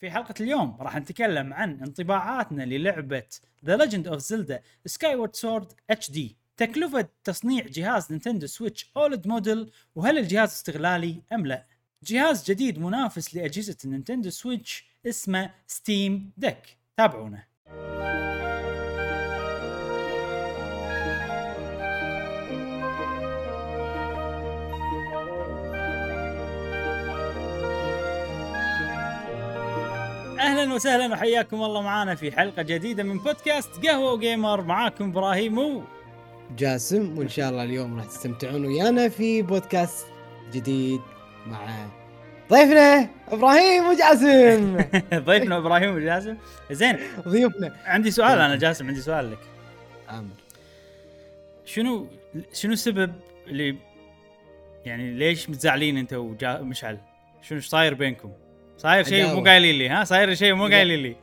في حلقة اليوم راح نتكلم عن انطباعاتنا للعبة The Legend of Zelda Skyward Sword HD تكلفة تصنيع جهاز نينتندو Switch OLED model وهل الجهاز استغلالي أم لا؟ جهاز جديد منافس لأجهزة النينتندو Switch اسمه Steam Deck تابعونا. أهلا وسهلا وحياكم الله معانا في حلقة جديدة من بودكاست قهوة وجيمر. معاكم إبراهيم و جاسم وإن شاء الله اليوم راح تستمتعون ويانا في بودكاست جديد مع ضيفنا إبراهيم وجاسم. ضيفنا إبراهيم وجاسم. زين ضيوفنا عندي سؤال أنا جاسم عندي سؤال لك. أمر شنو شنو السبب اللي يعني ليش متزعلين أنت ومشعل شنو إيش صاير بينكم؟ صاير شيء مو. قايلين لي ها؟ صاير شيء مو قايلين لي.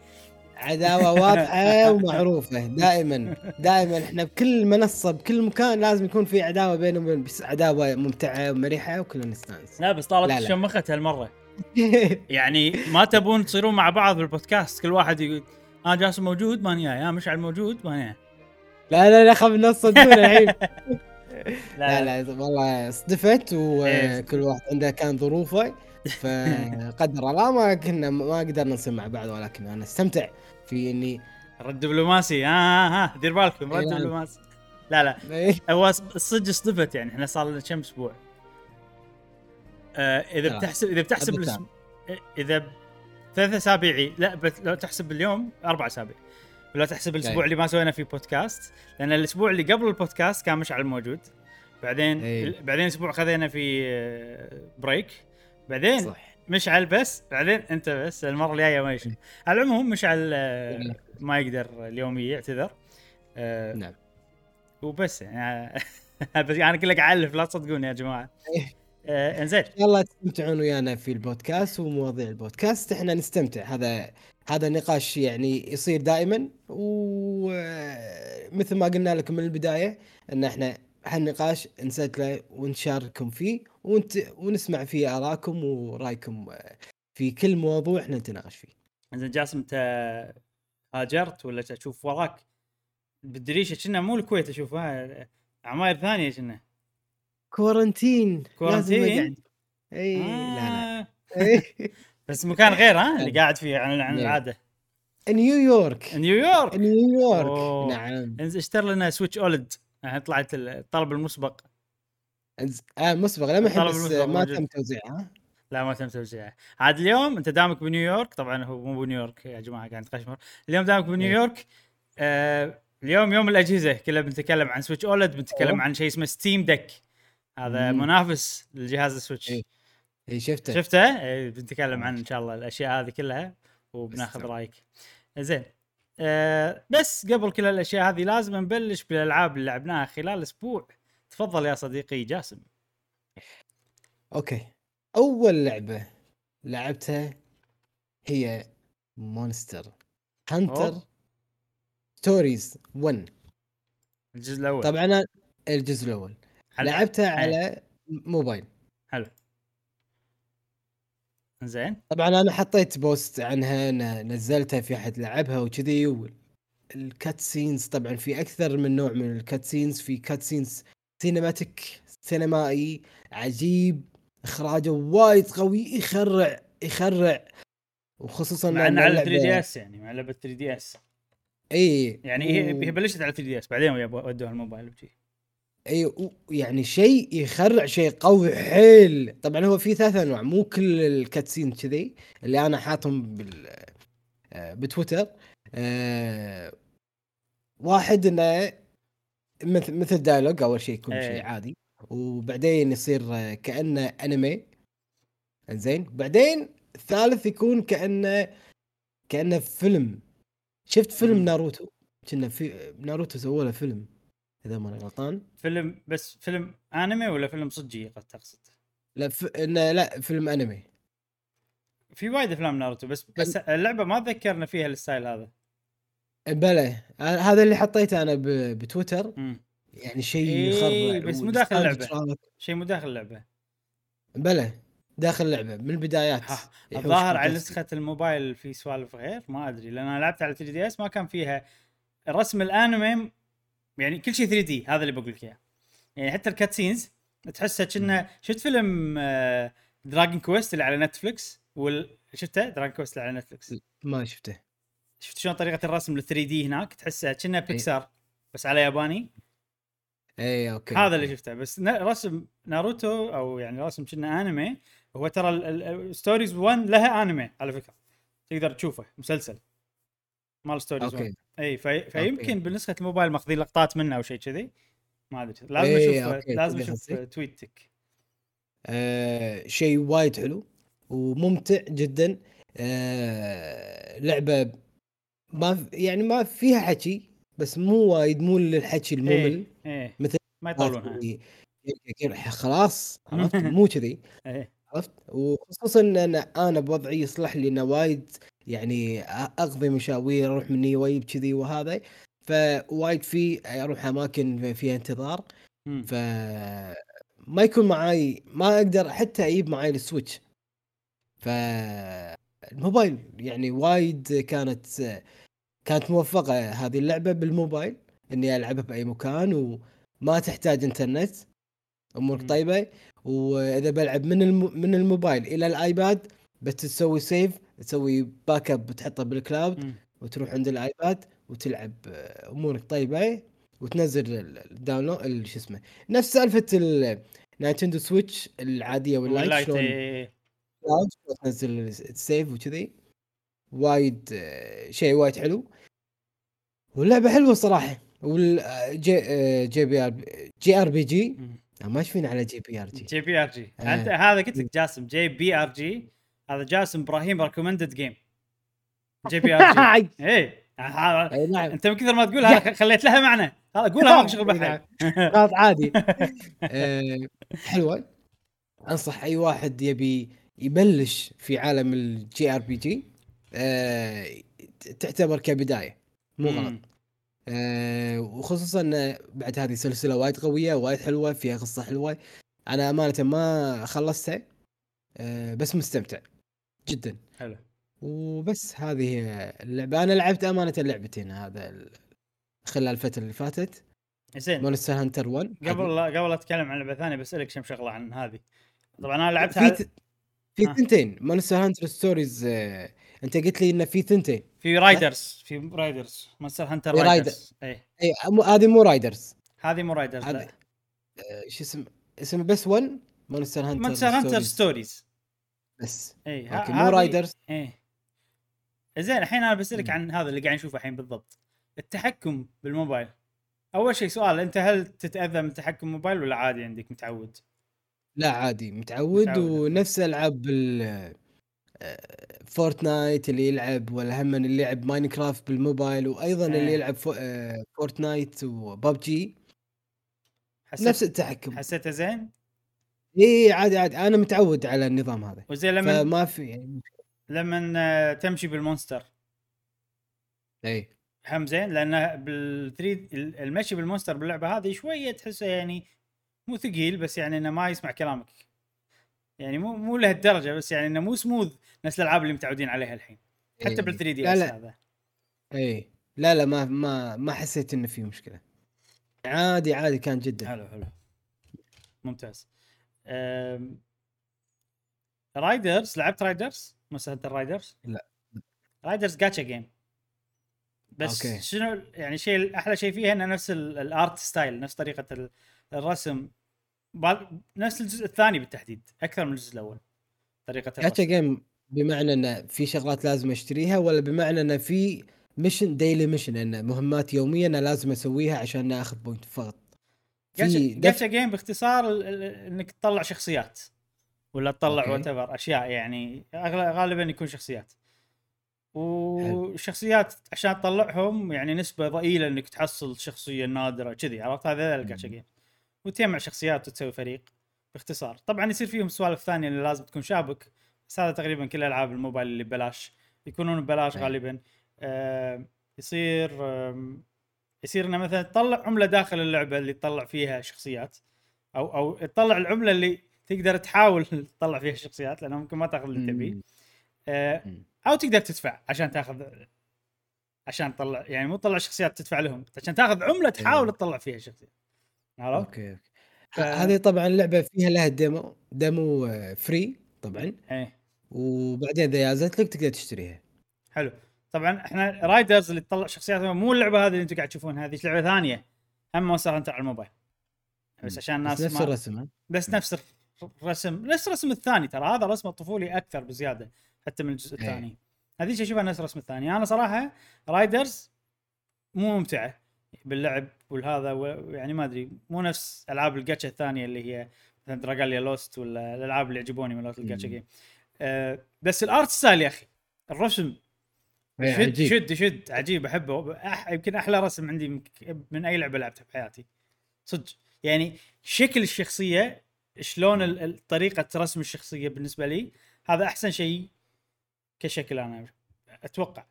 عداوة واضحة ومعروفة دائما دائما. إحنا بكل منصة بكل مكان لازم يكون في عداوة بينهم وبين بس عداوة ممتعة ومريحة وكلنا نستانس. لا بس طالت. شمخت هالمرة. يعني ما تبون تصيرون مع بعض بالبودكاست كل واحد يقول آه جاسم موجود ماني جاي آه مشعل موجود ماني جاي لا لا لا خف النص صدقونا الحين لا. لا لا والله صدفت إيه. وكل واحد عنده كان ظروفه. فقدر الله ما كنا ما قدرنا نصير مع بعض ولكن أنا أستمتع في إني رد دبلوماسي ها ها ها دير بالكم رد إيه،. دبلوماسي لا لا إيه، هو الصدق صدفت يعني إحنا صار لنا كم أسبوع آه إذا. بتحسب إذا بتحسب. إذا ثلاث أسابيع لا لو تحسب اليوم أربع أسابيع لو تحسب الأسبوع أي. اللي ما سوينا فيه بودكاست لأن الأسبوع اللي قبل البودكاست كان مشعل موجود بعدين أي. بعدين أسبوع خذينا في آه، بريك بعدين صح. مشعل بس بعدين انت بس المرة الجاية ما يشوف على العموم مشعل آه، نعم. ما يقدر اليوم يعتذر. آه، نعم. وبس يعني. بس أنا كلك اعلف لا تصدقوني يا جماعة. إيه. آه إنزين. يلا تستمتعون ويانا في البودكاست ومواضيع البودكاست. إحنا نستمتع. هذا هذا نقاش يعني يصير دائما. ومثل ما قلنا لكم من البداية إن إحنا هالنقاش نسجله ونشارككم فيه. ونت... ونسمع فيه آرائكم ورأيكم في كل موضوع إحنا نتناقش فيه. إنزين جاسم أنت هاجرت ولا أشوف وراك؟ بالدريشه كنا مو الكويت اشوفها عماير ثانية كنا كورنتين. كورنتين؟ إي لا لا. آه. بس مكان غير ها؟ اللي قاعد فيه عن عن نعم. العادة. نيويورك. نيويورك؟ نيويورك. نعم. اشتر لنا سويتش أولد. طلعت الطلب المسبق. آه مسبق طلب بس ما. تم توزيعها. لا ما تم توزيعها عاد اليوم أنت دامك بنيويورك طبعا هو مو بنيويورك يا جماعة قاعد نتقشمر. اليوم دامك بنيويورك آه اليوم يوم الأجهزة كلها بنتكلم عن سويتش اولد بنتكلم أوه. عن شيء اسمه ستيم ديك هذا مم. منافس للجهاز ال Switch إيه. اي شفته. شفته؟ إيه، بنتكلم عن إن شاء الله الأشياء هذه كلها وبناخذ. رأيك. زين. آه بس قبل كل الأشياء هذه لازم نبلش بالألعاب اللي لعبناها خلال أسبوع. تفضل يا صديقي جاسم. okay. أول لعبة لعبتها هي Monster. Hunter. Stories 1 الجزء الأول. طبعا الجزء الأول. على- لعبتها إيه. على موبايل. حلو. زين. طبعا أنا حطيت post عنها ن- نزلتها في أحد لعبها وكذي ال cut scenes طبعا في أكثر من نوع من ال cut scenes في cut scenes cinematic سينمائي عجيب إخراجه وايد قوي يخرع يخرع. وخصوصا مع إنه على اللعبة- 3DS يعني مع لعبة 3DS. إي. يعني هي و- هي بلشت على 3DS بعدين ودوها الموبايل وشي إي يعني شيء يخرع شيء قوي حيل. طبعا هو في ثلاث أنواع مو كل ال cutscene كذي اللي أنا حاطهم بال آه، بتويتر. آه، واحد إنه مثل مثل dialogue أول شيء يكون إيه. شيء عادي. وبعدين يصير كأنه انمي زين بعدين الثالث يكون كانه كأنه فيلم. شفت فيلم. ناروتو؟ كنا في ناروتو سووا له فيلم إذا ماني غلطان. فيلم بس فيلم انمي ولا فيلم صجي قد تقصد؟ لا ف... لا فيلم انمي في وايد أفلام ناروتو بس بس اللعبة ما تذكرنا فيها ال style هذا. بلى. هذا اللي حطيته أنا ب... بتويتر. مم. يعني شيء إيه، بس مو داخل. وال style شيء مو داخل اللعبة. بلى. داخل اللعبة من البدايات. الظاهر على. نسخة الموبايل في سوالف غير؟ ما أدري لأن أنا لعبت على 3DS ما كان فيها رسم الأنمي. يعني كل شيء 3D هذا اللي بقول لك إياه. يعني حتى ال cutscenes تحسها كأنه شفت فيلم Dragon Quest اللي على نتفلكس وال... شفته؟ Dragon Quest اللي على نتفلكس ما شفته. شفت شلون طريقة الرسم ال 3D هناك؟ تحسها إيه. بيكسار بس على ياباني. اي okay. هذا اللي شفته. بس رسم ناروتو أو يعني رسم كنا انمي هو ترى ال Stories 1 لها انمي على فكرة. تقدر تشوفه مسلسل. مال Stories 1 okay إي في... فيمكن أوكي. بنسخه الموبايل ماخذين لقطات منه أو شيء كذي. ما أدري. لازم إيه، أشوف لازم أشوف؟ تويتك آه شيء وايد حلو وممتع جدا. آه لعبة ما يعني ما فيها حكي بس مو وايد مو للحكي الممل. إيه. إيه مثل ما يطولونها اللي- خلاص عرفت؟ مو كذي. إيه. عرفت؟ وخصوصا إن أنا أنا بوضعي يصلح لي إنه وايد يعني أقضي مشاوير أروح من نيوي كذي وهذا. فوايد في أروح أماكن فيها انتظار. ف ما يكون معاي ما أقدر حتى أجيب معاي ال Switch. ف الموبايل يعني وايد كانت كانت موفقة هذه اللعبة بالموبايل إني ألعبها بأي مكان وما تحتاج إنترنت أمورك. طيبة وإذا بلعب من الم... من الموبايل إلى ال iPad بس تسوي save تسوي backup تحطه بال cloud. وتروح عند ال iPad وتلعب آه، أمورك طيبة وتنزل ال- ال download ال- شو اسمه نفس سالفة ال Nintendo Switch العادية وال Lite إيه. شلون تنزل السيف وكذي وايد آه، شيء وايد حلو. واللعبة حلوة صراحة. والجي JPRG آر بي جي. مم. ما إيش فينا على JPRG. JPRG. آه. أنت هذا قلت لك جاسم جي بي آر جي. هذا جاسم إبراهيم recommended game JPRG. هذا أي نعم. أنت من كثر ما تقولها خليت لها معنى. هذا قولها ماك شغل بحر غلط عادي. آه، حلوة. أنصح أي واحد يبي يبلش في عالم ال JRPG. تعتبر كبداية مو غلط. آه، وخصوصا بعد هذه سلسلة وايد قوية وايد حلوة فيها قصة حلوة. أنا أمانة ما خلصتها آه، بس مستمتع جدا. حلو. وبس هذه اللعبة. أنا لعبت أمانة لعبتين هذا ال- خلال الفترة اللي فاتت. زين. Monster Hunter 1 قبل لا قبل اتكلم عن لعبة ثانية بسألك كم شغلة عن هذه. طبعا أنا لعبتها في على... ت... في آه. ثنتين Monster Hunter Stories آه، انت قلت لي انه في ثنتين. في Riders في Riders Monster Hunter. Riders. اي اي مو- هذه مو Riders. هذه مو Riders لا. آه، شو اسم اسمه بس 1 Monster Hunter Monster Hunter Stories بس. اي okay مو Riders. إيه. زين الحين أنا بسألك. عن هذا اللي قاعد نشوفه الحين بالضبط. التحكم بالموبايل. أول شيء سؤال أنت هل تتأذى من تحكم موبايل ولا عادي عندك متعود؟ لا عادي متعود, متعود. ونفس ألعاب ال Fortnite اللي يلعب ولا هم اللي يلعب Minecraft بالموبايل وأيضا إيه. اللي يلعب فو- آه، Fortnite و PUBG حسيت نفس التحكم. حسيته زين؟ اي عادي عادي. أنا متعود على النظام هذا. وزين لما فما في يعني لما تمشي بال Monster. اي هم زين؟ لأن بال 3 المشي بال Monster باللعبة هذه شوية تحسه يعني مو ثقيل بس يعني إنه ما يسمع كلامك. يعني مو مو لهالدرجة بس يعني إنه مو سموث نفس الألعاب اللي متعودين عليها الحين. حتى إيه. بال 3DS هذا اي لا لا ما ما ما حسيت إنه في مشكلة. عادي عادي كان جدا. حلو حلو. ممتاز. أم... Riders لعبت Riders مسلسل ال Riders لا. Riders gacha game بس okay. شنو يعني شيء الاحلى شيء فيها إنه نفس ال- ال art style نفس طريقة ال- الرسم. نفس الجزء الثاني بالتحديد أكثر من الجزء الأول طريقة جاتشا الرسم. game بمعنى انه في شغلات لازم أشتريها ولا بمعنى انه في mission daily mission انه مهمات يوميه أنا لازم أسويها عشان آخذ point فقط. جاتشا game باختصار إنك تطلع شخصيات ولا تطلع. وات أشياء يعني غالبا يكون شخصيات. والشخصيات عشان تطلعهم يعني نسبة ضئيلة إنك تحصل شخصية نادرة كذي عرفت؟ هذا الجاتشا جيم وتجمع شخصيات وتسوي فريق باختصار. طبعا يصير فيهم سوالف ثانية اللي لازم تكون شابك. بس هذا تقريبا كل ألعاب الموبايل اللي ببلاش يكونون ببلاش أي. غالبا آه يصير يصير إنه مثلا تطلع عملة داخل اللعبة اللي تطلع فيها شخصيات أو أو تطلع العملة اللي تقدر تحاول تطلع فيها الشخصيات لأنه ممكن ما تأخذ اللي تبيه. آه،. أو تقدر تدفع عشان تأخذ عشان تطلع يعني مو تطلع شخصيات تدفع لهم عشان تأخذ عملة تحاول أيوة. تطلع فيها شخصيات عرفت؟ okay okay ف- هذه طبعا اللعبه فيها لها demo demo آه، free طبعا إيه وبعدين إذا جازت لك تقدر تشتريها. حلو. طبعا إحنا Riders اللي تطلع شخصيات مو اللعبة هذه اللي أنتم قاعد تشوفونها هذه لعبة ثانية. هم Monster Hunter على الموبايل. بس عشان الناس بس نفس ما الرسم؟ بس نفس الرسم نفس الرسم الثاني ترى. هذا رسمه طفولي أكثر بزيادة حتى من الجزء إيه. الثاني. هذيك اشوفها نفس الرسم الثاني. أنا صراحة Riders مو ممتعة باللعب والهذا و- يعني ما أدري مو نفس ألعاب الجاتشا الثانية اللي هي مثلا Dragalia Lost ولا الألعاب اللي يعجبوني مالت الجاتشا. جيم أه بس ال art style يا أخي الرسم. إيه، شد عجيب. شد شد عجيب أحبه. أح يمكن أحلى رسم عندي من- من أي لعبة لعبتها بحياتي. صدق. يعني شكل الشخصية شلون طريقة رسم الشخصية بالنسبة لي هذا أحسن شيء كشكل أنا أتوقع.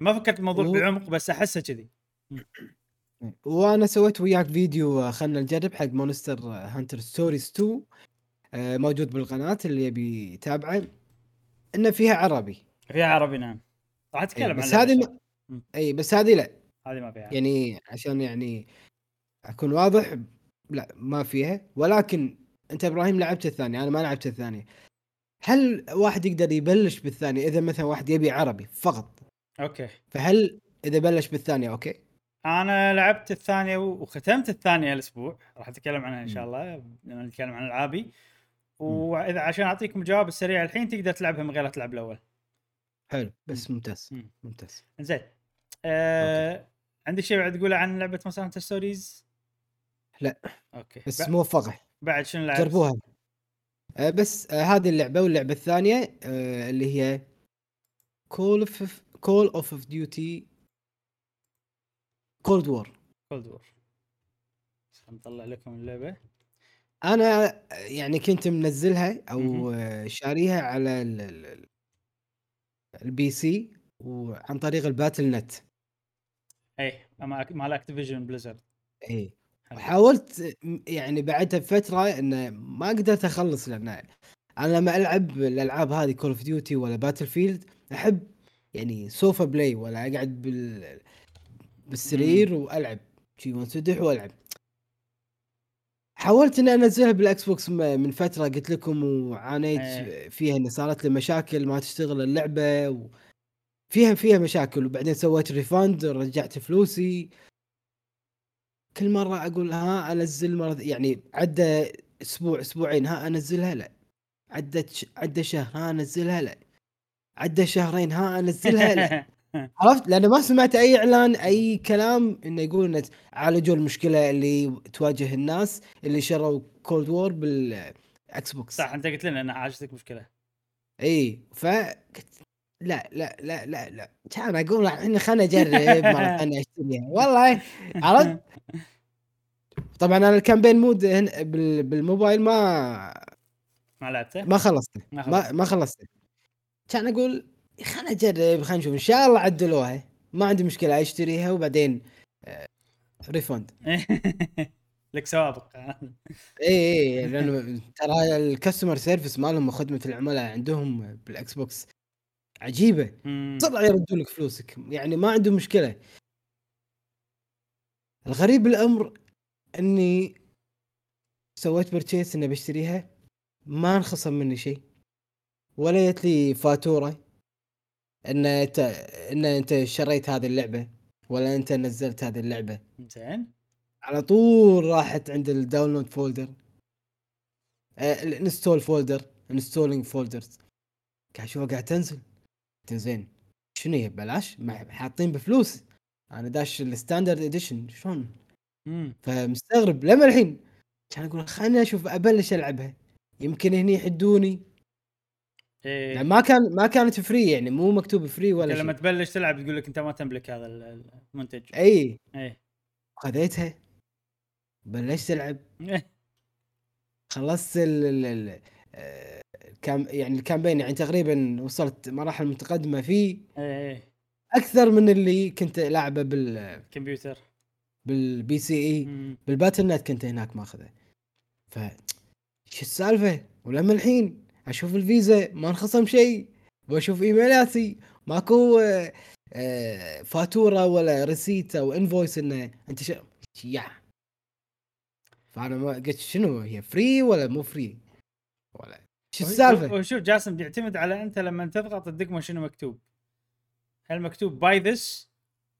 ما فكرت الموضوع و- بعمق بس أحسه كذي. وأنا سويت وياك فيديو آه، خلنا نجرب حق Monster Hunter Stories 2 آه، موجود بالقناة اللي يبي يتابعه إنه فيها عربي. فيها عربي نعم. راح إيه، أتكلم عن بس هذه ما... اي بس هذه لا. هذه ما فيها. يعني عشان يعني أكون واضح لا ما فيها. ولكن أنت إبراهيم لعبت الثانية أنا ما لعبت الثانية. هل واحد يقدر يبلش بالثانية إذا مثلا واحد يبي عربي فقط؟ okay. فهل إذا بلش بالثانية okay؟ أنا لعبت الثانية وختمت الثانية الأسبوع. راح أتكلم عنها إن شاء. الله لما نتكلم عن ألعابي. وإذا عشان أعطيكم الجواب السريع الحين تقدر تلعبها من غير تلعب الأول. حلو بس ممتاز مم. ممتاز. زين. آه عندك شيء بعد تقوله عن لعبة مثلا Stories؟ لا. okay. بس ب- موفقه بعد شنو لعبت؟ جربوها. آه، بس آه، هذه اللعبة واللعبة الثانية آه، اللي هي Call of Call of Duty Cold War Cold War نطلع لكم اللعبة. أنا آه، يعني كنت منزلها. آه، شاريها على ال- ال- ال- ال PC وعن طريق ال Battle.net. اي اما مال Activision Blizzard. اي حاولت م- يعني بعدها بفتره انه ما قدرت أخلص لأن أنا لما ألعب الألعاب هذه Call of Duty ولا Battlefield أحب يعني sofa play ولا أقعد بال بالسرير وألعب. شي وانسدح وألعب. حاولت إني أنزلها بال Xbox من فترة قلت لكم وعانيت إيه. فيها إن صارت لي مشاكل ما تشتغل اللعبة و... فيها فيها مشاكل. وبعدين سويت refund رجعت فلوسي. كل مرة أقول ها أنزل مرة يعني عدى أسبوع أسبوعين ها أنزلها؟ لا. عدت. عدى شهر ها أنزلها؟ لا. عدى شهرين ها أنزلها؟ لا. عرفت؟ لأن ما سمعت أي إعلان أي كلام إنه يقول إنه عالجوا المشكلة اللي تواجه الناس اللي شروا Cold War بال Xbox صح أنت قلت لنا إن عاجتك مشكلة. إي ف قلت لا لا لا لا لا. كان أقول الحين خلنا أجرب مره ثانية اشتريها والله عرفت؟ طبعا أنا ال campaign mode بالموبايل ما ما لعبته؟ ما خلصته. ما. ما خلصته. كان أقول خلنا اجرب خلينا نشوف. إن شاء الله عدلوها ما عندي مشكلة أشتريها وبعدين آه، refund لك سوابق. اي اي لأنه ترى ال customer service مالهم وخدمة العملاء عندهم بال Xbox عجيبة. بسرعة يردوا لك فلوسك. يعني ما عندهم مشكلة. الغريب بالامر إني سويت purchase إني بشتريها ما انخصم مني شيء ولا جت لي فاتورة. إن انت إن أنت شريت هذه اللعبة ولا أنت نزلت هذه اللعبة. زين. على طول راحت عند ال download folder ال install folder installing folders قاعد أشوفها قاعد تنزل. زين شنو هي؟ ببلاش ما حاطين بفلوس. أنا داش ال standard edition شلون. فمستغرب. لما الحين كان أقول خليني أشوف أبلش ألعبها. يمكن هني يحدوني. إيه. يعني ما كان ما كانت free يعني مو مكتوب free ولا لما شيء. تبلش تلعب تقول لك أنت ما تملك هذا ال- المنتج. إي. إيه خذيتها. بلشت ألعب. إيه. خلصت ال ال ال آه، يعني ال campaign يعني تقريبا وصلت مراحل متقدمة فيه. إيه أكثر من اللي كنت لعبه بال كمبيوتر. بال PC اي. بال Battle.net كنت هناك ماخذه. ف شو السالفة؟ ولما الحين أشوف الفيزا ما انخصم شيء. واشوف إيميلاتي. ماكو آه، فاتورة ولا receipt أو invoice إنه أنت شو يا. فأنا ما قلت شنو هي free ولا مو free ولا. شو السالفة؟ وشوف جاسم بيعتمد على أنت لما تضغط الدقمه شنو مكتوب. هل مكتوب buy this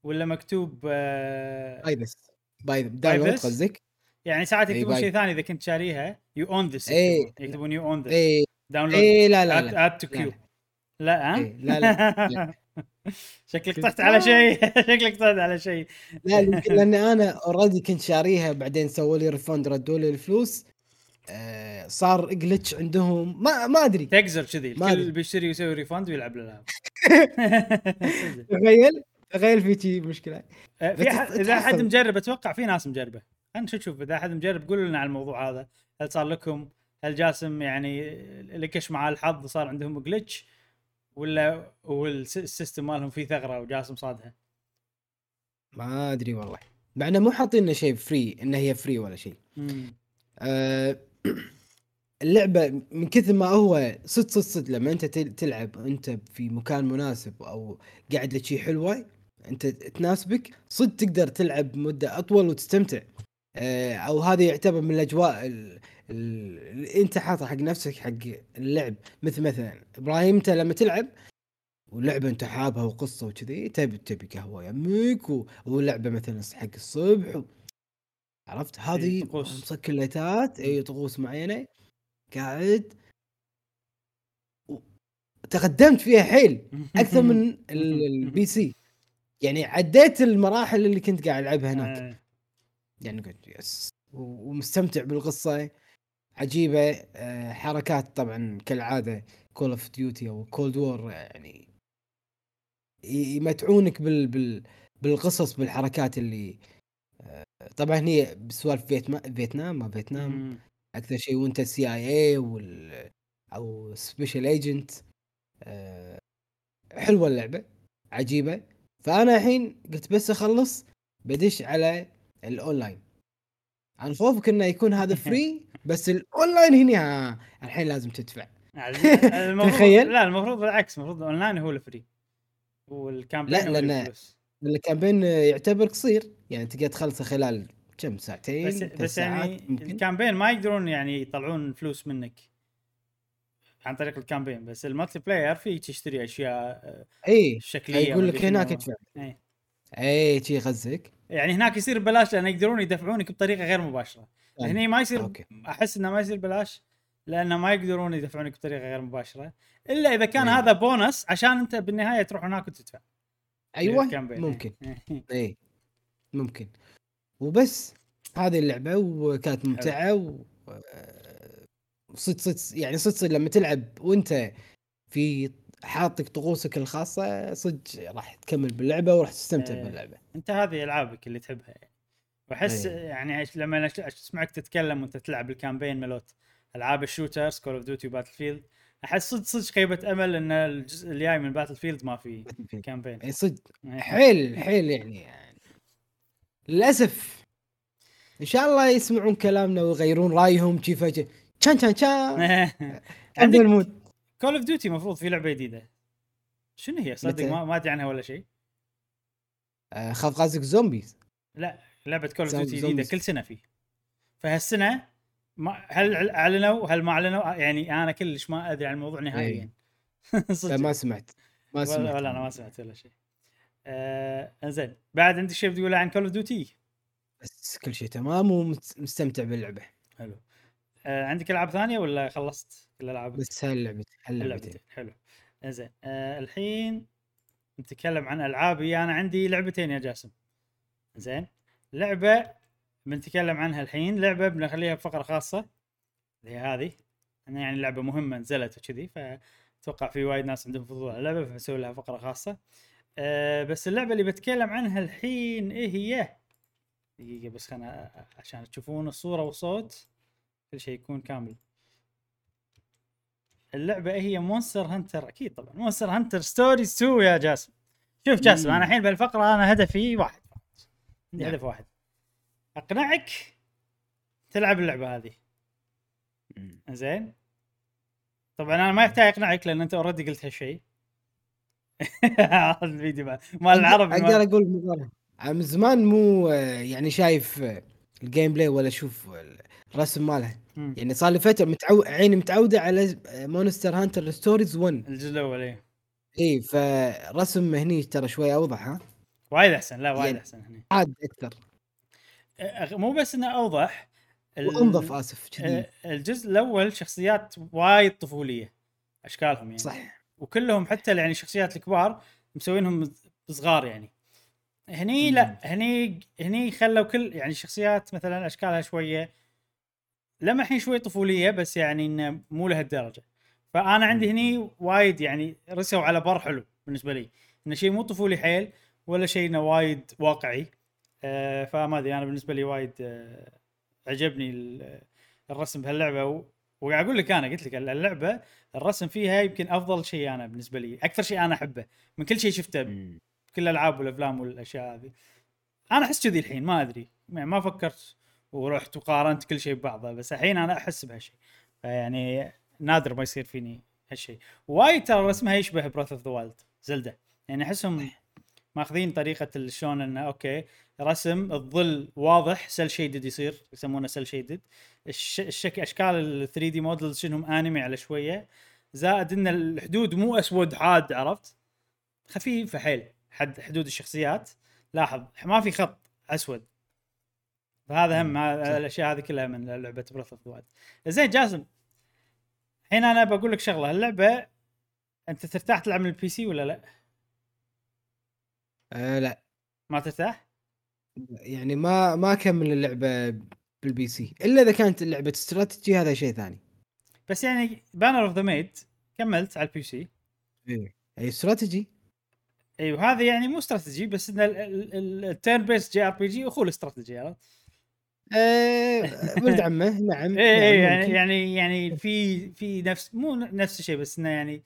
ولا مكتوب buy this buy download this؟ قصدك؟ يعني ساعات يكتبون شيء ثاني إذا كنت شاريها. you own this. يكتبون you own this download اي لا لا لا. add to لا، queue لا. ها؟ إيه، لا، لا، شكلك؟ طحت على شيء. شكلك طحت على شيء. لا يمكن لاني أنا already كنت شاريها بعدين سووا لي refund ردوا لي الفلوس. آه صار glitch عندهم. ما ما أدري. تقزر كذي. الكل. بيشتري ويسوي refund ويلعب الالعاب تخيل تخيل في شي مشكلة. آه، في إذا أحد. مجرب أتوقع في ناس مجربة. خلينا نشوف شوف إذا أحد مجرب قولوا لنا على الموضوع هذا. هل صار لكم؟ هل جاسم يعني لكش مع الحظ صار عندهم glitch ولا وال system مالهم فيه ثغرة وجاسم صادها؟ ما أدري والله. مع إنه مو حاطين شيء free إنه هي free ولا شيء. آه، اللعبة من كثر ما هو صد صد صد لما أنت تل- تلعب أنت في مكان مناسب أو قاعد لك شيء حلوة أنت تناسبك صد تقدر تلعب مدة أطول وتستمتع. أو هذا يعتبر من الأجواء ال- ال- اللي انت حاطها حق نفسك حق اللعب. مثل مثلا إبراهيم أنت لما تلعب ولعبة انت حابها وقصة وكذي تبي تبي قهوة يمك و- ولعبة مثلا حق الصبح و... عرفت؟ هذه طقوس. مسكر ليتات. اي طقوس معينة. قاعد و- تقدمت فيها حيل أكثر من ال- ال PC. يعني عديت المراحل اللي كنت قاعد ألعبها هناك. آه، يعني قلت yes. ومستمتع بالقصة. عجيبة. آه، حركات طبعا كالعادة Call of Duty أو Cold War يعني يمتعونك بال بال بالقصص بالحركات اللي آه، طبعا هي بسوالف فيتنام ما فيتنام. أكثر شيء وأنت CIA وال أو special agent حلوة اللعبة. عجيبة. فأنا الحين قلت بس أخلص بدش على الأونلاين عن خوفك إنه يكون هذا free بس الأونلاين هنا الحين لازم تدفع المفروض تخيل. لا المفروض العكس المفروض اونلاين هو ال free وال campaign لا، الفلوس. ال campaign يعتبر قصير يعني تقدر تخلصه خلال كم ساعتين بس بس يعني ممكن ال campaign ما يقدرون يعني يطلعون فلوس منك عن طريق ال campaign بس ال multiplayer فيه تشتري أشياء آه، اي شكلية يقول لك هناك. ادفع إيه. اي شي يغزك يعني هناك يصير ببلاش لأن يقدرون يدفعونك بطريقة غير مباشرة فاهم. هني ما يصير okay. أحس إنه ما يصير ببلاش لأنه ما يقدرون يدفعونك بطريقة غير مباشرة إلا إذا كان إيه. هذا بونس عشان أنت بالنهاية تروح هناك وتدفع أيوه. ممكن إيه. أي ممكن وبس هذه اللعبة وكانت ممتعة و آه، صد صد يعني صد صد لما تلعب وأنت في حاطك طقوسك الخاصة صدق راح تكمل باللعبة وراح تستمتع إيه. باللعبة. أنت هذه ألعابك اللي تحبها. يعني وأحس إيه. يعني لما أسمعك تتكلم وأنت تلعب ال campaign مالت ألعاب ال shooters Call of Duty Battlefield أحس صدق صدق خيبه أمل إن الجزء اللي جاي من Battlefield ما في campaign. اي صدق. إيه. حيل حيل يعني, يعني للأسف. إن شاء الله يسمعون كلامنا ويغيرون رأيهم كيف كان كان كان عند عندك ال mode. Call of Duty المفروض في لعبة جديدة. شنو هي؟ صدق؟ ما, ما أدري عنها ولا شيء. آه، خاف قصدك Zombies. لا لعبة Call of Duty جديدة. كل سنة في فهالسنة ما هل أعلنوا؟ هل ما أعلنوا؟ يعني أنا كلش ما أدري عن الموضوع نهائيا. لا صدق ما سمعت. ما ولا, سمعت. ولا أنا ما سمعت ولا شيء. آه إنزين. بعد عندك شيء بتقوله عن Call of Duty بس كل شيء تمام ومستمتع باللعبة. حلو. آه عندك ألعاب ثانية ولا خلصت كل الألعاب؟ بس هاللعبتين اللعبتين حلو. إنزين. آه الحين نتكلم عن العابي أنا عندي لعبتين يا جاسم. زين لعبة بنتكلم عنها الحين. لعبة بنخليها بفقرة خاصة. اللي هي هذه. أنا يعني لعبة مهمة نزلت وكذي فأتوقع في وايد ناس عندهم فضول على اللعبة فنسوي لها فقرة خاصة. أه بس اللعبة اللي بتكلم عنها الحين إيه هي؟ دقيقة بس خلنا عشان تشوفون الصورة والصوت. كل شيء يكون كامل. اللعبة هي Monster Hunter أكيد طبعا. Monster Hunter Stories 2 يا جاسم. شوف جاسم. أنا الحين بالفقرة أنا هدفي واحد. عندي نعم. هدف واحد. أقنعك تلعب اللعبة هذه. زين؟ طبعا أنا ما يحتاج أقنعك لأن أنت already قلت هالشيء. الفيديو مال العربي أقدر أقول من زمان مو آه، يعني شايف آه، ال gameplay ولا أشوف الرسم مالها مم. يعني صار لي فترة متعو... عيني متعودة على Monster Hunter Stories 1 الجزء الأول إيه. إي فرسم هني ترى شوي أوضح ها؟ وايد أحسن لا وايد يعني- أحسن هني. عاد أكثر. مو بس إنه أوضح ال- وأنظف آسف أه، الجزء الأول شخصيات وايد طفولية أشكالهم يعني. صح وكلهم حتى يعني الشخصيات الكبار مسوينهم صغار يعني. هني لا. هني هني خلوا كل يعني الشخصيات مثلا أشكالها شوية لمحين شوي طفولية بس يعني إنه مو لهالدرجة. فأنا عندي هني وايد يعني رسوا على بر حلو بالنسبة لي. انه شيء مو طفولي حيل ولا شيء إنه وايد واقعي. آه فما أدري أنا بالنسبة لي وايد آه عجبني ال- الرسم بهاللعبة. و- وقاعد أقول لك أنا قلت لك اللعبة الرسم فيها يمكن أفضل شيء أنا بالنسبة لي. أكثر شيء أنا أحبه من كل شيء شفته مم. كل الألعاب والأفلام والأشياء هذه. أنا أحس كذي الحين ما أدري. يعني ما فكرت ورحت وقارنت كل شيء ببعضه بس الحين أنا أحس بهالشيء. فيعني نادر ما يصير فيني هالشيء. وايد ترى رسمها يشبه Breath of the Wild Zelda. يعني أحسهم ماخذين طريقة شلون إنه okay رسم الظل واضح cel shaded يصير يسمونه cel shaded الش... الشك... أشكال ال 3D models شنهم انمي على شوية. زائد إن الحدود مو أسود حاد عرفت؟ خفيفه حيل حد حدود الشخصيات. لاحظ ما في خط أسود. فهذا هم. الأشياء هذه كلها من لعبة Breath of the زين جاسم الحين أنا بقول لك شغلة اللعبه أنت ترتاح تلعب من ال PC ولا لا؟ آه لا ما ترتاح؟ يعني ما ما أكمل اللعبة بال PC إلا إذا كانت لعبة استراتيجي هذا شيء ثاني بس يعني Banner of the Maid كملت على ال PC أي استراتيجي أيوه هذا يعني مو استراتيجي بس إن ال turn-based JRPG اخو الاستراتيجي عرفت؟ آه ولد عمه. نعم إيه نعم إيه يعني. يعني يعني في في نفس مو نفس الشيء بس إنه يعني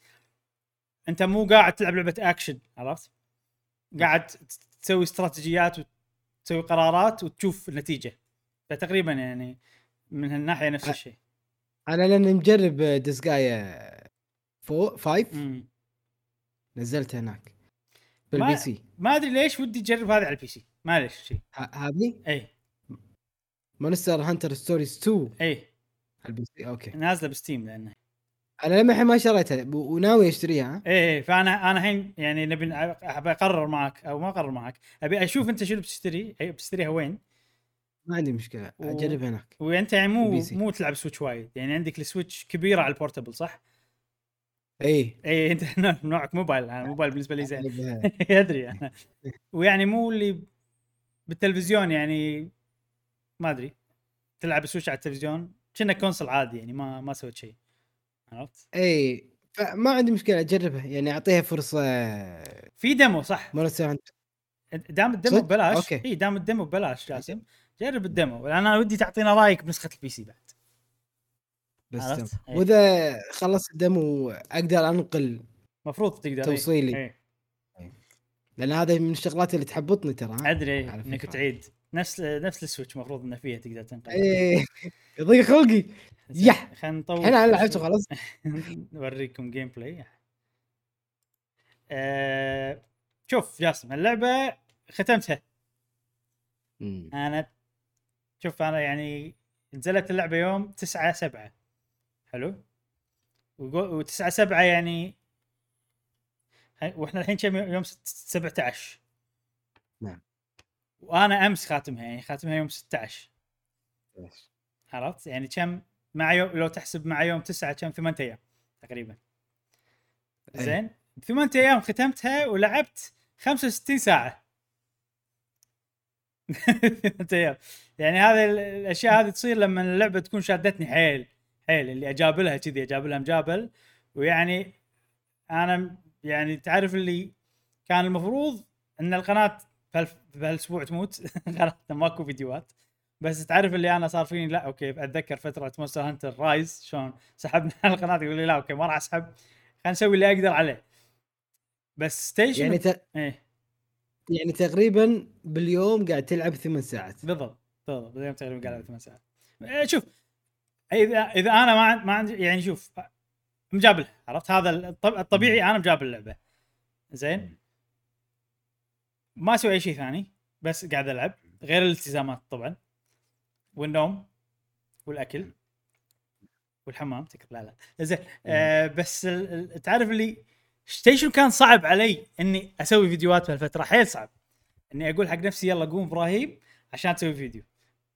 أنت مو قاعد تلعب لعبة اكشن عرفت؟ قاعد ت- تسوي استراتيجيات وتسوي قرارات وتشوف النتيجة. فتقريبا يعني من هالناحية نفس الشيء. أنا لاني مجرب Disgaea four five مم. نزلته هناك بال PC. ما أدري ليش ودي أجرب هذه على ال PC. ما ليش شيء. هذه اي Monster Hunter Stories 2 اي على ال PC okay. نازلة ب Steam لأنه أنا لما الحين ما شريتها وناوي أشتريها. إيه إيه، فأنا أنا الحين يعني نبي ابي أقرر معك أو ما أقرر معك. أبي أشوف أنت شنو بتشتري بتشتريها وين. ما عندي مشكلة و- أجرب هناك. وأنت يعني مو. مو تلعب Switch وايد. يعني عندك ال Switch كبيرة على ال portable صح؟ إي. إي أنت نوعك موبايل أنا موبايل بالنسبة لي زين. ادري أنا ويعني مو اللي بالتلفزيون يعني ما أدري تلعب ال Switch على التلفزيون كأنك console عادي يعني ما ما سويت شيء عرفت؟ إي فما عندي مشكلة اجربها يعني أعطيها فرصة في demo صح Hunter دام ال demo؟ ببلاش. إي دام ال demo ببلاش جاسم جرب ال demo لأن أنا ودي تعطينا رأيك بنسخة ال PC بعد بس. إيه. وإذا خلصت ال demo أقدر أنقل المفروض تقدر. توصيلي. إيه. لأن هذا من الشغلات اللي تحبطني ترى؟ أدري إنك. تعيد نفس نفس ال Switch المفروض إنه فيها تقدر تنقل إيه. يضيق خلقي. يح. خلينا نطول. الحين أنا لعبته خلاص. نوريكم gameplay آه. شوف جاسم اللعبة ختمتها. مم. أنا شوف أنا يعني نزلت اللعبة يوم 9 7 حلو؟ و9 7 يعني وإحنا الحين كم يوم؟ يوم ست- 17 نعم. وأنا امس خاتمها يعني خاتمها يوم 16 عرفت؟ يعني كم؟ مع يوم لو تحسب مع يوم 9 كم؟ ثمان أيام تقريبا. أي. زين؟ بثمان أيام ختمتها ولعبت 65 ساعة. أيام. يعني هذه ال- الأشياء هذه تصير لما اللعبة تكون شادتني حيل حيل اللي أجابلها كذي أجابلها مجابل. ويعني أنا يعني تعرف اللي كان المفروض إن القناة بهالاسبوع تموت. قناتنا ماكو فيديوهات. بس تعرف اللي أنا صار فيني؟ لا أوكي أتذكر فترة Monster Hunter Rise شلون سحبنا على القناة يقول لي لا okay ما راح أسحب. خلينا نسوي اللي أقدر عليه. بس ستيشن يعني ت... إيه. يعني تقريبا باليوم قاعد تلعب ثمان ساعات. بالضبط بالضبط اليوم تقريبا قاعد ألعب ثمان ساعات. إيه، شوف اذا إذا أنا ما ما عندي يعني شوف مجابلها عرفت؟ هذا الطب- الطبيعي أنا مجابل اللعبة. زين؟ ما أسوي أي شيء ثاني بس قاعد ألعب غير الالتزامات طبعا. والنوم والأكل والحمام تكر لا لا. زين آه بس تعرف اللي شو كان صعب علي إني أسوي فيديوهات بهالفترة حيل صعب. إني أقول حق نفسي يلا قوم إبراهيم عشان تسوي فيديو.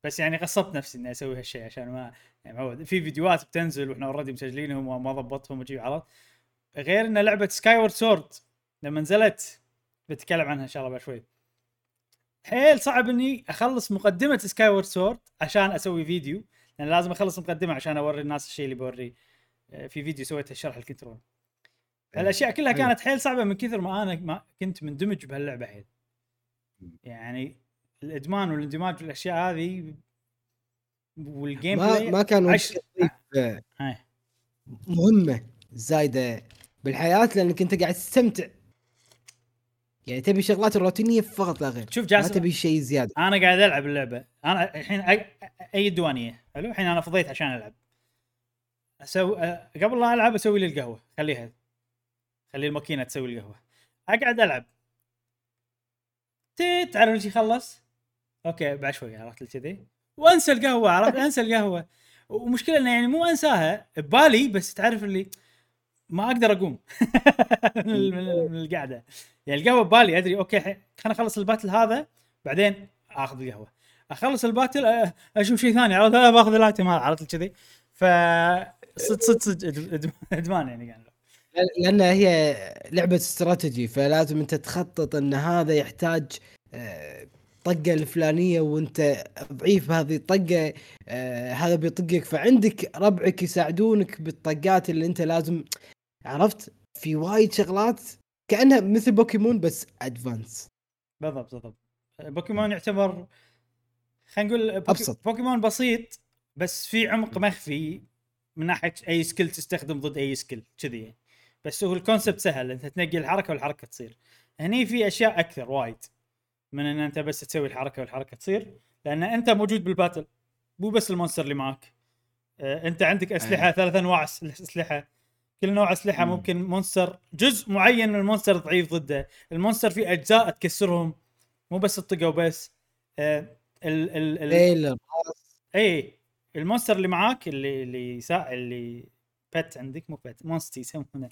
بس يعني غصبت نفسي إني أسوي هالشيء عشان ما يعني معود في فيديوهات بتنزل وإحنا already مسجلينهم وما ضبطهم وجي عرفت؟ غير إن لعبة Skyward Sword لما نزلت بتكلم عنها إن شاء الله بعد شوي. حيل صعب إني أخلص مقدمة Skyward Sword عشان أسوي فيديو لأن لازم أخلص المقدمه عشان أوري الناس الشيء اللي بوريه آه، في فيديو سويته شرح ال control. الاشياء كلها حلو. كانت حيل صعبة من كثر ما أنا ما كنت مندمج بهاللعبة حيل. يعني الإدمان والإندماج والأشياء هذه وال game ما ما كان عش- آه، هاي. مهمة زايدة بالحياة لأنك أنت قاعد تستمتع. يعني تبي شغلات روتينيه فقط لا غير. شوف ما جاسم تبي شيء زيادة. أنا قاعد ألعب اللعبة. أنا الحين اي ديوانيه حلو؟ الحين أنا فضيت عشان ألعب. أسوي قبل لا ألعب أسوي لي القهوة. خليها. خلي الماكينة تسوي القهوة. أقعد ألعب. تيت تعرف إيش يخلص؟ okay بعد شوي عرفت لي كذي. وأنسى القهوة عرفت؟ أنسى القهوة. ومشكلة إنه يعني مو أنساها. ببالي بس تعرف اللي ما أقدر أقوم. من القعدة. يعني القهوة ببالي أدري okay خليني أخلص ال battle هذا بعدين آخذ القهوة. أخلص ال battle أشوف شيء ثاني عرفت باخذ ال item هذا عرفت كذي. ف صد صد صد إد- إد- إدمان يعني ألعب. لأن هي لعبة استراتيجي فلازم أنت تخطط أن هذا يحتاج آه، طقة الفلانية وأنت ضعيف بهذه الطقة آه، هذا بيطقك. فعندك ربعك يساعدونك بالطقات اللي أنت لازم عرفت؟ في وايد شغلات كأنها مثل بوكيمون بس advanced بالضبط بالضبط. بوكيمون يعتبر خلينا نقول بوكي... أبسط. بوكيمون بسيط بس في عمق مخفي من ناحية أي skill تستخدم ضد أي skill كذي يعني. بس هو ال concept سهل إنت تنقي الحركة والحركة تصير. هني في أشياء أكثر وايد من إن أنت بس تسوي الحركة والحركة تصير لأن أنت موجود بال battle مو بس ال monster اللي معك آه، أنت عندك أسلحة أيه. ثلاث أنواع أسلحة. كل نوع أسلحة مم. ممكن monster جزء معين من ال monster ضعيف ضده. ال monster في أجزاء تكسرهم مو بس الطقة وبس. آه، ال ال ال اي ال monster اللي معاك اللي اللي سا اللي pet عندك مو pet monstie يسمونه.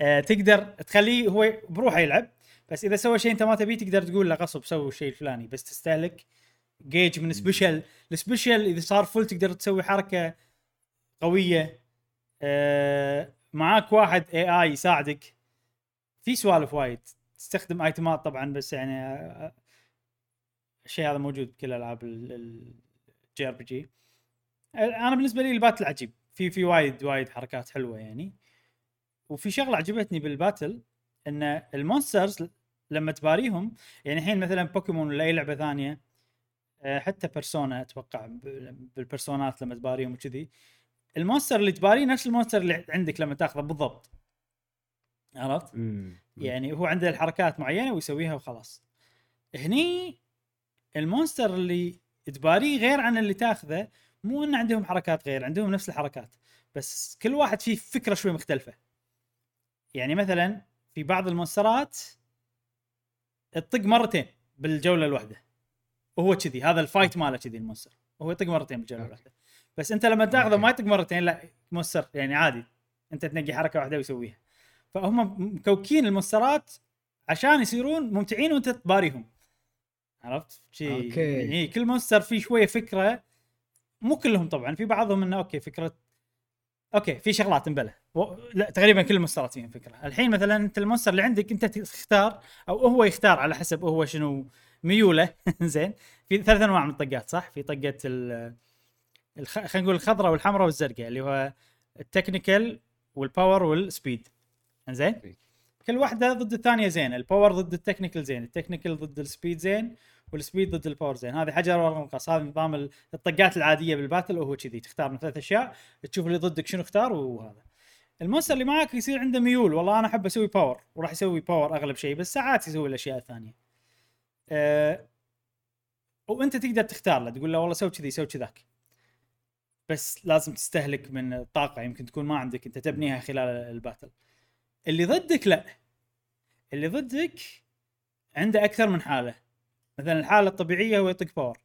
آه تقدر تخليه هو بروحه يلعب بس إذا سوى شيء أنت ما تبيه تقدر تقول له غصب سوي الشيء الفلاني بس تستهلك جيج من special ال special إذا صار full تقدر تسوي حركة قوية. آه معاك واحد اي اي يساعدك. في سوالف وايد. تستخدم item ات طبعا بس يعني آه، الشيء هذا موجود بكل ألعاب ال JRPG. أنا بالنسبة لي ال battle عجيب. في في وايد وايد حركات حلوة يعني. وفي شغلة عجبتني بال battle إن ال monsters لما تباريهم يعني الحين مثلا بوكيمون ولا اي لعبة ثانية آه، حتى بيرسونا أتوقع ب- بالبرسونات لما تباريهم وكذي ال monster اللي تباريه نفس ال monster اللي عندك لما تاخذه بالضبط. عرفت؟ يعني هو عنده الحركات معينة ويسويها وخلاص. هني ال monster اللي تباريه غير عن اللي تاخذه مو إن عندهم حركات غير عندهم نفس الحركات. بس كل واحد فيه فكرة شوي مختلفة. يعني مثلا في بعض ال monster ات تطق مرتين بالجولة الواحدة. وهو كذي هذا ال fight ماله كذي ال monster. وهو يطق مرتين بالجولة. الواحدة. بس انت لما تاخذه. ما يطق مرتين لا monster يعني عادي. انت تنقي حركة واحدة ويسويها. فهم مكوكين ال monster ات عشان يصيرون ممتعين وانت تباريهم. عرفت؟ شي okay. يعني كل monster فيه شوية فكرة مو كلهم طبعا في بعضهم إنه okay فكرة okay في شغلات مبلى و... لا تقريبا كل ال monster ات فيهم فكرة. الحين مثلا أنت ال monster اللي عندك أنت تختار أو هو يختار على حسب هو شنو ميوله. زين في ثلاث أنواع من الطقات صح؟ في طقة ال الخ... خلينا نقول الخضراء والحمراء والزرقاء اللي هو ال technical وال power وال speed زين. كل واحدة ضد الثانية زين ال power ضد ال technical زين ال technical ضد ال speed زين وال speed ضد ال power زين. هذه حجر ورقه مقص هذا نظام ال- الطقات العادية بال battle وهو كذي تختار من ثلاث أشياء تشوف اللي ضدك شنو اختار وهذا. ال monster اللي معك يصير عنده ميول والله أنا أحب أسوي power وراح يسوي power أغلب شيء بس ساعات يسوي الأشياء الثانية. أه وأنت تقدر تختار له تقول له والله سوي كذي سوي كذاك. بس لازم تستهلك من الطاقه يمكن تكون ما عندك انت تبنيها خلال ال battle. اللي ضدك لا. اللي ضدك عنده أكثر من حالة. مثلا الحالة الطبيعية هو يعطيك power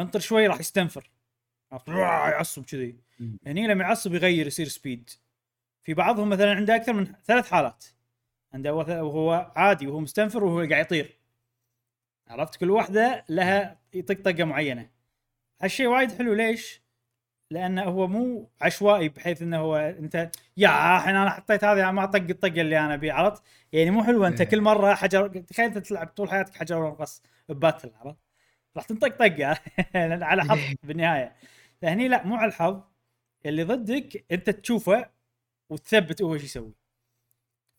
انطر شوي راح يستنفر؟ يعصب كذي. هني لما يعصب يغير يصير سبيد في بعضهم مثلا عنده أكثر من ثلاث حالات. عنده وهو عادي وهو مستنفر وهو قاعد يطير. عرفت؟ كل واحدة لها يطق طقه معينة. هالشيء وايد حلو. ليش؟ لأنه هو مو عشوائي بحيث إنه هو أنت يا الحين أنا حطيت هذه ما طق الطقة اللي أنا ابي عرفت؟ يعني مو حلوة أنت إيه. كل مرة حجر تخيل أنت تلعب طول حياتك حجر ورقص ب battle عرفت؟ راح تنطق طقة على حظ بالنهاية. فهني لا مو على الحظ. اللي ضدك أنت تشوفه وتثبت هو إيش يسوي.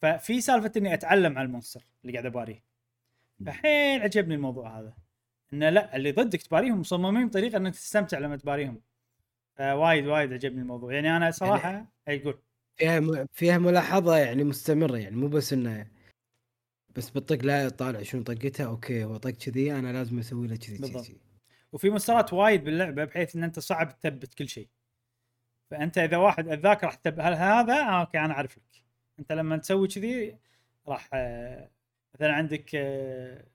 ففي سالفة إني أتعلم على ال monster اللي قاعد أباريه. فحيل عجبني الموضوع هذا. إنه لا اللي ضدك تباريهم مصممين بطريقة إنك تستمتع لما تباريهم. فوايد وايد عجبني الموضوع. يعني أنا صراحة اي قول. فيها م... فيها ملاحظة يعني مستمرة يعني مو بس إنه بس بالطق لا طالع شنو طقتها أوكي هو طق كذي أنا لازم أسوي له كذي. كذي وفي monsterات وايد باللعبة بحيث إن أنت صعب تثبت كل شيء. فأنت إذا واحد اذاك راح تثبت هل هذا؟ آه أوكي أنا أعرف لك. أنت لما تسوي كذي راح آه، مثلا عندك آه،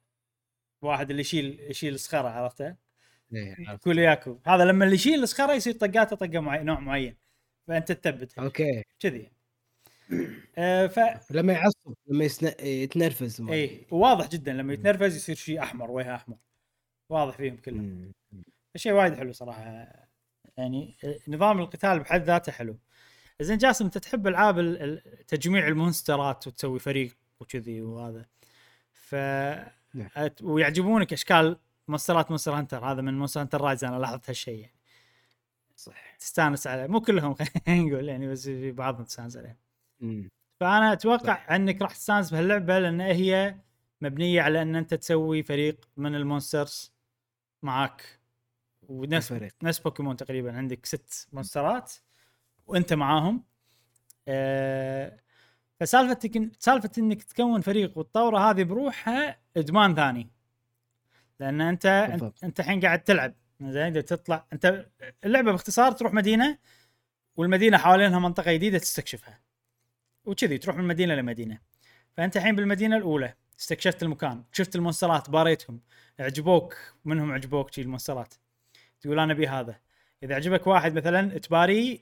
واحد اللي يشيل يشيل الصخره عرفته؟ إيه، عرفت. كولياكو. هذا لما اللي يشيل الصخره يصير طقاته طقة معين نوع معين. فأنت تثبت. أوكي. كذي. آه ف لما يعصب لما يسن... يتنرفز. اي أدري. واضح جدا لما يتنرفز يصير شيء أحمر وجهه أحمر. واضح فيهم كلهم. شيء وايد حلو صراحة. يعني نظام القتال بحد ذاته حلو. زين جاسم أنت تحب ألعاب ال- ال- تجميع ال monsterات وتسوي فريق وكذي وهذا. ف نعم. ويعجبونك أشكال monsterات Monster Hunter. هذا من Monster Hunter Rise أنا لاحظت هالشيء يعني. صح تستانس عليه. مو كلهم خلينا نقول يعني بس في بعضهم تستانس عليه. فأنا أتوقع أنك راح تستانس بهاللعبة لأن هي مبنية على أن أنت تسوي فريق من ال monsters معاك. ونفس الفريق. نفس بوكيمون تقريبا. عندك ست monsterات وأنت معاهم. أه فسالفه سالفة إنك تكون فريق وتطوره هذه بروحها إدمان ثاني. لأن أنت بالضبط. أنت الحين قاعد تلعب. زين تطلع أنت اللعبة باختصار تروح مدينة والمدينة حوالينها منطقة جديدة تستكشفها. وكذي تروح من مدينة لمدينة. فأنت الحين بالمدينة الأولى استكشفت المكان شفت المونسترات باريتهم. عجبوك منهم عجبوك شي المونسترات تقول أنا أبي هذا. إذا عجبك واحد مثلا تباريه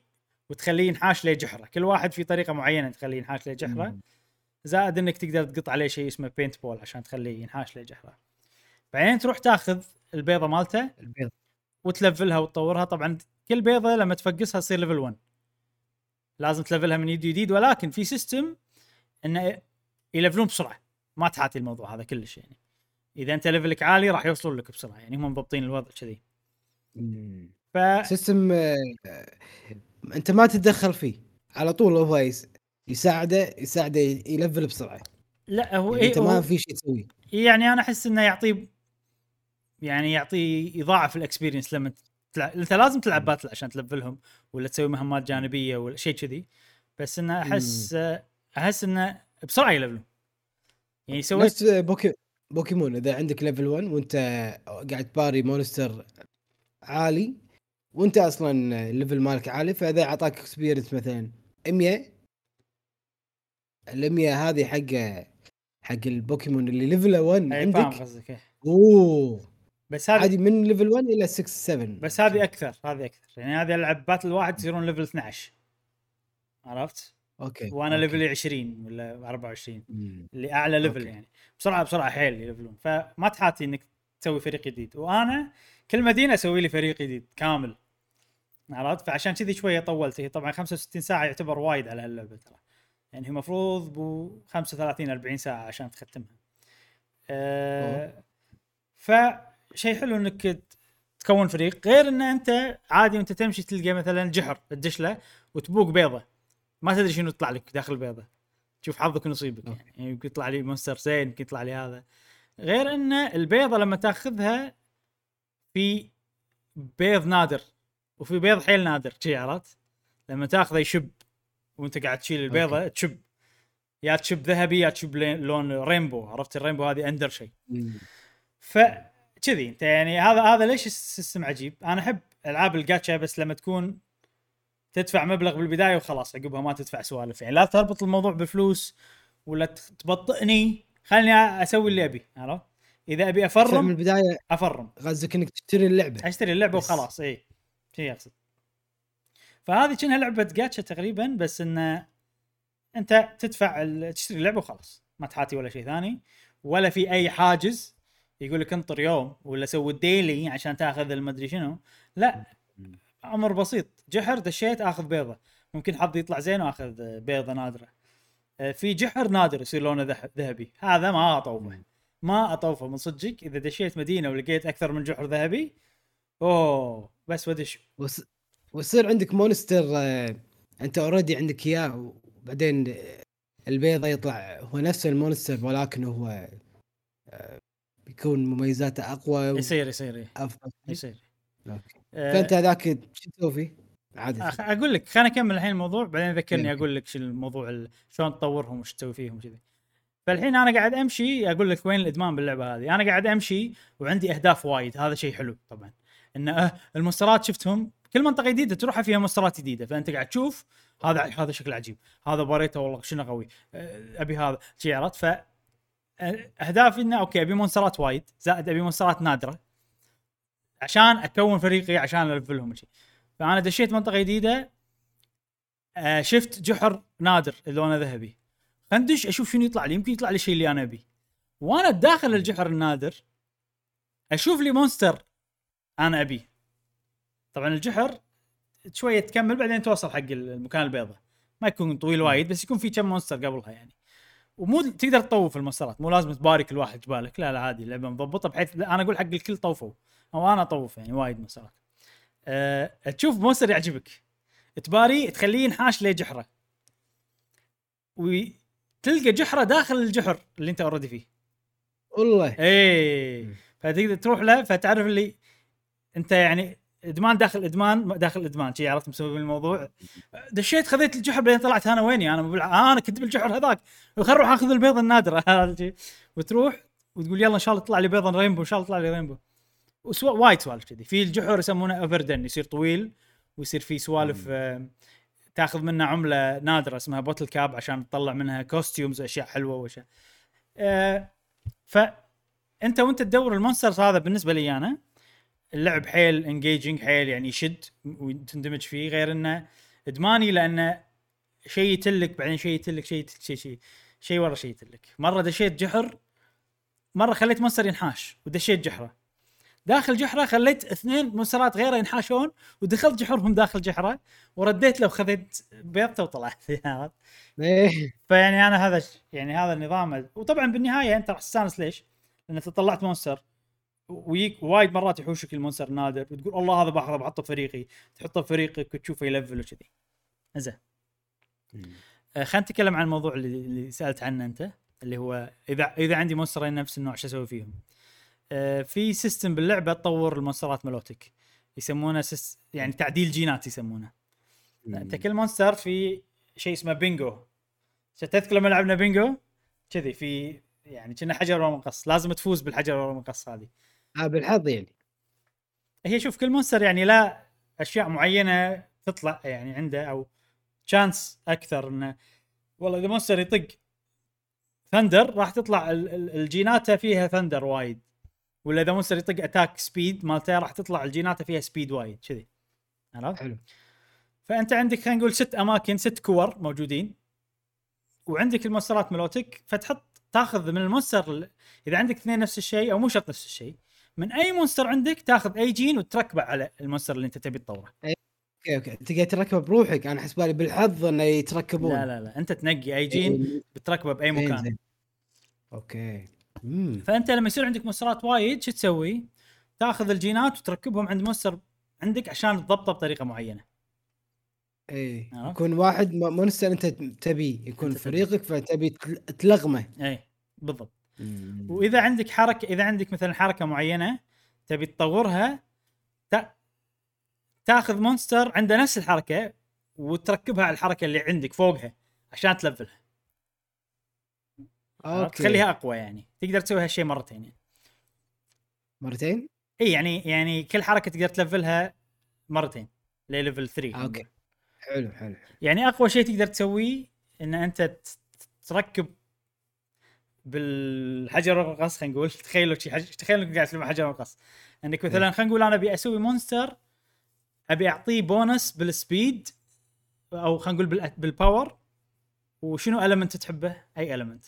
وتخليه ينحاش له جحرة. كل واحد في طريقة معينة تخليه ينحاش له جحرة. زائد إنك تقدر تقط عليه شيء اسمه paint ball عشان تخليه ينحاش له جحرة. بعدين تروح تاخذ البيضة مالته البيض وتلفلها وتطورها. طبعا كل بيضة لما تفقسها تصير level 1 لازم تلفلها من جديد جديد. ولكن في system إنه يلفلون بسرعة. ما تحاتي الموضوع هذا كلش يعني. إذا أنت level ك عالي راح يوصلون لك بسرعة. يعني هم مضبطين الوضع كذي. ف system آه، أنت ما تتدخل فيه. على طول هو يس- يساعده يساعده يلفل بسرعة. لا هو يعني إيه أنت هو ما في شيء تسويه. يعني أنا أحس إنه يعطي يعني يعطي يضاعف ال experience لما تلعب أنت لازم تلعب battle عشان تلفلهم ولا تسوي مهمات جانبية ولا شيء كذي. بس إنه أحس أحس إنه بسرعة يلفلون يعني سويت بوكي بوكيمون إذا عندك level 1 وأنت قاعد تباري monster عالي وأنت أصلا ال level مالك عالي فإذا أعطاك experience مثلا 100 ال 100 هذه حق حق البوكيمون اللي level 1 أي فاهم عندك قصدك إيه. أوه! بس هذه عادي من level 1 إلى 6 7 بس هذه أكثر هذه أكثر. يعني هذه ألعب battle واحد يصيرون level 12 عرفت؟ okay وأنا okay. level ي 20 ولا 24 مم. اللي أعلى level okay. يعني. بسرعة بسرعة حيل يلفلون. فما تحاتي إنك تسوي فريق جديد. وأنا كل مدينة أسوي لي فريق جديد كامل. عرفت؟ فعشان كذي شوية طولت. هي طبعا 65 ساعة يعتبر وايد على هاللعبة ترى. يعني هي المفروض بو 35 40 ساعة عشان تختمها. أه فشيء حلو إنك تكون فريق غير إن أنت عادي وأنت تمشي تلقى مثلا جحر تدش له وتبوق بيضة. ما تدري شنو يطلع لك داخل البيضة. تشوف حظك ونصيبك. okay. يعني يمكن يطلع لي monster زين يمكن يطلع لي هذا. غير إن البيضة لما تاخذها في بيض نادر وفي بيض حيل نادر شي عرفت؟ لما تاخذه يشب وأنت قاعد تشيل البيضة تشب. يا تشب ذهبي يا تشب لون rainbow عرفت؟ ال rainbow هذه أندر شيء. مم. فكذي انت يعني هذا هذا ليش ال system عجيب؟ أنا أحب ألعاب الجاتشا بس لما تكون تدفع مبلغ بالبداية وخلاص عقبها ما تدفع سوالف. يعني لا تربط الموضوع بفلوس ولا تبطئني خليني أسوي اللي أبي عرفت؟ إذا أبي من أفرم البداية أفرم. قصدك إنك تشتري اللعبة. أشتري اللعبة بس. وخلاص اي شيء أقصد. فهذه كأنها لعبة جاتشا تقريبا بس انه أنت تدفع تشتري اللعبة وخلاص. ما تحاتي ولا شيء ثاني ولا في أي حاجز يقول لك انطر يوم ولا سوي الديلي عشان تاخذ المدري شنو. لا أمر بسيط. جحر دشيت آخذ بيضة. ممكن حظي يطلع زين وآخذ بيضة نادرة. آه، في جحر نادر يصير لونه ذه- ذهبي. هذا ما أطوفه. ما أطوفه من صدقك. إذا دشيت مدينة ولقيت أكثر من جحر ذهبي أوه بس ودش. وس... ويصير عندك monster آه، أنت already عندك اياه وبعدين البيضة يطلع هو نفس ال monster ولكن هو آه، بيكون مميزاته أقوى يصير يصير إيه، وافضل يصير. آه، فأنت هذاك شو تسوي فيه؟ عادة أخ- أقول لك خليني اكمل الحين الموضوع بعدين ذكرني. أقول لك شو الموضوع ال- شلون تطورهم وش تسوي فيهم كذي فالحين أنا قاعد أمشي أقول لك وين الإدمان باللعبة هذه. أنا قاعد أمشي وعندي أهداف وايد هذا شيء حلو طبعا. ان أه ال monsterات شفتهم كل منطقة جديدة تروحها فيها monsterات جديدة. فأنت قاعد تشوف هذا هذا شكله عجيب. هذا باريته والله شنو قوي أه، أبي هذا شي عرفت؟ ف اهدافي انه okay ابي monsterات وايد زائد ابي monsterات نادرة. عشان اكون فريقي عشان الفلهم شيء. فانا دشيت منطقة جديدة آه شفت جحر نادر لونه ذهبي. خندش أشوف شنو يطلع لي. يمكن يطلع لي الشيء اللي أنا ابيه وأنا داخل الجحر النادر أشوف لي monster أنا ابيه طبعا الجحر شوية تكمل بعدين توصل حق المكان البيضاء. ما يكون طويل وايد بس يكون في كم monster قبلها يعني. ومو تقدر تطوف المسارات مو لازم تباري كل واحد جبالك لا لا عادي اللعبه مضبطه بحيث أنا أقول حق الكل طوفوا أو أنا أطوف يعني وايد مسارات. أه تشوف monster يعجبك. تباري تخليه ينحاش لجحره وتلقى جحرة داخل الجحر اللي أنت already فيه. والله. إيه. فتقدر تروح له فتعرف اللي أنت يعني إدمان داخل إدمان داخل إدمان شي عرفت مسوي الموضوع. دشيت خذيت الجحر بعدين طلعت أنا ويني؟ أنا بالع... أنا كنت بالجحر هذاك. خل أروح أخذ البيضة النادرة؟ وتروح وتقول يلا إن شاء الله يطلع لي بيضة rainbow إن شاء الله يطلع لي rainbow. وسوا وايد سوالف كذي. في الجحر يسمونه أوفر den يصير طويل ويصير في سوالف آه، تاخذ منه عملة نادرة اسمها bottle cap عشان تطلع منها costumes واشياء حلوة وأشياء. آه، فانت وأنت تدور ال monsters هذا بالنسبة لي أنا اللعب حيل engaging حيل يعني يشد وتندمج فيه. غير إنه إدماني لأنه شيء يتلك بعدين شيء يتلك شيء يتلك شيء شيء شيء ورا شيء يتلك. مرة دشيت جحر مرة خليت monster ينحاش ودشيت جحره. داخل جحره خليت اثنين monster ات غيره ينحاشون ودخلت جحرهم داخل جحره ورديت له وخذيت بيضته وطلعت؟ إيه. فيعني أنا هذا يعني هذا النظام وطبعا بالنهاية أنت راح تستانس ليش؟ لأن أنت طلعت monster. ويك وايد مرات يحوشك ال monster نادر وتقول الله هذا باخذه بحطه بفريقي تحطه بفريقك وتشوفه ي level وكذي. زين. آه، خلينا نتكلم عن الموضوع اللي, اللي سألت عنه أنت اللي هو إذا إذا عندي monster ين نفس النوع شو أسوي فيهم؟ آه، في system باللعبة تطور ال monster ات ملوتك يسمونه سيس يعني تعديل جينات يسمونه. انت كل monster في شيء اسمه بينجو. تذكر لما لعبنا بينجو؟ كذي في يعني كنا حجر ورقة مقص. لازم تفوز بالحجر ورقة مقص هذه. آه بالحظ يعني. هي شوف كل monster يعني لا أشياء معينة تطلع يعني عنده أو chance أكثر انه والله إذا monster يطق thunder راح تطلع ال- ال- الجيناته فيها thunder وايد. ولا إذا monster يطق attack speed مالته راح تطلع الجيناته فيها speed وايد كذي. عرفت؟ حلو. فأنت عندك خلينا نقول ست أماكن ست كور موجودين. وعندك ال monster ات ملوتك فتحط تاخذ من ال monster ال- إذا عندك اثنين نفس الشيء أو مو شرط نفس الشيء من أي monster عندك تاخذ أي جين وتركبه على ال monster اللي أنت تبي تطوره. okay okay. تقدر تركبه بروحك. أنا حسبالي بالحظ إنه يتركبون. لا لا لا. أنت تنقي أي جين بتركبه بأي مكان. okay. فأنت لما يصير عندك monster ات وايد شو تسوي؟ تاخذ الجينات وتركبهم عند monster عندك عشان تضبطه بطريقة معينة. عرفت؟ يكون واحد monster أنت تبيه يكون تبيه. فريقك فتبي تل- تلغمه. إي بالضبط. وإذا عندك حركة إذا عندك مثلا حركة معينة تبي تطورها تا... تاخذ monster عنده نفس الحركة وتركبها على الحركة اللي عندك فوقها عشان ت level ها؟ okay. تخليها أقوى يعني. تقدر تسوي هالشيء مرتين. يعني. مرتين؟ إي يعني يعني كل حركة تقدر ت level ها مرتين ل level 3 okay. حلو حلو. يعني أقوى شيء تقدر تسويه إن أنت تركب بالحجر الرقص خلينا نقول. تخيلوا شي حج... تخيلوا إنك قاعد تلعب حجر الرقص إنك مثلا خلينا نقول أنا أبي أسوي مونستر أبي أعطيه بونس بالسبيد أو خلينا نقول بال... بالباور وشنو المنت تحبه؟ أي المنت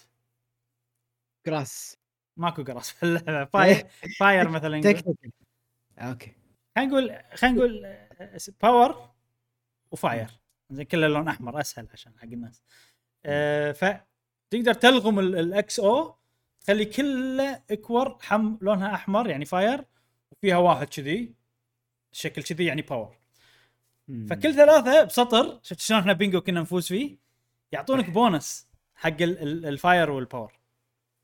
جراس ماكو اللعبه فاير فاير مثلا. تكنيكال أوكي. خلينا نقول خلينا نقول آه، باور وفاير زين كله لون أحمر أسهل عشان حق الناس. آه فتقدر تلغم الاكس أو تخلي كله اكور حم لونها أحمر يعني فاير وفيها واحد كذي. شكل كذي يعني باور فكل ثلاثة بسطر شفت شلون إحنا بينجو كنا نفوز فيه؟ يعطونك بونس حق ال- ال- الفاير والباور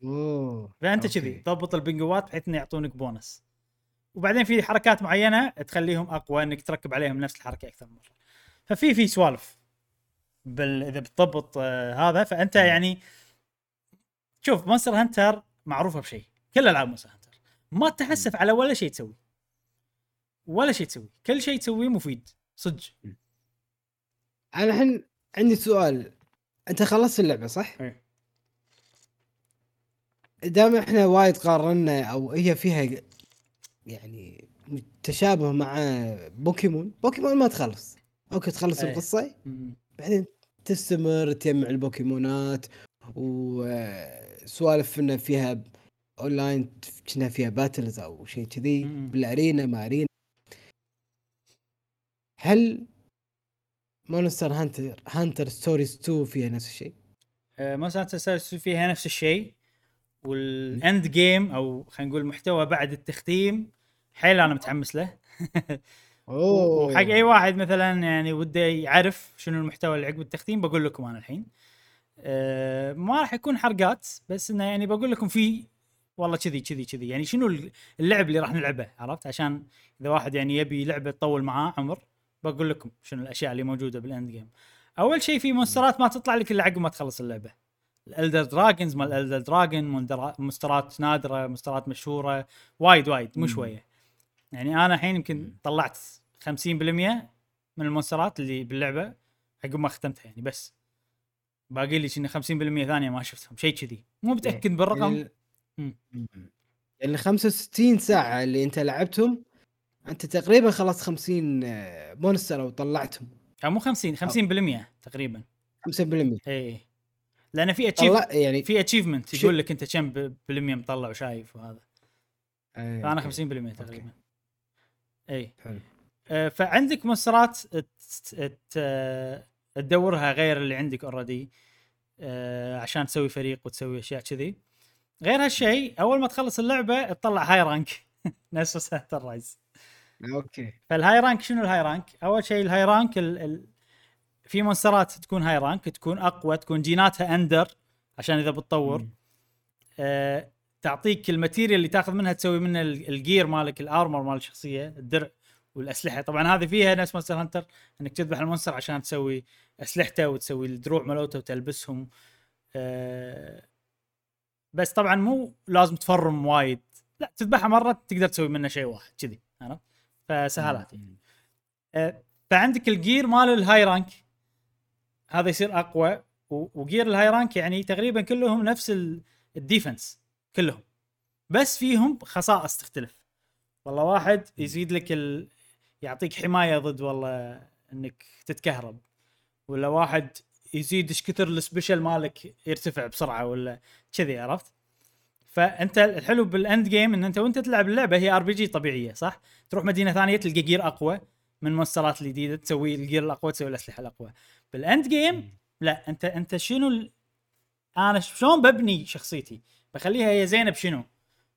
أوه. فأنت. كذي تضبط البنجوات بحيث إنه يعطونك بونس وبعدين في حركات معينة تخليهم أقوى إنك تركب عليهم نفس الحركة أكثر من مرة. ففي في سوالف. بال... إذا بتضبط آه هذا فأنت يعني شوف مونستر هانتر معروفة بشيء كل ألعاب مونستر هانتر. ما تحسف على ولا شيء تسوي. ولا شيء تسوي. كل شيء تسويه مفيد. صدق. أنا الحين عندي سؤال. أنت خلصت اللعبة صح؟ إيه. دام إحنا وايد قارنا أو هي فيها يعني تشابه مع بوكيمون بوكيمون ما تخلص. okay تخلص إيه. القصة. بعدين تستمر تجمع البوكيمونات وسوالف انه فيها أونلاين كنا فيها battles أو شيء كذي. بال arena ما arena هل مونستر هانتر هانتر ستوريز 2 فيها نفس الشيء؟ مونستر هانتر فيها نفس الشيء وال end game أو خلينا نقول محتوى بعد التختيم حيل أنا متحمس له أوه. وحق أي واحد مثلا يعني وده يعرف شنو المحتوى اللي عقب التختيم بقول لكم أنا الحين. أه ما راح يكون حرقات بس إنه يعني بقول لكم في والله كذي كذي كذي. يعني شنو اللعب اللي راح نلعبه عرفت؟ عشان إذا واحد يعني يبي لعبة تطول معاه عمر بقول لكم شنو الأشياء اللي موجودة بال end game أول شيء في مونسترات ما تطلع لك إلا عقب ما تخلص اللعبة. ال elder dragons مال ال elder dragon مونسترات نادرة مونسترات مشهورة وايد وايد مو. شوية. يعني أنا الحين يمكن طلعت 50% من المونسترات اللي باللعبة عقب ما ختمتها يعني بس. باقي لي شنو 50% ثانية ما شفتهم شيء كذي. مو متأكد بالرقم يعني. يعني 65 ساعة اللي أنت لعبتهم أنت تقريبا خلصت 50 آه، مونستر أو طلعتهم. مو 50 50% تقريبا. 5% اي لأن في achieve يعني في achievement شي- يقول لك أنت كم ب- بالمية مطلع وشايف وهذا. أي، فأنا okay. 50% تقريبا. إي. حلو. آه، فعندك مونسترات تدورها غير اللي عندك already عشان تسوي فريق وتسوي أشياء كذي. غير هالشيء أول ما تخلص اللعبة تطلع high rank نفس Sunbreak Rise okay. فال high rank شنو ال high rank؟ أول شيء ال high rank ال... ال... في مونسترات تكون high rank تكون أقوى تكون جيناتها أندر عشان إذا بتطور. آه، تعطيك ال material اللي تاخذ منها تسوي منها ال- ال gear مالك ال armor مال الشخصية الدرع والأسلحة. طبعا هذه فيها نفس مونستر هانتر إنك تذبح المونستر عشان تسوي أسلحته وتسوي الدروع مالته وتلبسهم. آه، بس طبعا مو لازم تفرم وايد. لا تذبحها مرة تقدر تسوي منه شيء واحد كذي عرفت؟ فسهالات يعني. آه، فعندك ال gear مال ال high rank هذا يصير أقوى. و gear ال high rank يعني تقريبا كلهم نفس ال- ال defense كلهم. بس فيهم خصائص تختلف. والله واحد يزيد لك ال... يعطيك حماية ضد والله إنك تتكهرب. ولا واحد يزيد إيش كثر ال special مالك يرتفع بسرعة ولا كذي عرفت؟ فأنت الحلو بال end game إن أنت وأنت تلعب اللعبة هي RPG طبيعية صح؟ تروح مدينة ثانية تلقى gear أقوى من المونسترات الجديدة تسوي ال gear الأقوى تسوي الأسلحة الأقوى. بال end game لا أنت أنت شنو ال... أنا شلون ببني شخصيتي؟ بخليها هي زينه بشنو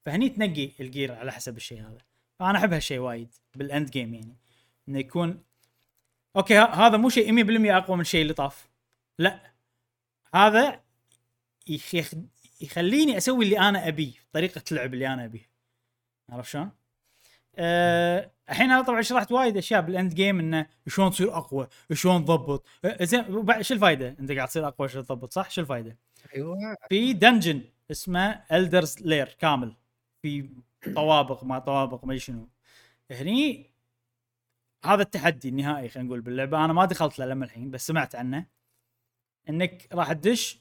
فهني تنقي الجير على حسب الشيء هذا. فأنا احب هالشيء وايد بال end game يعني. إنه يكون okay ه- هذا مو شيء 100% أقوى من الشيء اللي طاف. لا. هذا يخ... يخ... يخليني أسوي اللي أنا أبيه طريقة اللعب اللي أنا أبيه. عرفت شلون؟ أه... الحين أنا طبعا شرحت وايد أشياء بال end game إنه شلون تصير أقوى شلون تضبط. أه، زين شو الفائده؟ أنت قاعد تصير أقوى شلون تضبط صح؟ شو الفائده؟ أيوه. في dungeon اسمه الدرز لير كامل. في طوابق ما طوابق ما شنو. هني هذا التحدي النهائي خلينا نقول باللعبة. أنا ما دخلت له لما الحين بس سمعت عنه. إنك راح تدش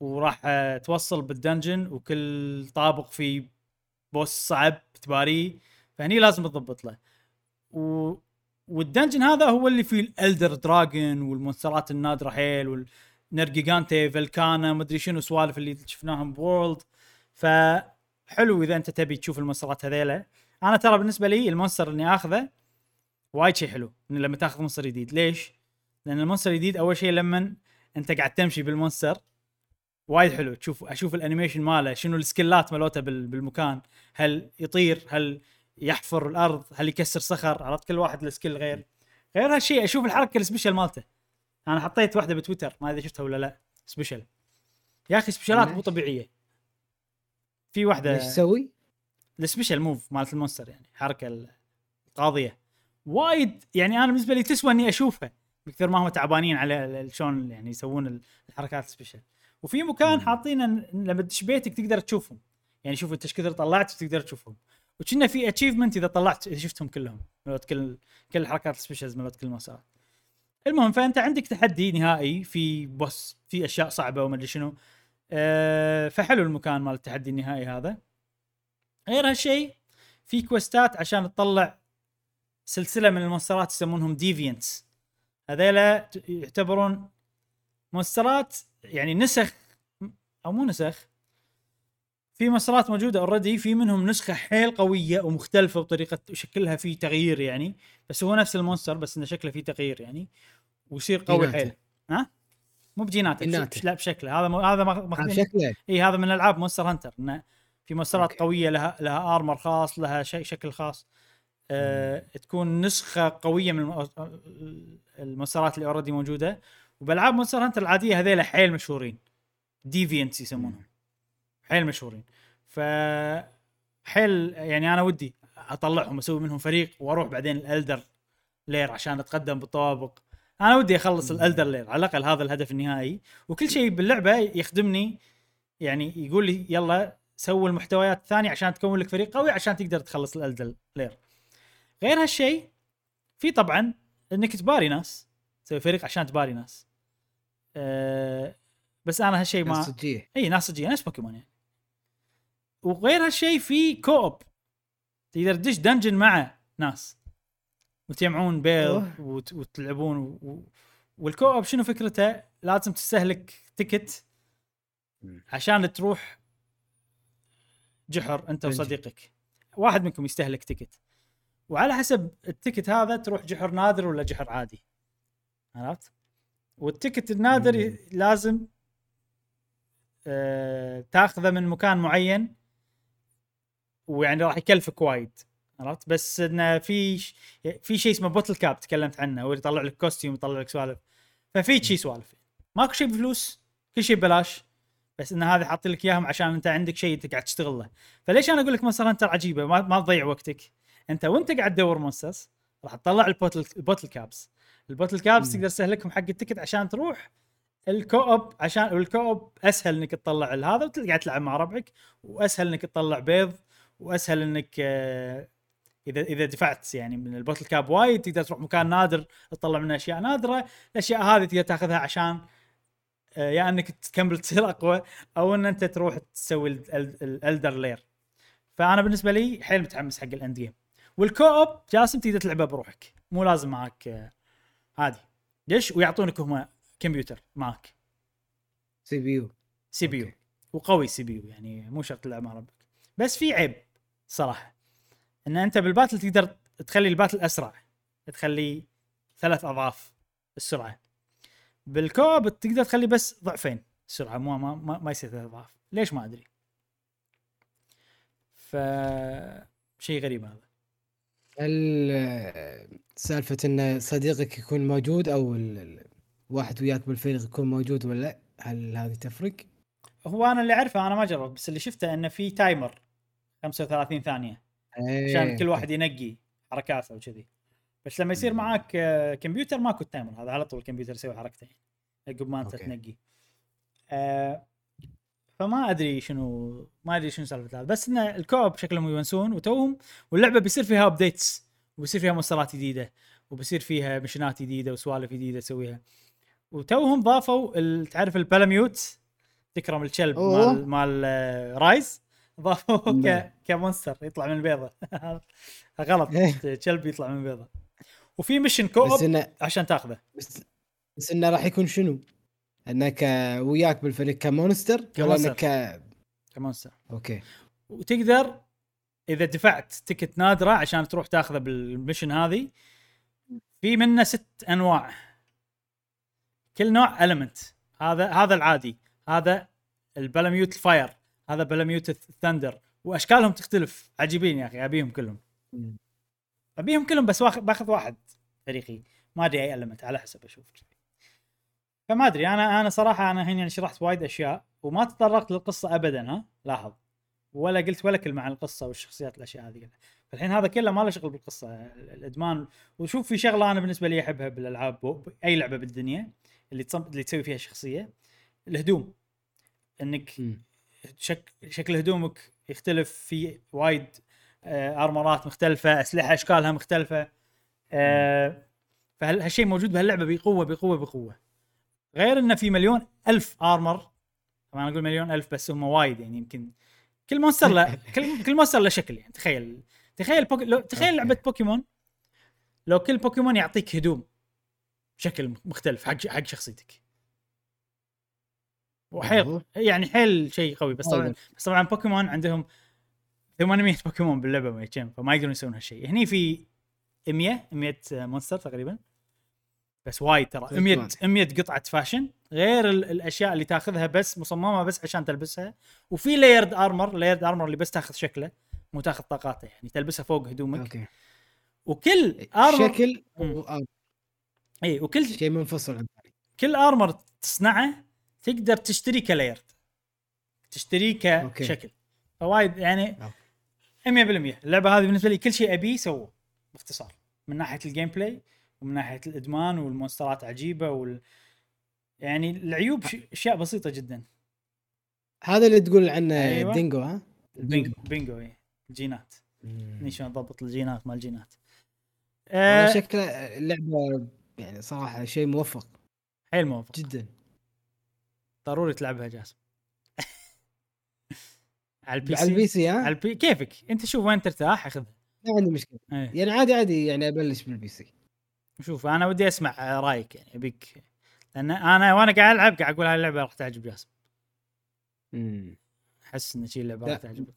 وراح توصل بال dungeon وكل طابق فيه boss صعب تباريه فهني لازم تضبط له. و... وال dungeon هذا هو اللي فيه ال elder dragon والمونسترات النادرة حيل وال Nergigante فلكانا مدري شنو سوالف اللي شفناهم ب World. فحلو إذا أنت تبي تشوف المونسترات هذيلا أنا ترى بالنسبة لي المونستر اللي أخذه وايد شيء حلو إن لما تأخذ مونستر جديد. ليش؟ لأن المونستر الجديد أول شيء لما أنت قاعد تمشي بالمونستر وايد حلو. تشوف أشوف ال animation ماله شنو ال skillات مالوته بال- بالمكان. هل يطير؟ هل يحفر الأرض؟ هل يكسر صخر؟ عرفت؟ كل واحد له skill غير. غير هالشيء أشوف الحركة ال special مالته. أنا حطيت واحدة بتويتر ما أدري شفتها ولا لا. special يا أخي specialات مو. طبيعية. في واحدة إيش تسوي؟ ال special move مالت المونستر يعني حركة القاضيه وايد يعني أنا بالنسبة لي تسوى إني اشوفها بكثر ما هم تعبانين على شلون يعني يسوون ال- الحركات ال special وفي مكان. حاطين لما تدش بيتك تقدر تشوفهم. يعني شوف أنت إيش كثر طلعت تقدر تشوفهم. وكنا في achievement إذا طلعت إذا شفتهم كلهم مالت كل كل الحركات ال specials مالت كل المسارات المهم فأنت عندك تحدي نهائي في boss في أشياء صعبة وما أدري شنو. أه فحلو المكان مال التحدي النهائي هذا. غير هالشيء في questات عشان تطلع سلسلة من المونسترات يسمونهم deviants هذيلا يعتبرون مونسترات يعني نسخ أو مو نسخ في مونسترات موجودة already في منهم نسخة حيل قوية ومختلفة وطريقه شكلها فيه تغيير يعني بس هو نفس المونستر بس إنه شكله فيه تغيير يعني ويصير قوي. حيل. ها؟ مو بجيناته لا بشكله. هذا مو هذا ما- ماخذين شكله. إي هذا من ألعاب مونستر هانتر إنه في okay. قوية لها لها armor خاص لها شيء شكل خاص. آه تكون نسخة قوية من المونسترات اللي already موجودة. وبألعاب Monster Hunter العادية هذيلا حيل مشهورين. deviants يسمونهم. حيل مشهورين. ف حيل يعني أنا ودي أطلعهم أسوي منهم فريق وأروح بعدين ال Elder Lair عشان أتقدم بالطوابق. أنا ودي أخلص. ال Elder Lair على الأقل هذا الهدف النهائي. وكل شيء باللعبة يخدمني يعني يقول لي يلا سوي المحتويات الثانية عشان تكون لك فريق قوي عشان تقدر تخلص ال Elder Lair. غير هالشيء في طبعا إنك تباري ناس تسوي فريق عشان تباري ناس. أه بس أنا هالشيء ما صجيه إي ناس صجيه نفس بوكيمون يعني. وغير هالشيء في co-op تقدر تدش dungeon مع ناس وتجمعون بيض. وت... وتلعبون و... و... وال co-op شنو فكرته؟ لازم تستهلك ticket. عشان تروح جحر انت dungeon. وصديقك واحد منكم يستهلك ticket وعلى حسب ال ticket هذا تروح جحر نادر ولا جحر عادي عرفت؟ وال ticket النادر مم. لازم آه تاخذه من مكان معين ويعني راح يكلفك وايد عرفت؟ بس انه في ش- في شيء اسمه bottle cap تكلمت عنه هو يطلع لك costume يطلع لك سوالف. ففي شيء سوالف. ماكو شيء بفلوس كل شيء ببلاش بس إن هذا حاط لك إياهم عشان أنت عندك شيء أنت قاعد تشتغل له. فليش أنا أقول لك Monster Hunter عجيبة ما, ما تضيع وقتك. أنت وأنت قاعد تدور monsters راح تطلع ال bottle ال bottle caps ال bottle caps. تقدر تستهلكهم حق ال ticket عشان تروح ال co-op عشان وال co-op أسهل إنك تطلع هذا وقاعد تلعب مع ربعك وأسهل إنك تطلع بيض وأسهل إنك آه، إذا إذا دفعت يعني من ال bottle cap وايد تقدر تروح مكان نادر تطلع منه أشياء نادرة. الأشياء هذه تقدر تأخذها عشان آه، يا إنك تكمل تصير أقوى أو إن أنت تروح تسوي ال Elder Lair فأنا بالنسبة لي حيل متحمس حق ال end game وال co-op جاسم تقدر تلعبه بروحك. مو لازم معك آه، عادي ليش؟ ويعطونك هم كمبيوتر معك سي بي يو. سي بي يو. وقوي سي بي يو يعني مو شرط تلعب مع ربعك. بس في عيب صراحة. إن أنت بال battle تقدر تخلي ال battle أسرع تخليه ثلاث أضعاف السرعة. بال co-op تقدر تخلي بس ضعفين السرعة مو ما, ما, ما يصير ثلاث أضعاف. ليش ما أدري. ف شيء غريب هذا. هل سالفة إن صديقك يكون موجود أو ال- ال- واحد وياك بالفريق يكون موجود ولا لأ هل هذه تفرق؟ هو أنا اللي أعرفه أنا ما جربت بس اللي شفته انه في timer 35 ثانية عشان إيه. كل واحد ينقي حركاته وكذي بس لما يصير. معاك آه، كمبيوتر ماكو ال timer هذا على طول الكمبيوتر يسوي حركته عقب ما أنت. تنقي آه فما أدري شنو ما أدري شنو سالفة هذا بس إن ال co-op شكلهم يونسون وتوهم واللعبة بيصير فيها updates وبيصير فيها monster ات جديدة وبصير فيها mission ات جديدة وسوالف جديدة تسويها وتوهم ضافوا تعرف ال Palamute تكرم الكلب. مال مال آه، Rise ضافوه نعم. ك... ك monster يطلع من البيضه غلط. إيه. كلب يطلع من البيضه وفي mission co-op بس انه عشان تاخذه. بس, بس إنه راح يكون شنو؟ انك وياك بالفريق ك monster؟ ولا ك monster. انك ك... ك monster. أوكي. وتقدر إذا دفعت ticket نادرة عشان تروح تاخذه بال mission هذه في منه ست أنواع. كل نوع element هذا هذا العادي. هذا ال Palamute ال fire هذا Palamute ال thunder وأشكالهم تختلف. عجيبين يا أخي أبيهم كلهم. أبيهم كلهم بس واخذ بأخذ واحد فريقي ما أدري أي element على حسب أشوف. فما أدري أنا أنا صراحة أنا هنا يعني شرحت وايد أشياء وما تطرقت للقصة ابدا ها؟ لاحظ. ولا قلت ولا كلمة عن القصة والشخصيات الأشياء هذه كلها. فالحين هذا كله ما له شغل بالقصة الإدمان. وشوف في شغلة أنا بالنسبة لي أحبها بالألعاب أي لعبة بالدنيا اللي. اللي تسوي فيها شخصية. الهدوم. إنك مم. شك... شكل هدومك يختلف في وايد آه armor ات مختلفة أسلحة أشكالها مختلفة آه فهالشيء موجود بهاللعبة بقوة بقوة بقوة. غير إنه في مليون ألف armor طبعا أقول مليون ألف بس هم وايد يعني يمكن كل monster له كل كل monster له شكل يعني. تخيل تخيل بوك... لو تخيل. لعبة بوكيمون لو كل بوكيمون يعطيك هدوم بشكل مختلف حق حق شخصيتك. وحيل. يعني حيل شيء قوي. بس طبعا أيوة. بس طبعا بوكيمون عندهم 800 بوكيمون باللعبة ما كم فما يقدرون يسوون هالشيء. هني في 100 100 monster تقريبا. بس وايد ترى. 100 طبعاً. 100 قطعة fashion غير ال- الأشياء اللي تاخذها بس مصممة بس عشان تلبسها. وفي layered armor layered armor اللي بس تاخذ شكله مو تاخذ طاقاته. يعني تلبسها فوق هدومك. أوكي. وكل armor شكل. و- اي وكل شيء منفصل عن كل armor تصنعه تقدر تشتري ك layered تشتريه كشكل. فوايد يعني 100% اللعبة هذه بالنسبة لي كل شيء ابيه سووه باختصار. من ناحية ال gameplay ومن ناحية الإدمان وال monster ات عجيبة وال يعني العيوب ش- أشياء بسيطة جدا. هذا اللي تقول عنه أيوة. دينجو ها؟ البينجو بينجو إيه. الجينات. هني شلون نضبط الجينات مال الجينات. أه شكله اللعبة يعني صراحة شيء موفق. حيل موفق. جدا. ضروري تلعبها جاسم. على البي على البي سي سي ها؟ على البي كيفك؟ انت شوف وين ترتاح اخذها ما عندي مشكلة. إيه. يعني عادي عادي يعني أبلش بالبي سي. شوف أنا ودي أسمع رأيك يعني ابيك لأن أنا وأنا قاعد ألعب قاعد أقول هاي اللعبة راح تعجب جاسم. امم أحس إن شي اللعبة. راح تعجبك.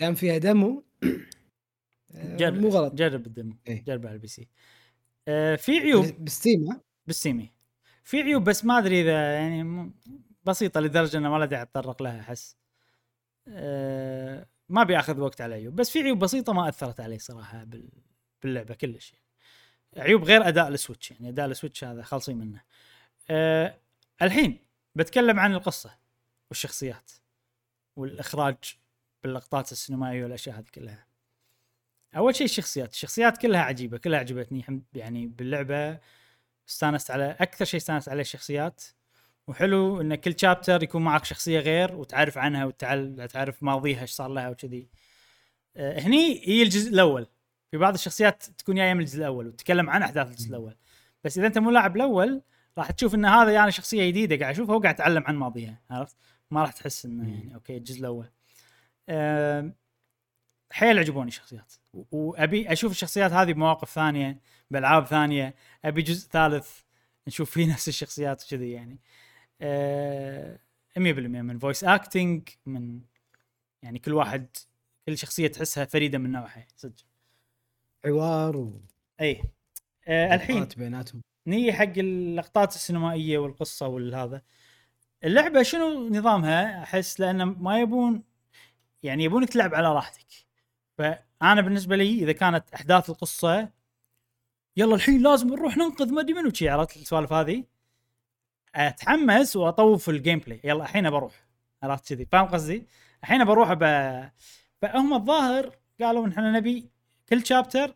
دام فيها دمو آه، جرب مو غلط. جرب الدم إيه. جرب على البي سي. آه في عيوب. بستيم ها؟ في عيوب بس ما أدري إذا يعني بسيطة لدرجة إنه ما له داعي اتطرق لها أحس. آه ما أبي أخذ وقت على عيوب بس في عيوب بسيطة ما أثرت علي صراحة بال باللعبة كلش عيوب غير أداء السويتش يعني أداء السويتش هذا خالصين منه. آه الحين بتكلم عن القصة والشخصيات والإخراج باللقطات السينمائية والأشياء هذه كلها. أول شيء الشخصيات الشخصيات كلها عجيبة كلها عجبتني يعني باللعبة استانست على أكثر شيء استانست عليه الشخصيات. وحلو إن كل chapter يكون معك شخصية غير وتعرف عنها وتعرف ماضيها إيش صار لها وكذي. آه، هني هي الجزء الأول. في بعض الشخصيات تكون جاية من الجزء الأول وتتكلم عن أحداث الجزء الأول. بس إذا أنت مو لاعب الأول راح تشوف إن هذا يعني شخصية جديدة قاعد أشوفها وقاعد أتعلم عن ماضيها عرفت؟ ما راح تحس إنه يعني أوكي الجزء الأول. آم، حيل عجبوني الشخصيات. وأبي أشوف الشخصيات هذه بمواقف ثانية بألعاب ثانية أبي جزء ثالث نشوف فيه نفس الشخصيات وكذي يعني. آه، 100% من voice acting من يعني كل واحد كل شخصية تحسها فريدة من نوعها صدق. حوار و اي آه الحين بيناتهم. نيجي حق اللقطات السينمائية والقصة والهذا. اللعبة شنو نظامها؟ أحس لأن ما يبون يعني يبونك تلعب على راحتك. فأنا بالنسبة لي إذا كانت أحداث القصة يلا الحين لازم نروح ننقذ ما أدري منو شي عرفت السوالف هذه؟ أتحمس وأطوف ال gameplay يلا الحين بروح عرفت كذي؟ فاهم قصدي؟ الحين بروح ب فهم الظاهر قالوا إن إحنا نبي كل chapter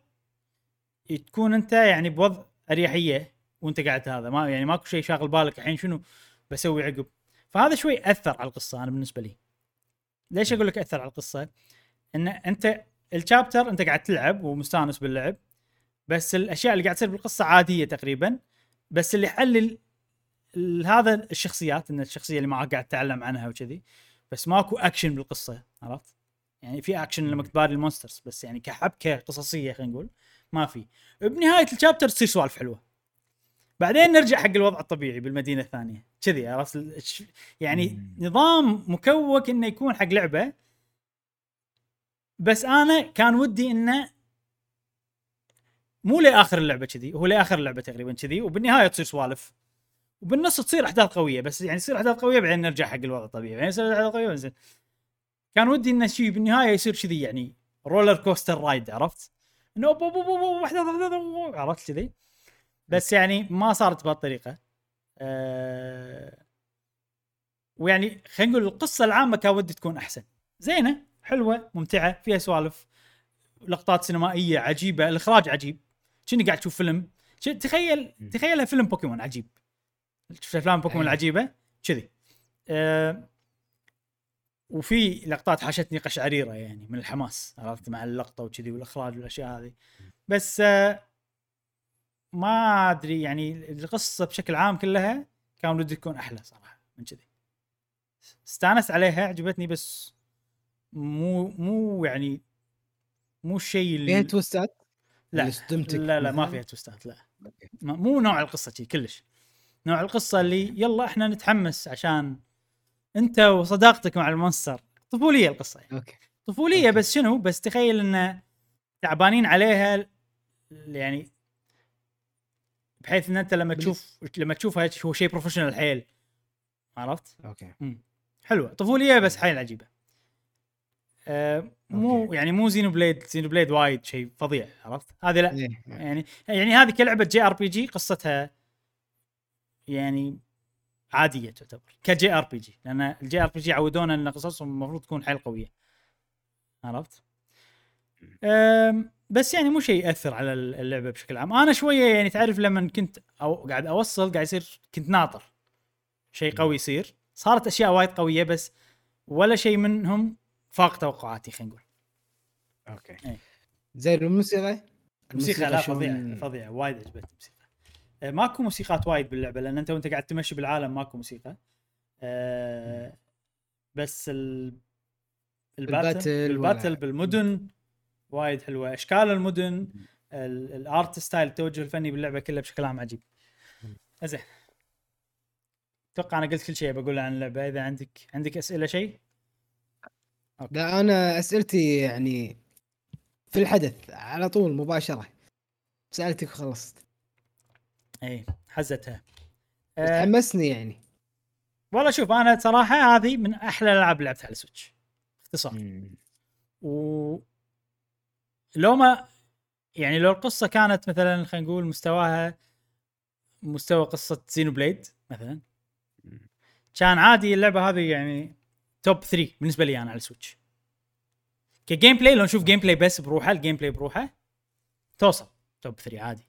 تكون أنت يعني بوضع أريحية وأنت قاعد هذا. ما يعني ماكو شيء شاغل بالك الحين شنو بسوي عقب. فهذا شوي أثر على القصة أنا بالنسبة لي. ليش أقول لك أثر على القصة؟ إن أنت ال chapter انت قاعد تلعب ومستانس باللعب بس الأشياء اللي قاعد تصير بالقصة عادية تقريبا بس اللي يحلل هذا الشخصيات إن الشخصية اللي معك قاعد تتعلم عنها وكذي بس ماكو اكشن بالقصة عرفت؟ يعني في اكشن لما تباري ال monsters بس يعني كحبكة قصصية خلينا نقول ما في. بنهاية ال chapter تصير سوالف حلوة. بعدين نرجع حق الوضع الطبيعي بالمدينة الثانية. كذي عرفت؟ يعني. نظام مكوك إنه يكون حق لعبة بس أنا كان ودي إنه مو لآخر اللعبة كذي هو لآخر اللعبة تقريبا كذي وبالنهاية تصير سوالف. وبالنص تصير أحداث قوية بس يعني تصير أحداث قوية بعدين نرجع حق الوضع الطبيعي بعدين يصير أحداث قوية بعدين كان ودي إنه شيء بالنهاية يصير كذي يعني roller coaster ride عرفت؟ إنه أحداث أحداث عرفت كذي؟ بس يعني ما صارت بهالطريقة. أه ويعني خلينا نقول القصة العامة كان ودي تكون أحسن. زينة؟ حلوة ممتعة فيها سوالف لقطات سينمائية عجيبة الإخراج عجيب. كأني قاعد تشوف فيلم تخيل تخيلها فيلم بوكيمون عجيب. شفت أفلام بوكيمون أي. العجيبة؟ كذي. أه وفي لقطات حاشتني قشعريره يعني من الحماس عرفت؟ مع اللقطة وكذي والإخراج والأشياء هذه. بس أه ما أدري يعني القصة بشكل عام كلها كان ودي تكون أحلى صراحة من كذي. استانست عليها عجبتني بس مو مو يعني مو الشيء اللي فيها twistات؟ لا اللي لا لا ما؟ فيها twistات لا. مو نوع القصة شي كلش. نوع القصة اللي يلا إحنا نتحمس عشان أنت وصداقتك مع ال monster. طفولية القصة يعني. أوكي. طفولية أوكي. بس شنو؟ بس تخيل انه تعبانين عليها يعني بحيث إن أنت لما تشوف لما تشوفها هو شيء professional حيل. عرفت؟ أوكي. مم. حلوة. طفولية بس حيل عجيبة. آه مو أوكي. يعني مو زينو بليد زينو بليد وايد شيء فظيع عرفت؟ هذه لا إيه. يعني يعني هذه كلعبة JRPG قصتها يعني عادية تعتبر ك JRPG لأن ال JRPG عودونا إن قصصهم المفروض تكون حيل قوية عرفت؟ بس يعني مو شيء يأثر على اللعبة بشكل عام أنا شوية يعني تعرف لما كنت أو قاعد أوصل قاعد يصير كنت ناطر شيء قوي يصير صارت أشياء وايد قوية بس ولا شيء منهم فاق توقعاتي خلينا نقول. أوكي. إيه. زين الموسيقى؟ الموسيقى لا فظيعة فظيعة وايد عجبتني الموسيقى. آه، ماكو موسيقات وايد باللعبة لأن أنت وأنت قاعد تمشي بالعالم ماكو موسيقى. آه، بس ال ال battle ال battle بالمدن وايد حلوة. أشكال المدن ال- الـ art style التوجه الفني باللعبة كلها بشكل عام عجيب. زين. أتوقع أنا قلت كل شيء بقول عن اللعبة. إذا عندك عندك أسئلة شيء؟ لا أنا أسئلتي يعني في الحدث على طول مباشرة. سألتك وخلصت. اي حزتها. أه حمسني يعني. والله شوف أنا صراحة هذه من أحلى الالعاب اللي لعبتها على ال Switch باختصار. و لو ما يعني لو القصة كانت مثلا خلينا نقول مستواها مستوى قصة Xenoblade مثلا كان عادي اللعبة هذه يعني top 3 بالنسبة لي أنا على ال Switch ك gameplay لو نشوف gameplay بس بروحه ال gameplay بروحه توصل. top 3 عادي.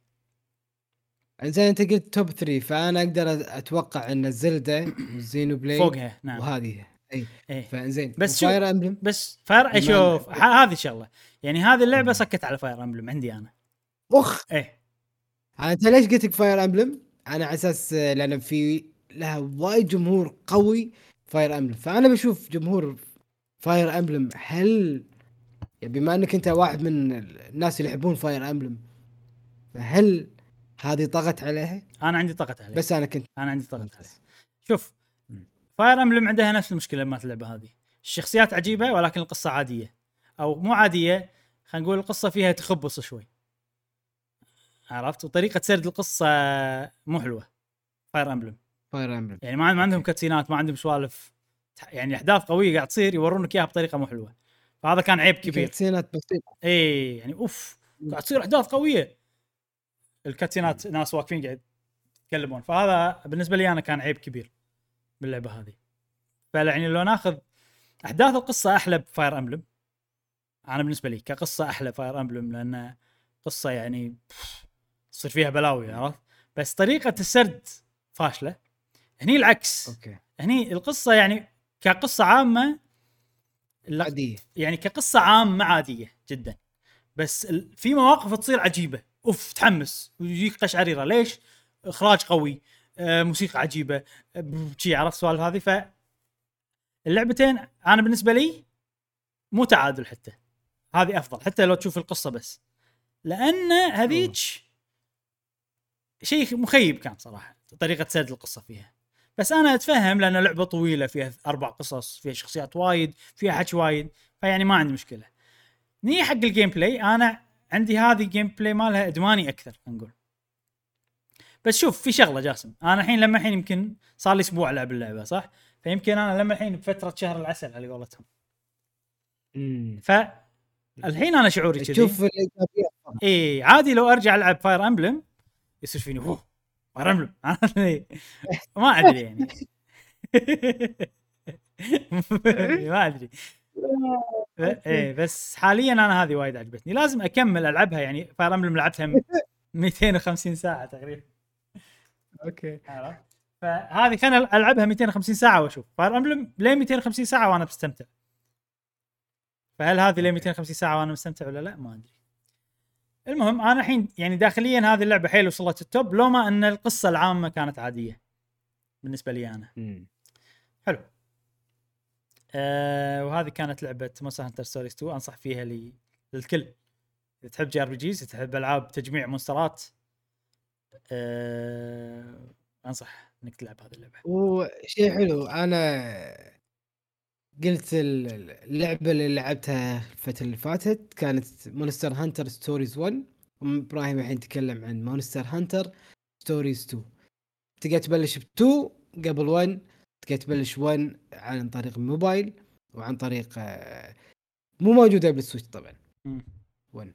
زين أنت قلت top 3 فأنا أقدر أتوقع إن ال Zelda وال Xenoblade فوقها نعم. وهذه. إي. إيه فإنزين. بس شو- Fire Emblem؟ بس Fire شوف هذه شغله يعني هذه اللعبة طغت على Fire Emblem عندي أنا. أخ! إيه أنت ليش قلت لك Fire Emblem؟ أنا على أساس آه، لأن في لها وايد جمهور قوي. Fire Emblem فأنا بشوف جمهور Fire Emblem هل بما إنك أنت واحد من الناس اللي يحبون Fire Emblem هل هذه طغت عليها؟ أنا عندي طاغية عليه بس أنا كنت أنا عندي طاغية عليه ممتاز. شوف. Fire Emblem عندها نفس المشكلة مالت اللعبة هذه. الشخصيات عجيبة ولكن القصة عادية. أو مو عادية خلينا نقول القصة فيها تخبص شوي. عرفت؟ وطريقة سرد القصة مو حلوة. Fire Emblem Fire Emblem يعني ما ما عندهم cutscene ات ما عندهم سوالف. يعني أحداث قوية قاعد تصير يورونك إياها بطريقة مو حلوة. فهذا كان عيب كبير. scene ات بسيطة. اي يعني أوف قاعد تصير أحداث قوية. ال cutscene ات ناس واقفين قاعد يتكلمون. فهذا بالنسبة لي أنا كان عيب كبير باللعبة هذه. فيعني لو ناخذ أحداث القصة أحلى ب Fire Emblem أنا بالنسبة لي كقصة أحلى Fire Emblem لأن قصة يعني تصير فيها بلاوي عرفت؟ بس طريقة السرد فاشلة. هني العكس. أوكي. هني القصة يعني كقصة عامة عادية. يعني كقصة عامة عادية جدا. بس في مواقف تصير عجيبة. أوف تحمس. ويجيك قشعريره ليش؟ إخراج قوي. آه، موسيقى عجيبة. شي عرفت السوالف هذه؟ ف اللعبتين أنا بالنسبة لي مو تعادل حتى. هذه أفضل حتى لو تشوف القصة بس. لأن هذيك شيء مخيب كان صراحة طريقة سرد القصة فيها. بس أنا أتفهم لأن لعبه طويلة فيها أربع قصص فيها شخصيات وايد فيها حكي وايد فيعني ما عندي مشكلة. نيجي حق ال gameplay أنا عندي هذه gameplay مالها إدماني أكثر نقول. بس شوف في شغلة جاسم. أنا الحين لما الحين يمكن صار لي أسبوع ألعب اللعبة صح؟ فيمكن أنا لما الحين بفترة شهر العسل على قولتهم. امم فالحين أنا شعوري كذي. تشوف الإيجابيات. اي عادي لو أرجع ألعب Fire Emblem يصير فيني أوه. Fire Emblem ما أدري يعني. ما أدري. إيه بس حاليا أنا هذه وايد عجبتني. لازم أكمل ألعبها يعني. Fire Emblem لعبتها 250 ساعة تقريبا. okay. فهذه خليني ألعبها 250 ساعة وأشوف. Fire Emblem لين 250 ساعة وأنا بستمتع. فهل هذه لين 250 ساعة وأنا مستمتع ولا لا؟ ما أدري. المهم أنا الحين يعني داخليا هذه اللعبة حيل وصلت ال top لو ما أن القصة العامة كانت عادية بالنسبة لي أنا. مم. حلو. آه وهذه كانت لعبة Monster Hunter Stories 2 أنصح فيها لي للكل. إذا تحب JRPGs تحب ألعاب تجميع monster ات آه أنصح إنك تلعب هذه اللعبة. وشيء حلو. أنا قلت ال- اللعبة اللي لعبتها الفترة اللي فاتت كانت Monster Hunter Stories 1 إبراهيم الحين تكلم عن Monster Hunter Stories 2 تقدر تبلش ب 2 قبل 1 تقدر تبلش 1 عن طريق الموبايل وعن طريق آه، مو موجودة بال Switch طبعا. مم. 1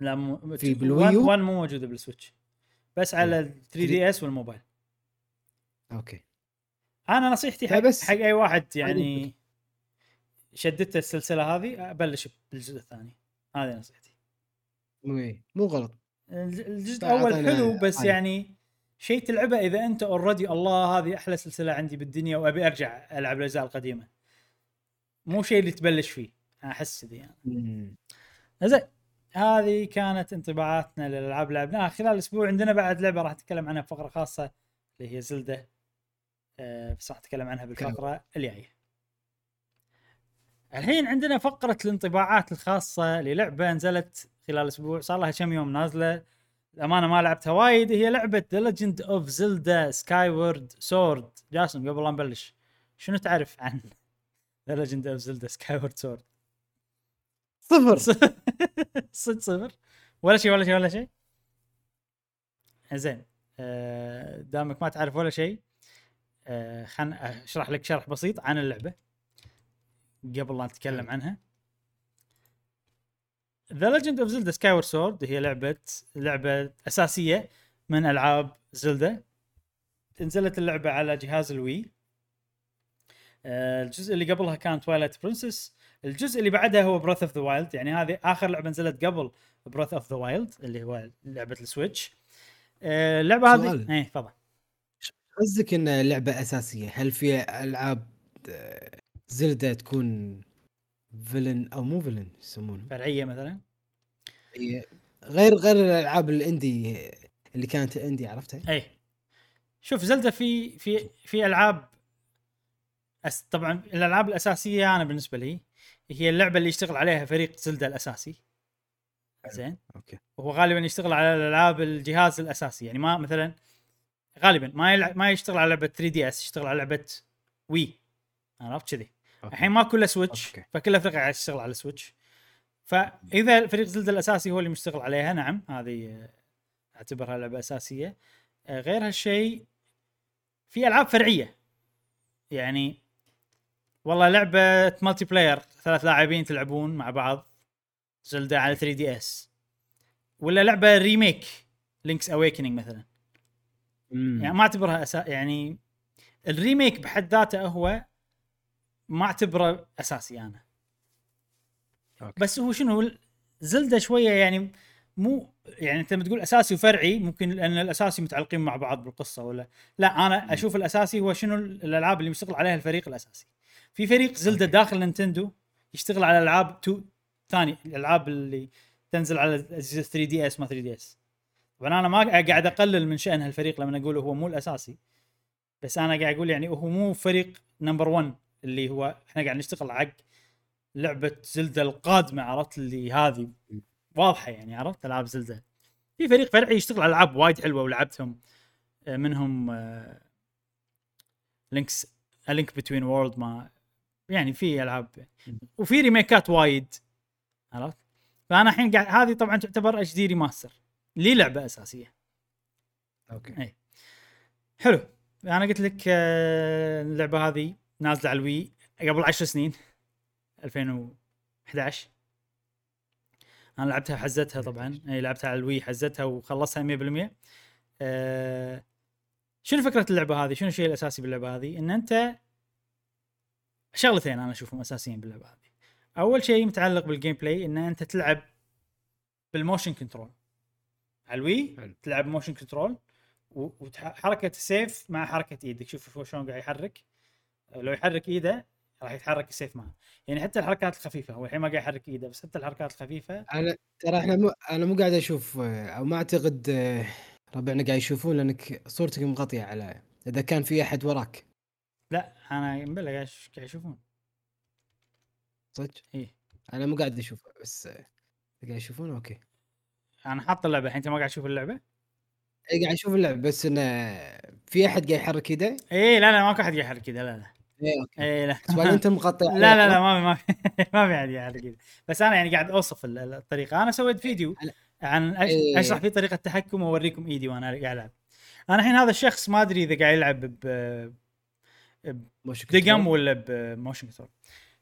لا مو في 1 بال Wii U؟ 1 مو موجودة بال Switch. بس على 3DS والموبايل. okay. أنا نصيحتي حق, بس- حق أي واحد يعني. شدته السلسلة هذه أبلش بالجزء الثاني. هذه نصيحتي. مو غلط. الج- الجزء الأول حلو بس عادي. يعني شيء تلعبه إذا أنت already الله هذه أحلى سلسلة عندي بالدنيا وأبي أرجع ألعب الأجزاء القديمة. مو شيء اللي تبلش فيه أحس كذي يعني. زين هذه كانت انطباعاتنا للألعاب اللي لعبناها خلال الأسبوع عندنا بعد لعبة راح نتكلم عنها بفقرة خاصة اللي هي Zelda. بس راح نتكلم عنها بالفقرة الجاية. الحين عندنا فقرة الانطباعات الخاصة للعبة نزلت خلال أسبوع صار لها كم يوم نازلة. الامانه ما لعبتها وايد. هي لعبة The Legend of Zelda Skyward Sword جاسم قبل لا نبلش شنو تعرف عن The Legend of Zelda Skyward Sword صفر. صدق صفر. ولا شيء ولا شيء ولا شيء. زين. آه، دامك ما تعرف ولا شيء آه، خلنا أشرح لك شرح بسيط عن اللعبة قبل لا نتكلم عنها. The Legend of Zelda Skyward Sword هي لعبة لعبة أساسية من ألعاب Zelda نزلت اللعبة على جهاز ال Wii. آه، الجزء اللي قبلها كان Twilight Princess الجزء اللي بعدها هو Breath of the Wild يعني هذه آخر لعبة نزلت قبل Breath of the Wild اللي هو لعبة ال Switch. آه، اللعبة هذه. إيه تفضل. قصدك إنها لعبة أساسية؟ هل في ألعاب آه، Zelda تكون filler أو مو filler يسمونه؟ فرعية مثلا؟ غير غير الألعاب ال indie اللي كانت indie عرفتها؟ اي شوف Zelda في في في ألعاب أس طبعا الألعاب الأساسية أنا بالنسبة لي هي اللعبة اللي يشتغل عليها فريق زلدة الأساسي. زين؟ okay. وهو غالبا يشتغل على الألعاب الجهاز الأساسي. يعني ما مثلا غالبا. ما يلع... ما يشتغل على لعبة 3DS يشتغل على لعبة وي عرفت كذي. الحين ما كله Switch. فكله فريق قاعد يشتغل على Switch فإذا فريق زلدة الأساسي هو اللي مشتغل عليها نعم هذه آه، أعتبرها لعبة أساسية. آه، غير هالشيء في ألعاب فرعية. يعني والله لعبة multiplayer ثلاث لاعبين تلعبون مع بعض زلدة على 3DS ولا لعبة remake Link's Awakening مثلا. مم. يعني ما اعتبرها أسا... يعني ال remake بحد ذاته هو ما اعتبره اساسي أنا okay. بس هو شنو زلدة شوية يعني مو يعني انت لما تقول اساسي وفرعي ممكن لأن الاساسي متعلقين مع بعض بالقصة ولا لا أنا أشوف الاساسي هو شنو الالعاب اللي مشتغل عليها الفريق الاساسي في فريق زلدة okay. داخل نينتندو يشتغل على العاب توه ثاني الالعاب اللي تنزل على اجهزه 3 دي اس ما 3 دي اس طبعا أنا ما قاعد أقلل من شأن هالفريق لما أقول هو مو الأساسي. بس أنا قاعد أقول يعني هو مو فريق number 1 اللي هو إحنا قاعد نشتغل حق لعبة زلدة القادمة عرفت؟ اللي هذه واضحة يعني عرفت؟ ألعاب زلدة. في فريق فرعي يشتغل على ألعاب وايد حلوة ولعبتهم آه، منهم لينكس Link Between Worlds ما يعني في ألعاب. وفي remakeات وايد عرفت؟ فأنا الحين قاعد هذه طبعا تعتبر HD remaster لي لعبه أساسية okay اي حلو أنا قلت لك آه، اللعبة هذه نازلة على الوي قبل 10 سنين 2011 أنا لعبتها حزتها طبعا اي لعبتها على الوي حزتها وخلصتها 100% أه شنو فكرة اللعبة هذه؟ شنو الشيء الأساسي باللعبة هذه؟ إن أنت شغلتين أنا أشوفهم أساسيين باللعبة هذه. أول شيء متعلق بال gameplay إن أنت تلعب بال motion control. على الوي حلو. تلعب motion control وحركه السيف مع حركة إيدك. شوف شلون قاعد يحرك. لو يحرك إيده راح يتحرك السيف معه. يعني حتى الحركات الخفيفة هو الحين ما قاعد يحرك إيده بس حتى الحركات الخفيفة. أنا ترى إحنا مو أنا مو قاعد أشوف آه، أو ما أعتقد آه، ربعنا قاعد يشوفون لأنك صورتك مغطيه على إذا كان في أحد وراك. لا أنا بلا قاعد قاعد يشوفون. صدق؟ إيه. أنا مو قاعد أشوف بس آه، قاعد يشوفون okay. أنا حاط اللعبة الحين أنت ما قاعد تشوف اللعبة؟ اي قاعد أشوف اللعب بس إنه في أحد قاعد يحرك ايده إيه لا لا ماكو أحد يحرك كذا لا لا. اي إيه لا. بس أنت مغطي لا لا لا ما ما في ما في أحد يحرك كذا بس أنا يعني قاعد أوصف ال- ال- الطريقة. أنا سويت فيديو عن إيه. أشرح فيه طريقة التحكم وأوريكم إيدي وأنا قاعد ألعب. أنا الحين هذا الشخص ما أدري إذا قاعد يلعب ب بدقم control. ولا ب motion control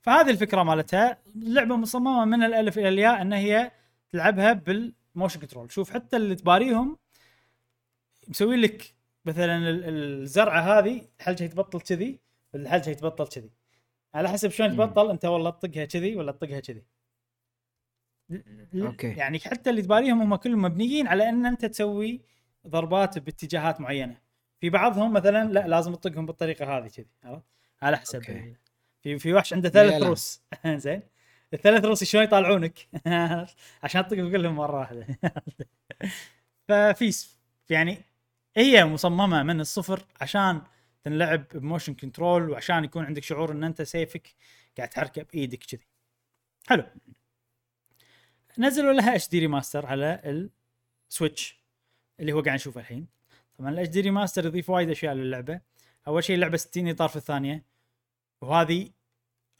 فهذه الفكرة مالتها. اللعبة مصممة من الألف إلى الياء إن هي تلعبها بال motion control شوف حتى اللي تحاربهم مسوي لك مثلا ال- الزرعة هذه الحلجة يتبطل كذي الحلجة يتبطل كذي. على حسب شلون. تبطل أنت والله تطقها كذي ولا تطقها كذي. okay. يعني حتى اللي تحاربهم هم كلهم مبنيين على أن أنت تسوي ضربات باتجاهات معينة. في بعضهم مثلا لا لازم تطقهم بالطريقة هذه كذي عرفت؟ على حسب okay. في في وحش عنده ثلاث لا. روس زين؟ الثلاث روس شلون يطالعونك؟ عشان تطقهم كلهم مرة واحدة. ففي يعني هي مصممة من الصفر عشان تنلعب ب motion control وعشان يكون عندك شعور إن أنت سيفك قاعد تحركه بإيدك كذي. حلو. نزلوا لها HD remaster على ال Switch اللي هو قاعد نشوفه الحين. طبعا ال HD remaster يضيف وايد أشياء للعبة. أول شيء اللعبة 60 إطار في الثانية. وهذه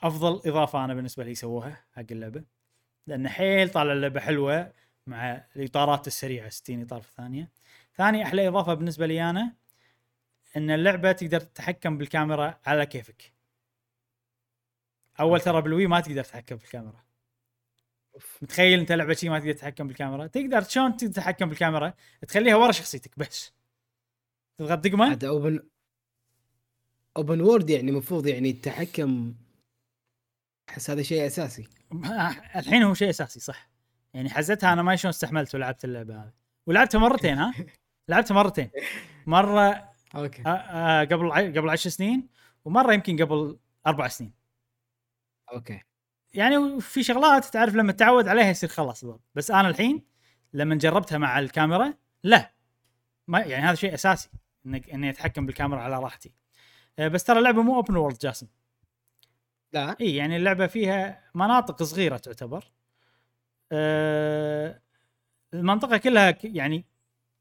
أفضل إضافة أنا بالنسبة لي سووها حق اللعبة. لأن حيل طالع اللعبة حلوة مع الإطارات السريعة 60 إطار في الثانية. ثاني أحلى إضافة بالنسبة لي أنا إن اللعبة تقدر تتحكم بالكاميرا على كيفك. أول ترى بالوي ما تقدر تتحكم بالكاميرا. متخيل أنت لعبة 3D ما تقدر تتحكم بالكاميرا؟ تقدر شلون تتحكم بالكاميرا؟ تخليها ورا شخصيتك بس. تضغط دقمه هذا open open world يعني المفروض يعني التحكم أحس هذا شيء أساسي. الحين هو شيء أساسي صح. يعني حزتها أنا ما شلون استحملت ولعبت اللعبة هذه. ولعبتها مرتين ها؟ لعبتها مرتين. مرة okay. آه آه قبل ع- قبل عشر سنين ومرة يمكن قبل أربع سنين. okay. يعني في شغلات تعرف لما تتعود عليها يصير خلاص. بس أنا الحين لما جربتها مع الكاميرا لا. ما يعني هذا شيء أساسي إنك إني أتحكم بالكاميرا على راحتي. آه، بس ترى اللعبة مو open world جاسم. لا. إي يعني اللعبة فيها مناطق صغيرة تعتبر. أه المنطقة كلها يعني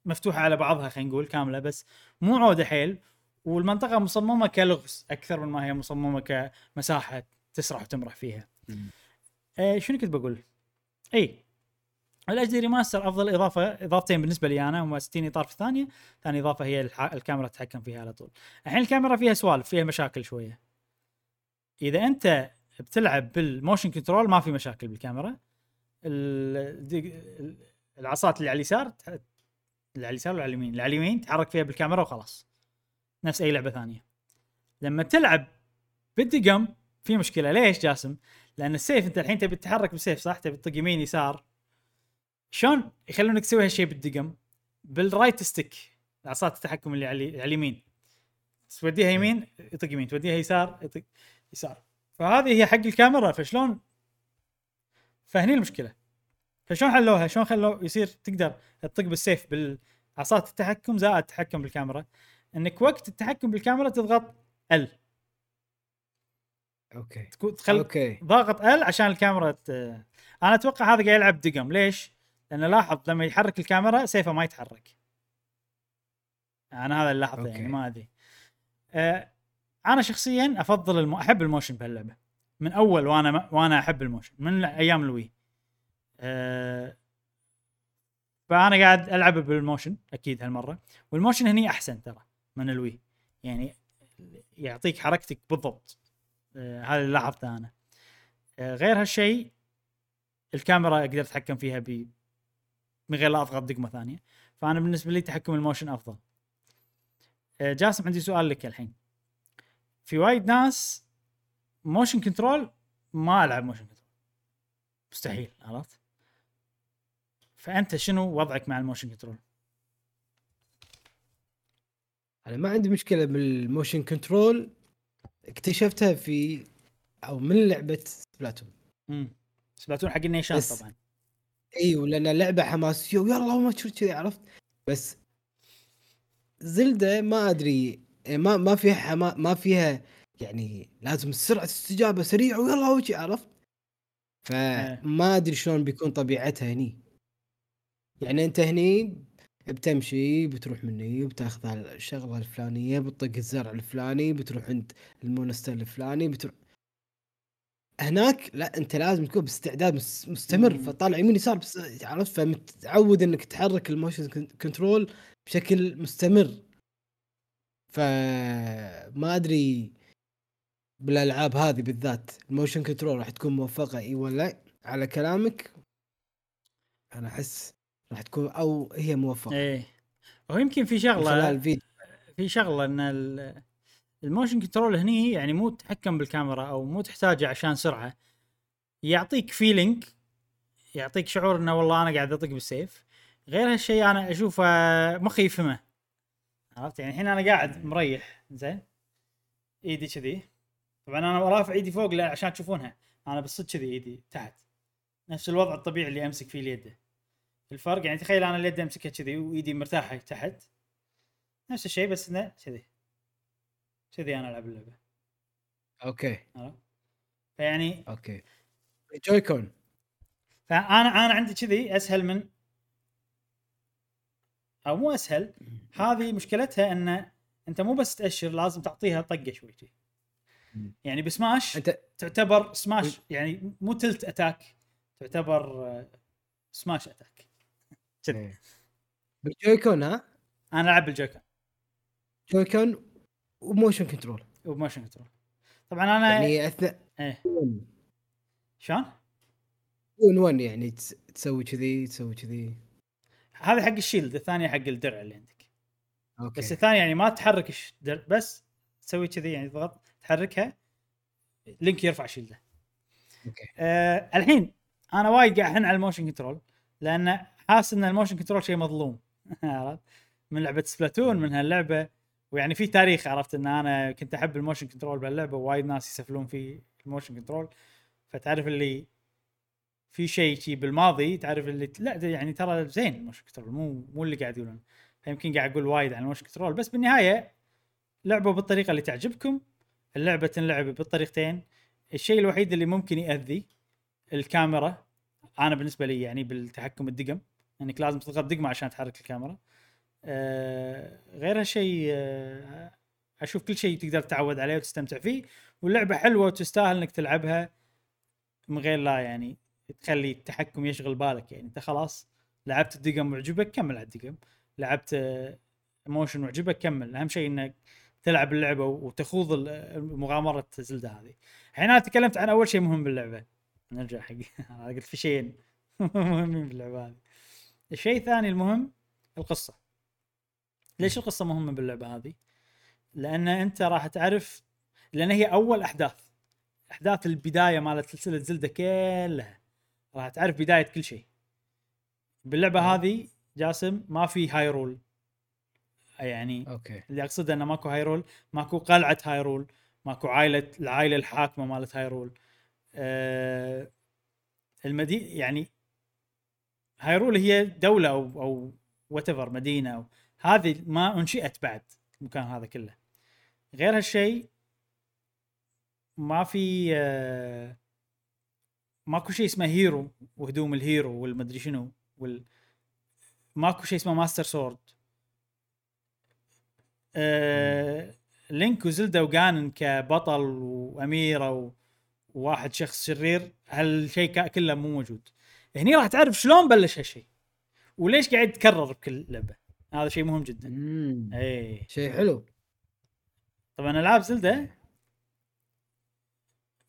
مفتوحة على بعضها خلينا نقول كاملة بس مو عودة حيل. والمنطقة مصممة كلغز أكثر من ما هي مصممة كمساحة تسرح وتمرح فيها. أه شنو كنت بقول؟ إي ال HD remaster أفضل إضافة إضافتين بالنسبة لي أنا هم 60 اطار في الثانية ثاني إضافة هي الح... الكاميرا تتحكم فيها على طول. الحين الكاميرا فيها سوالف فيها مشاكل شوية. إذا أنت بتلعب بال motion control ما في مشاكل بالكاميرا. العصات اللي على اليسار اللي على اليسار ولا على اليمين؟ اللي على اليمين تحرك فيها بالكاميرا وخلاص. نفس أي لعبة ثانية. لما تلعب بالدقم في مشكلة. ليش جاسم؟ لأن السيف أنت الحين تبي تتحرك بالسيف صح؟ تبي تطق يمين يسار. شلون يخلونك تسوي هالشيء بالدقم بال right stick عصات التحكم اللي على اليمين. توديها يمين يطق يمين. توديها يسار يطق يسار. فهذه هي حق الكاميرا فشلون؟ فهني المشكلة. فشلون حلوها؟ شلون خلوه يصير تقدر تطق بالسيف بالعصات التحكم زائد التحكم بالكاميرا. إنك وقت التحكم بالكاميرا تضغط ال أوكي. تخل أوكي. ضاغط ال عشان الكاميرا ت... أنا أتوقع هذا قاعد يلعب دقم. ليش؟ لأن لاحظ لما يحرك الكاميرا سيفه ما يتحرك. أنا هذا اللي لاحظته يعني. ما أدري. أه أنا شخصيا افضل الم... احب ال motion بهاللعبة. من اول وأنا وأنا احب ال motion من أيام الوي. أه فانا قاعد العب بال motion أكيد هالمرة. وال motion هني احسن ترى من الوي. يعني يعطيك حركتك بالضبط. أه هذا اللي لاحظته أنا. أه غير هالشيء الكاميرا أقدر اتحكم فيها ب من غير لا اضغط دقمة ثانية. فأنا بالنسبة لي تحكم ال motion أفضل. أه جاسم عندي سؤال لك الحين. في وايد ناس motion control ما ألعب motion control مستحيل عرفت؟ فأنت شنو وضعك مع ال motion control أنا ما عندي مشكلة بال motion control اكتشفتها في أو من لعبة سبلاتون امم سبلاتون حق النيشان طبعا. أيوه لأن لعبه حماسيه ويلا ما تشوف كذي عرفت؟ بس زلدة ما أدري ما ما فيها حما ما فيها يعني لازم سرعه استجابة سريعة ويلا وجي عرفت؟ فما أدري شلون بيكون طبيعتها هني. يعني أنت هني بتمشي بتروح مني بتاخذ الشغلة الفلانية بتطق الزرع الفلاني بتروح عند ال monster الفلاني بتروح. هناك لا أنت لازم تكون باستعداد مس- مستمر. فطالع يمين يسار عرفت؟ فمتعود إنك تحرك ال motion con- control بشكل مستمر. فما أدري بالألعاب هذه بالذات ال motion control راح تكون موفقة إي ولا لأ؟ على كلامك أنا أحس راح تكون أو هي موفقة. إيه. هو يمكن في شغلة الفيديو. في شغلة إن ال- ال motion control هني يعني مو تتحكم بالكاميرا أو مو تحتاجه عشان سرعة. يعطيك feeling يعطيك شعور إنه والله أنا قاعد أطق بالسيف. غير هالشيء أنا أشوفه مخي يفهمه عرفت؟ يعني الحين أنا قاعد مريح. زين؟ إيدي كذي. طبعا أنا رافع إيدي فوق عشان تشوفونها. أنا بالصدق كذي إيدي تحت. نفس الوضع الطبيعي اللي أمسك فيه اليد. الفرق يعني تخيل أنا اليد أمسكها كذي وإيدي مرتاحة تحت. نفس الشيء بس إنه كذي. كذي أنا ألعب اللعبة. أوكي. عرفت؟ فيعني أوكي. جويكون فأنا أنا عندي كذي أسهل من أو مو أسهل هذه مشكلتها إن أنت مو بس تأشر لازم تعطيها طقة شوي شي. يعني بسماش أنت تعتبر سماش يعني مو تلت أتاك تعتبر آه، سماش أتاك. كذي إيه. بالجويكون ها؟ أنا ألعب بالجوكر Joy-Con و motion control. وب motion control. طبعا أنا يعني... أثناء إيه. شلون؟ ون ون يعني تس- تسوي كذي تسوي كذي؟ هذا حق ال shield الثانية حق الدرع اللي عندك. okay. بس الثانية يعني ما تحرك الدرع بس تسوي كذي يعني تضغط تحركها لينك يرفع shield ه. okay. أه الحين أنا وايد قاعد أحن على ال motion control لأن حاسس إن ال motion control شيء مظلوم. عرفت؟ من لعبة سبلاتون من هاللعبة. ويعني في تاريخ عرفت؟ إن أنا كنت أحب ال motion control بهاللعبة وايد ناس يسفلون في ال motion control. فتعرف اللي في شيء شي بالماضي تعرف اللي لا يعني ترى زين ال motion control مو مو اللي قاعد يقولون. فيمكن قاعد أقول وايد عن ال motion control بس بالنهاية لعبوا بالطريقة اللي تعجبكم. اللعبة تنلعب بالطريقتين. الشيء الوحيد اللي ممكن يأذي الكاميرا أنا بالنسبة لي يعني بالتحكم الدقم إنك لازم تضغط دقمة عشان تحرك الكاميرا. آه غير هالشيء آه أشوف كل شيء تقدر تتعود عليه وتستمتع فيه. واللعبة حلوة وتستاهل إنك تلعبها من غير لا يعني تخلي التحكم يشغل بالك. يعني انت خلاص لعبت الدقم وعجبك كمل على الدقم. لعبت موشن وعجبك كمل. أهم شيء إنك تلعب اللعبة وتخوض مغامرة زلدة هذه. الحين أنا تكلمت عن أول شيء مهم باللعبة. نرجع حق أنا قلت في شيئين مهمين باللعبة هذه. الشيء الثاني المهم القصة. ليش القصة مهمة باللعبة هذه؟ لأن أنت راح تعرف لأن هي أول أحداث. أحداث البداية مالت سلسلة زلدة كلها. راح تعرف بداية كل شيء. باللعبة. هذه جاسم ما في هايرول يعني okay. اللي أقصده إنه ماكو هايرول ماكو قلعة هايرول ماكو عائلة العائلة الحاكمة مالت هايرول آه المدينة يعني هايرول هي دولة أو أو what مدينة أو هذه ما أنشئت بعد المكان هذا كله. غير هالشيء ما في آه، ماكو شيء اسمه hero وهدوم ال hero والمدري شنو وال ماكو شيء اسمه Master Sword. آه... لينك وزلدا وجانن كبطل وأميرة و... وواحد شخص شرير هالشيء كله مو موجود. هني راح تعرف شلون بلش هالشيء وليش قاعد يتكرر بكل لعبة. هذا شيء مهم جدا. اي شيء حلو. طبعا ألعاب زلدة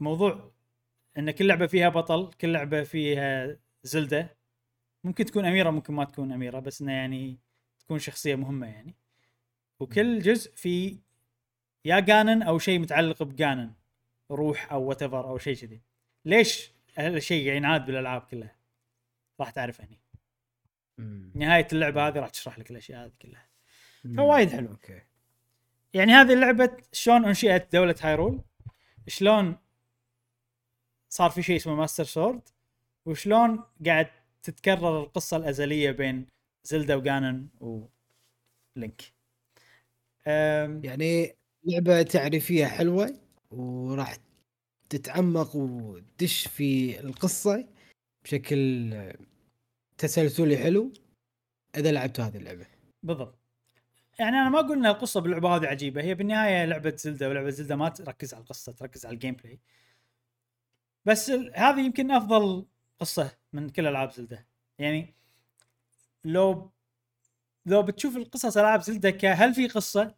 موضوع إن كل لعبة فيها بطل كل لعبة فيها زلدة. ممكن تكون أميرة ممكن ما تكون أميرة بس إنه يعني تكون شخصية مهمة يعني. وكل جزء في يا غانن أو شيء متعلق بغانن روح أو وات أو شيء كذي. ليش هالشيء ينعاد بالألعاب كلها؟ راح تعرف هني نهاية اللعبة هذه راح تشرح لك الأشياء هذه كلها. فوايد حلو. أوكي. يعني هذه اللعبة شلون أنشئت دولة هايرول؟ شلون صار في شيء اسمه Master Sword وشلون قاعد تتكرر القصة الأزلية بين زلدا وغانن ولينك يعني لعبة تعريفية حلوة وراح تتعمق وتدش في القصة بشكل تسلسلي حلو إذا لعبت هذه اللعبة. بالضبط. يعني أنا ما أقول إن القصة باللعبة هذه عجيبة هي بالنهاية لعبة زلدة ولعبة زلدة ما تركز على القصة تركز على ال gameplay بس هذه يمكن أفضل قصة من كل ألعاب زلدة. يعني لو لو بتشوف القصص ألعاب زلدة كهل في قصة؟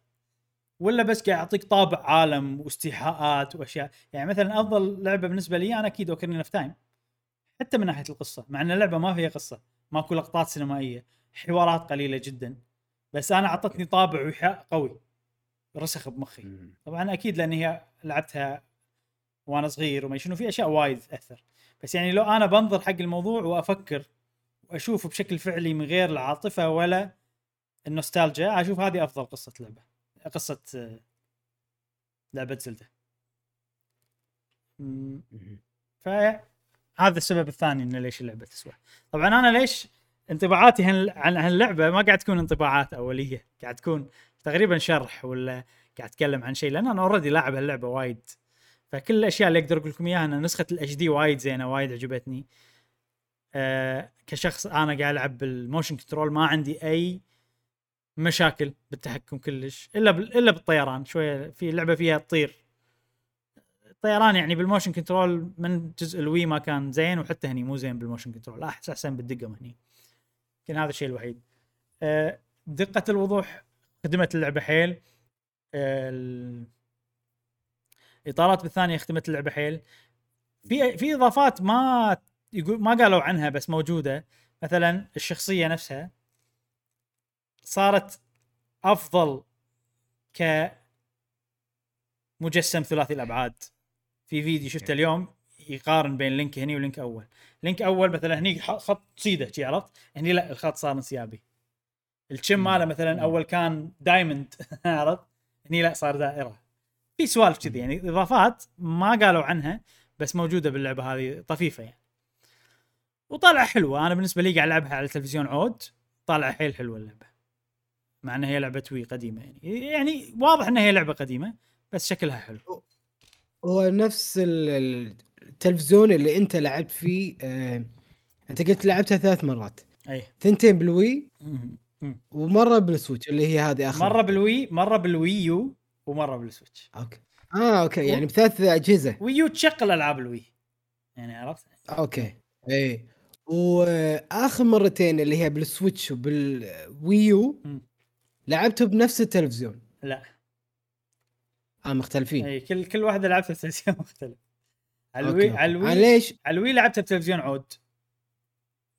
ولا بس قاعد يعطيك طابع عالم واستيحاءات وأشياء؟ يعني مثلا أفضل لعبة بالنسبة لي أنا أكيد Ocarina of Time حتى من ناحية القصة مع إن اللعبة ما فيها قصة ماكو لقطات سينمائية حوارات قليلة جدا بس أنا أعطتني طابع وحاء قوي رسخ بمخي. طبعا أكيد لأن هي لعبتها وأنا صغير وما شنو في أشياء وايد تأثر. بس يعني لو أنا بنظر حق الموضوع وأفكر وأشوفه بشكل فعلي من غير العاطفه ولا النوستالجيا أشوف هذه أفضل قصة لعبة قصة آه، لعبة زلدة. فهذا السبب الثاني إن ليش اللعبة تسوى. طبعا أنا ليش انطباعاتي عن هاللعبة ما قاعد تكون انطباعات أولية قاعد تكون تقريبا شرح ولا قاعد أتكلم عن شيء لأن أنا already لاعب هاللعبة وايد. فكل الأشياء اللي أقدر أقول لكم إياها إن نسخة ال HD وايد زينة وايد عجبتني. أه كشخص أنا قاعد ألعب بال motion control ما عندي أي مشاكل بالتحكم كلش إلا. إلا بالطيران. شوية في لعبة فيها تطير. الطيران يعني بال motion control من جزء الوي ما كان زين وحتى هني مو زين بال motion control احس أحسن بالدقم هني. يمكن هذا الشيء الوحيد. أه دقة الوضوح خدمت اللعبة حيل. أه الاطارات بالثانية خدمت اللعبة حيل. في في إضافات ما يقول ما قالوا عنها بس موجودة. مثلا الشخصية نفسها صارت أفضل ك مجسم ثلاثي الأبعاد. في فيديو شفته اليوم يقارن بين لينك هني ولينك أول. لينك أول مثلا هني خط سيده عرفت؟ هني لا الخط صار انسيابي. الخشم ماله مثلا أول كان diamond عرفت؟ هني لا صار دائرة. في سوالف كذي يعني إضافات ما قالوا عنها بس موجودة باللعبة هذه طفيفة يعني. وطالعة حلوة. أنا بالنسبة لي قاعد ألعبها على التلفزيون عود طالعة حيل حلوة اللعبة. مع إنها هي لعبة وي قديمة يعني. يعني واضح إنها هي لعبة قديمة بس شكلها حلو. هو نفس التلفزيون اللي أنت لعبت فيه آه، أنت قلت لعبتها ثلاث مرات. أي. ثنتين بالوي ومرة بالسويتش اللي هي هذه آخر. مرة بالوي مرة بالوي يو ومرة بالسويتش. okay. آه okay. يعني بثلاث أجهزة. الوي يو تشغل العاب الوي. يعني عرفت؟ okay. إي. وآخر مرتين اللي هي بالسويتش وبالويو لعبته بنفس التلفزيون؟ لا. آه مختلفين. إي كل كل واحدة لعبتها بتلفزيون مختلف. على الوي على الوي ليش؟ على الوي لعبتها بتلفزيون عود.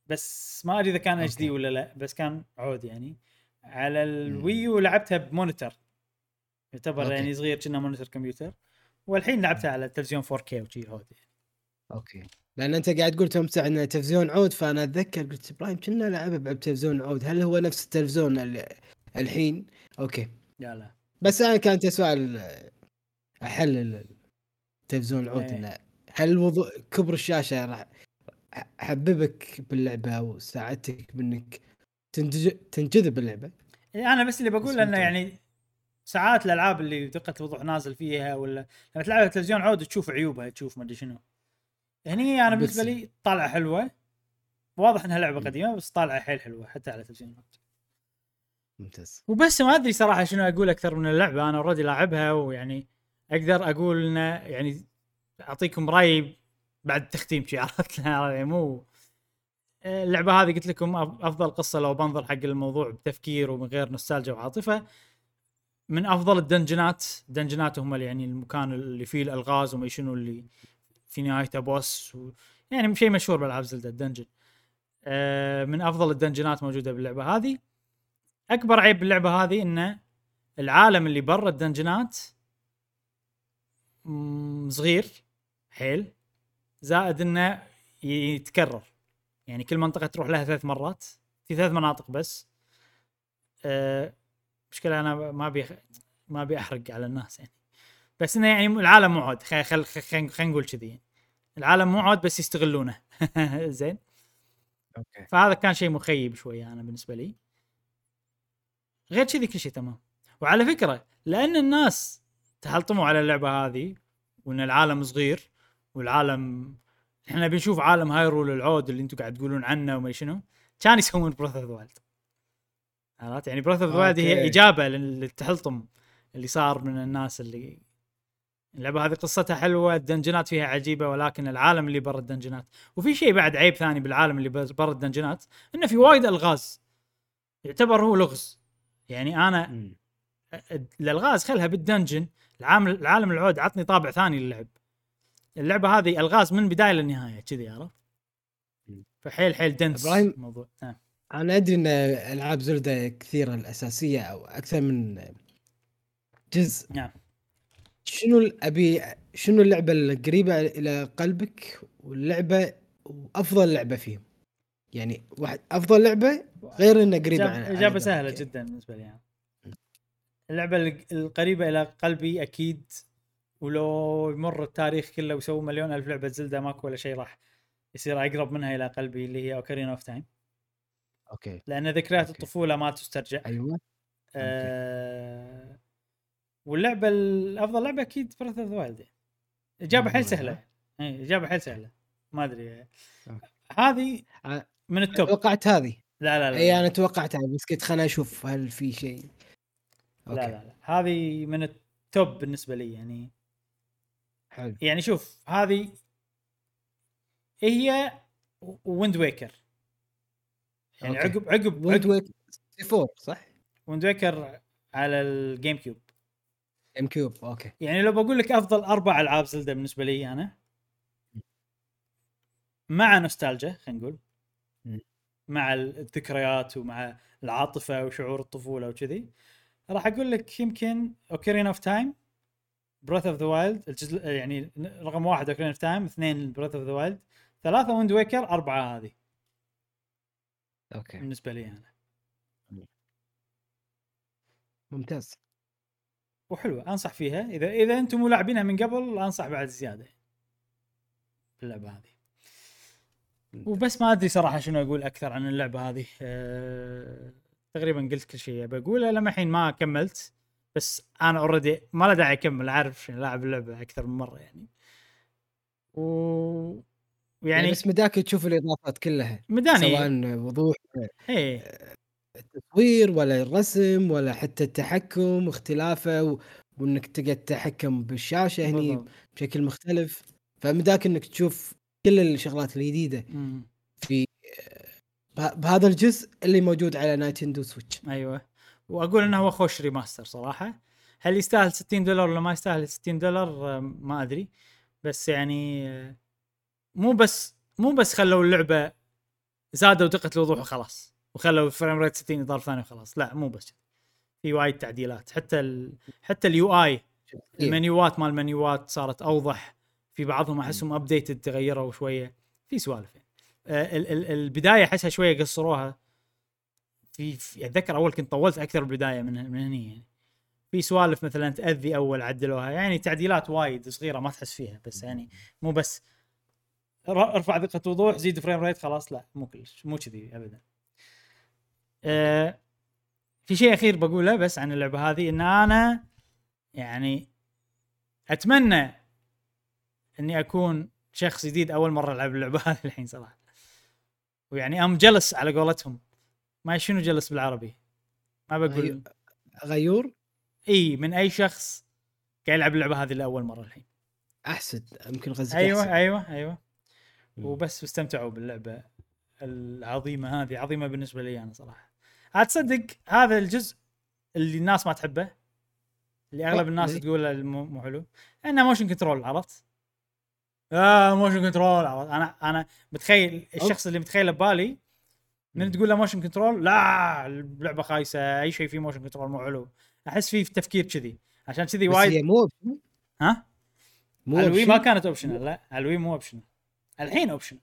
بس ما أدري إذا كان HD ولا لا بس كان عود يعني. على الويو لعبتها ب monitor. يعتبر okay. يعني صغير كنا monitor كمبيوتر والحين لعبتها على تلفزيون 4K وشي يعني. أوكي لأن أنت قاعد تقول توم عندنا تلفزيون عود فأنا أتذكر قلت إبراهيم كنا لعبة بتلفزيون عود هل هو نفس التلفزيون الحين؟ أوكي لا لا بس أنا كانت سؤال أحل التلفزيون العود إيه. هل وضوء كبر الشاشة راح حببك باللعبة وساعدتك بإنك تنجذب تنجذب باللعبه أنا بس اللي بقول إنه. يعني ساعات الألعاب اللي دقة الوضوح نازل فيها ولا لما تلعبها تلفزيون عود تشوف عيوبها تشوف ما أدري شنو. هني أنا بالنسبة لي طالعة حلوة. واضح إنها لعبة قديمة بس طالعة حيل حلوة حتى على التلفزيونات ممتاز. وبس ما أدري صراحة شنو أقول أكثر من اللعبة أنا أوريدي لاعبها ويعني أقدر أقول انه يعني أعطيكم رأيي بعد التختيم شي عرفت؟ يعني مو اللعبة هذه قلت لكم أفضل قصة لو بنظر حق الموضوع بتفكير ومن غير نوستالجيا وعاطفة. من أفضل الدنجنات دنجنات هم يعني المكان اللي فيه الألغاز وما شنو اللي في نهايته بوس و... يعني شيء مشهور بألعاب زلدا الدنجن. آه من أفضل الدنجنات موجودة باللعبة هذه. أكبر عيب باللعبة هذه إنه العالم اللي برا الدنجنات صغير حيل زائد إنه يتكرر. يعني كل منطقة تروح لها ثلاث مرات في ثلاث مناطق بس. أه مشكلة أنا ما ابي ما ابي احرق على الناس يعني. بس إنه يعني العالم مو عود. خلينا خل خل خل نقول كذي يعني. العالم مو عود بس يستغلونه. زين. أوكي. فهذا كان شيء مخيب شوية أنا بالنسبة لي. غير كذي كل شيء تمام. وعلى فكرة لأن الناس تحلطموا على اللعبة هذه وإن العالم صغير والعالم إحنا بنشوف عالم هايرول العود اللي أنتم قاعد تقولون عنه وما شنو كان يسوون Breath of Wild عرفت؟ يعني Breath of Wild هي. إجابة لل- للتحلطم اللي صار من الناس اللي اللعبه هذه قصتها حلوة ال dungeonات فيها عجيبة ولكن العالم اللي برا ال dungeonات. وفي شيء بعد عيب ثاني بالعالم اللي بر- برا ال dungeonات إنه في وايد ألغاز. يعتبر هو لغز. يعني أنا. الألغاز خلها بال dungeon. العالم العالم العود عطني طابع ثاني للعب. اللعبة هذه ألغاز من بداية للنهاية كذي عرفت. فحيل حيل دنس إبراهيم- الموضوع نعم أنا أدري إن ألعاب زلدة كثيرة الأساسية أو أكثر من جزء نعم شنو أبي شنو اللعبة القريبة إلى قلبك واللعبة وأفضل لعبة فيهم يعني واحد أفضل لعبة غير إنها قريبة عن. سهلة okay. جدا بالنسبة لي يعني. اللعبة الق- القريبة إلى قلبي أكيد ولو يمر التاريخ كله ويسووا مليون ألف لعبة زلدة ماكو ولا شيء راح يصير أقرب منها إلى قلبي اللي هي Ocarina of Time okay لأن ذكريات okay. الطفولة ما تسترجع. أيوه. آه واللعبة الأفضل لعبة أكيد Breath of Wild إجابة حيل. سهلة. إيه إجابة حيل سهلة. ما okay. هذه من ال top توقعت هذه. لا لا لا إي أنا توقعتها بس قلت خليني أشوف هل في شيء. لا لا لا. هذه من ال top بالنسبة لي يعني. حلو. يعني شوف هذه هي Wind Waker يعني okay. عقب عقب Wind عقب Wake 4 صح؟ Wind Waker على ال GameCube GameCube okay يعني لو بقول لك أفضل أربع ألعاب زلدة بالنسبة لي أنا مع نوستالجيا خلينا نقول. مع الذكريات ومع العاطفة وشعور الطفولة وكذي راح أقول لك يمكن Ocarina of Time Breath of the Wild الجزء يعني رقم واحد Ocarina of Time اثنين Breath of the Wild ثلاثة Wind Waker أربعة هذه okay. بالنسبة لي أنا. ممتاز. وحلوة أنصح فيها. إذا إذا أنتم مو لاعبينها من قبل أنصح بعد زيادة اللعبة هذه. وبس ما أدري صراحة شنو أقول أكثر عن اللعبة هذه. أه... تقريبا قلت كل شيء بقوله لما الحين ما كملت بس أنا اوريدي ما له داعي أكمل. أعرف شنو لاعب اللعبة أكثر من مرة يعني. و يعني, يعني بس مداك تشوف الإضافات كلها مداني. سواء وضوح إيه. التصوير ولا الرسم ولا حتى التحكم واختلافه و... وإنك تقدر تتحكم بالشاشة هني بالضبط. بشكل مختلف. فمداك إنك تشوف كل الشغلات الجديدة. في به- بهذا الجزء اللي موجود على Nintendo Switch. أيوه. وأقول إنه هو خوش remaster صراحة. هل يستاهل 60 دولار ولا ما يستاهل 60 دولار؟ آه، ما أدري. بس يعني آه، مو بس مو بس خلوا اللعبة زادوا دقة الوضوح وخلاص وخلوا ال frame rate 60 اطار ثاني وخلاص. لا مو بس. في وايد تعديلات. حتى ال... حتى اليو اي المنيوات مال المنيوات صارت أوضح. في بعضهم أحسهم updated تغيروا شوية. في سوالف. يعني. آه، ال- ال- البداية أحسها شوية قصروها. في, في أتذكر أول كنت طولت أكثر بالبداية من من هني يعني. في سوالف مثلا تأذي أول عدلوها. يعني تعديلات وايد صغيرة ما تحس فيها بس يعني مو بس ارفع دقه وضوح زيد frame rate خلاص لا مو كلش مو كذي ابدا. آه في شيء أخير بقوله بس عن اللعبة هذه إن أنا يعني أتمنى إني أكون شخص جديد أول مرة ألعب اللعبة هذه الحين صراحة. ويعني أم جلس على قولتهم. ما شنو جلس بالعربي. ما بقول. غيور؟ إي من أي شخص قاعد يلعب اللعبة هذه لأول مرة الحين. أحسد يمكن أيوه أحسد. أيوه أيوه. مم. وبس واستمتعوا باللعبة العظيمة هذه عظيمة بالنسبة لي أنا صراحة عاد تصدق هذا الجزء اللي الناس ما تحبه اللي أغلب أه، الناس ليه؟ تقول مو حلو إنه motion control عرفت؟ آه motion control عرفت أنا أنا متخيل الشخص اللي متخيله ببالي من. تقول له motion control لا اللعبة خايسة أي شيء فيه motion control مو حلو أحس فيه تفكير كذي عشان كذي بس وايد هي مو. ها مو ال Wii ما. كانت optional لا ال Wii مو optional الحين optional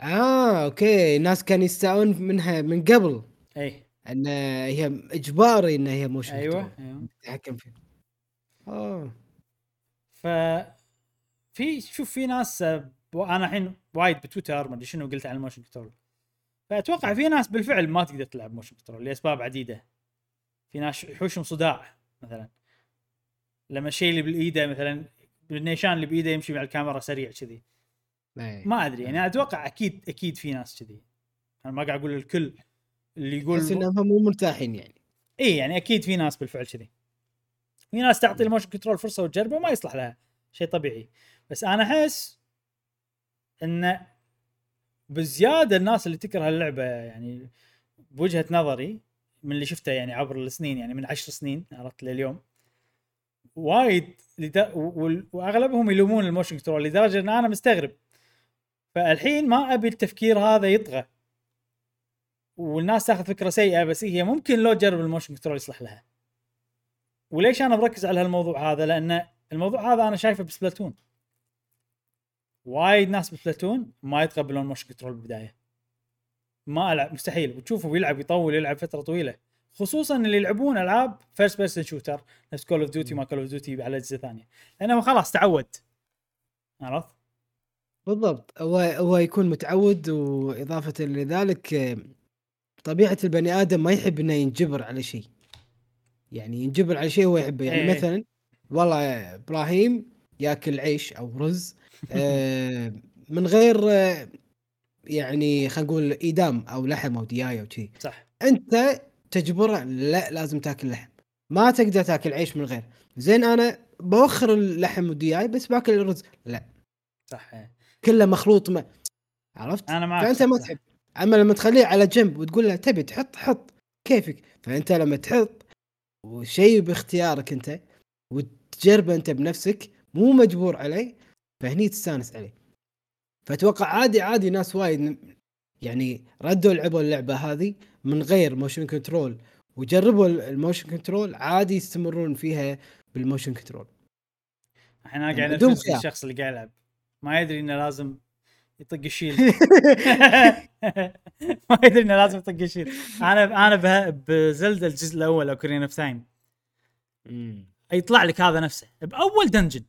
آه okay. الناس كانوا يستاءون منها من قبل. اي إن هي إجباري إن هي motion أيوه control أيوه. تتحكم فيه آه. ف في شوف في ناس آه، أنا الحين وايد بتويتر ما أدري شنو قلت عن ال motion control. فأتوقع في ناس بالفعل ما تقدر تلعب motion control لأسباب عديدة. في ناس يحوشهم صداع مثلا. لما الشيء اللي بالإيده مثلا النيشان اللي بإيده يمشي مع الكاميرا سريع كذي. ما أدري يعني أتوقع أكيد أكيد في ناس كذي. أنا ما قاعد أقول الكل اللي يقول بس إنهم مو مرتاحين يعني. اي يعني أكيد في ناس بالفعل كذي. في ناس تعطي ال motion control فرصة وتجربة ما يصلح لها. شيء طبيعي. بس أنا أحس إن بزيادة الناس اللي تكره اللعبة يعني بوجهة نظري من اللي شفته يعني عبر السنين يعني من عشر سنين عرفت لليوم وايد لد... وأغلبهم يلومون ال motion control لدرجة إن أنا مستغرب. فالحين ما أبي التفكير هذا يطغى. والناس تاخذ فكرة سيئة بس هي ممكن لو تجرب ال motion control يصلح لها. وليش أنا بركز على هالموضوع هذا؟ لأن الموضوع هذا أنا شايفه ب Splatoon. وايد ناس ب Splatoon ما يتقبلون motion control بالبداية. ما ألعب مستحيل. وتشوفه بيلعب يطول يلعب فترة طويلة. خصوصا اللي يلعبون ألعاب first person shooter نفس Call of Duty ما Call of Duty على أجهزة ثانية. لأنه خلاص تعود. عرفت؟ بالضبط. هو هو يكون متعود وإضافة لذلك طبيعة البني آدم ما يحب إنه ينجبر على شيء. يعني ينجبر على شيء هو يحبه. يعني إيه. مثلا والله إبراهيم ياكل عيش أو رز آه، من غير آه، يعني خلينا نقول ايدام أو لحم أو ديايه أو شيء. صح. أنت تجبره لا لازم تاكل لحم. ما تقدر تاكل عيش من غير. زين أنا بوخر اللحم والدياي بس باكل الرز. لا. صح إيه. كله مخلوط ما عرفت؟ أنا معك فأنت ما. تحب. أما لما تخليه على جنب وتقول له تبي تحط حط كيفك. فأنت لما تحط وشيء باختيارك أنت وتجربه أنت بنفسك مو مجبور عليه فهني تستانس عليه. فأتوقع عادي عادي ناس وايد يعني ردوا لعبوا اللعبة هذه من غير motion control وجربوا ال- ال motion control عادي يستمرون فيها بال motion control الحين أنا قاعد خيار. الشخص اللي قاعد يلعب. ما يدري إنه لازم يطق الشيلد ما يدري إنه لازم يطق الشيلد أنا أنا ب Zelda الجزء الأول Ocarina of Time يطلع لك هذا نفسه. بأول دنجن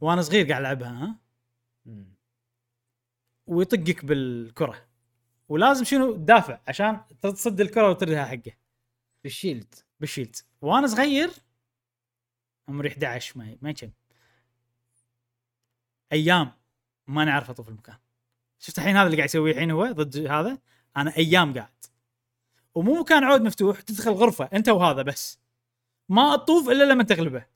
وأنا صغير قاعد ألعبها ها؟ ويطقك بالكرة. ولازم شنو؟ تدافع عشان تصد الكرة وتردها حقه. بالشيلد. بالشيلد. وأنا صغير عمري 11 ما ما كم. أيام ما نعرف أطوف المكان. شفت الحين هذا اللي قاعد يسويه الحين هو؟ ضد هذا. أنا أيام قاعد. ومو مكان عود مفتوح تدخل غرفة أنت وهذا بس. ما أطوف إلا لما تغلبه.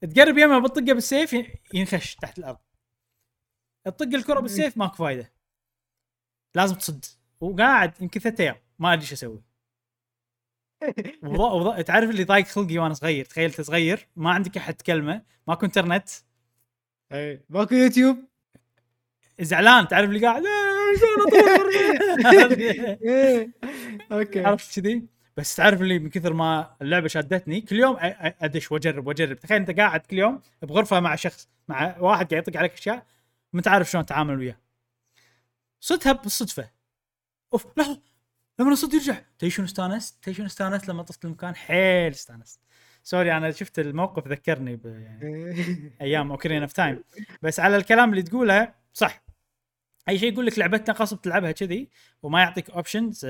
تقرب يمه بتطقه بالسيف ينخش تحت الأرض. تطق الكرة بالسيف ماكو فايدة. لازم تصد. وقاعد يمكن ثلاث أيام. ما أدري إيش أسوي. وض... وض... تعرف اللي ضايق خلقي وأنا صغير؟ تخيل أنت صغير ما عندك أحد تكلمه ماكو إنترنت. اي ماكو يوتيوب زعلان تعرف اللي قاعد "إيه، شلون أطوف؟" إيه. okay عرفت كذي بس تعرف اللي من كثر ما اللعبة شادتني كل يوم أدش وأجرب وأجرب تخيل أنت قاعد كل يوم بغرفة مع شخص مع واحد قاعد يطق عليك أشياء ما تعرف شلون تتعامل وياه صدها بالصدفة أوف لحظه لما الصوت يرجع تدري شنو استانست؟ تدري شنو استانست لما طفت المكان؟ حيل استانست sorry أنا شفت الموقف ذكرني ب أيام Ocarina of Time بس على الكلام اللي تقوله صح. أي شيء يقول لك لعبتنا غصب تلعبها كذي وما يعطيك options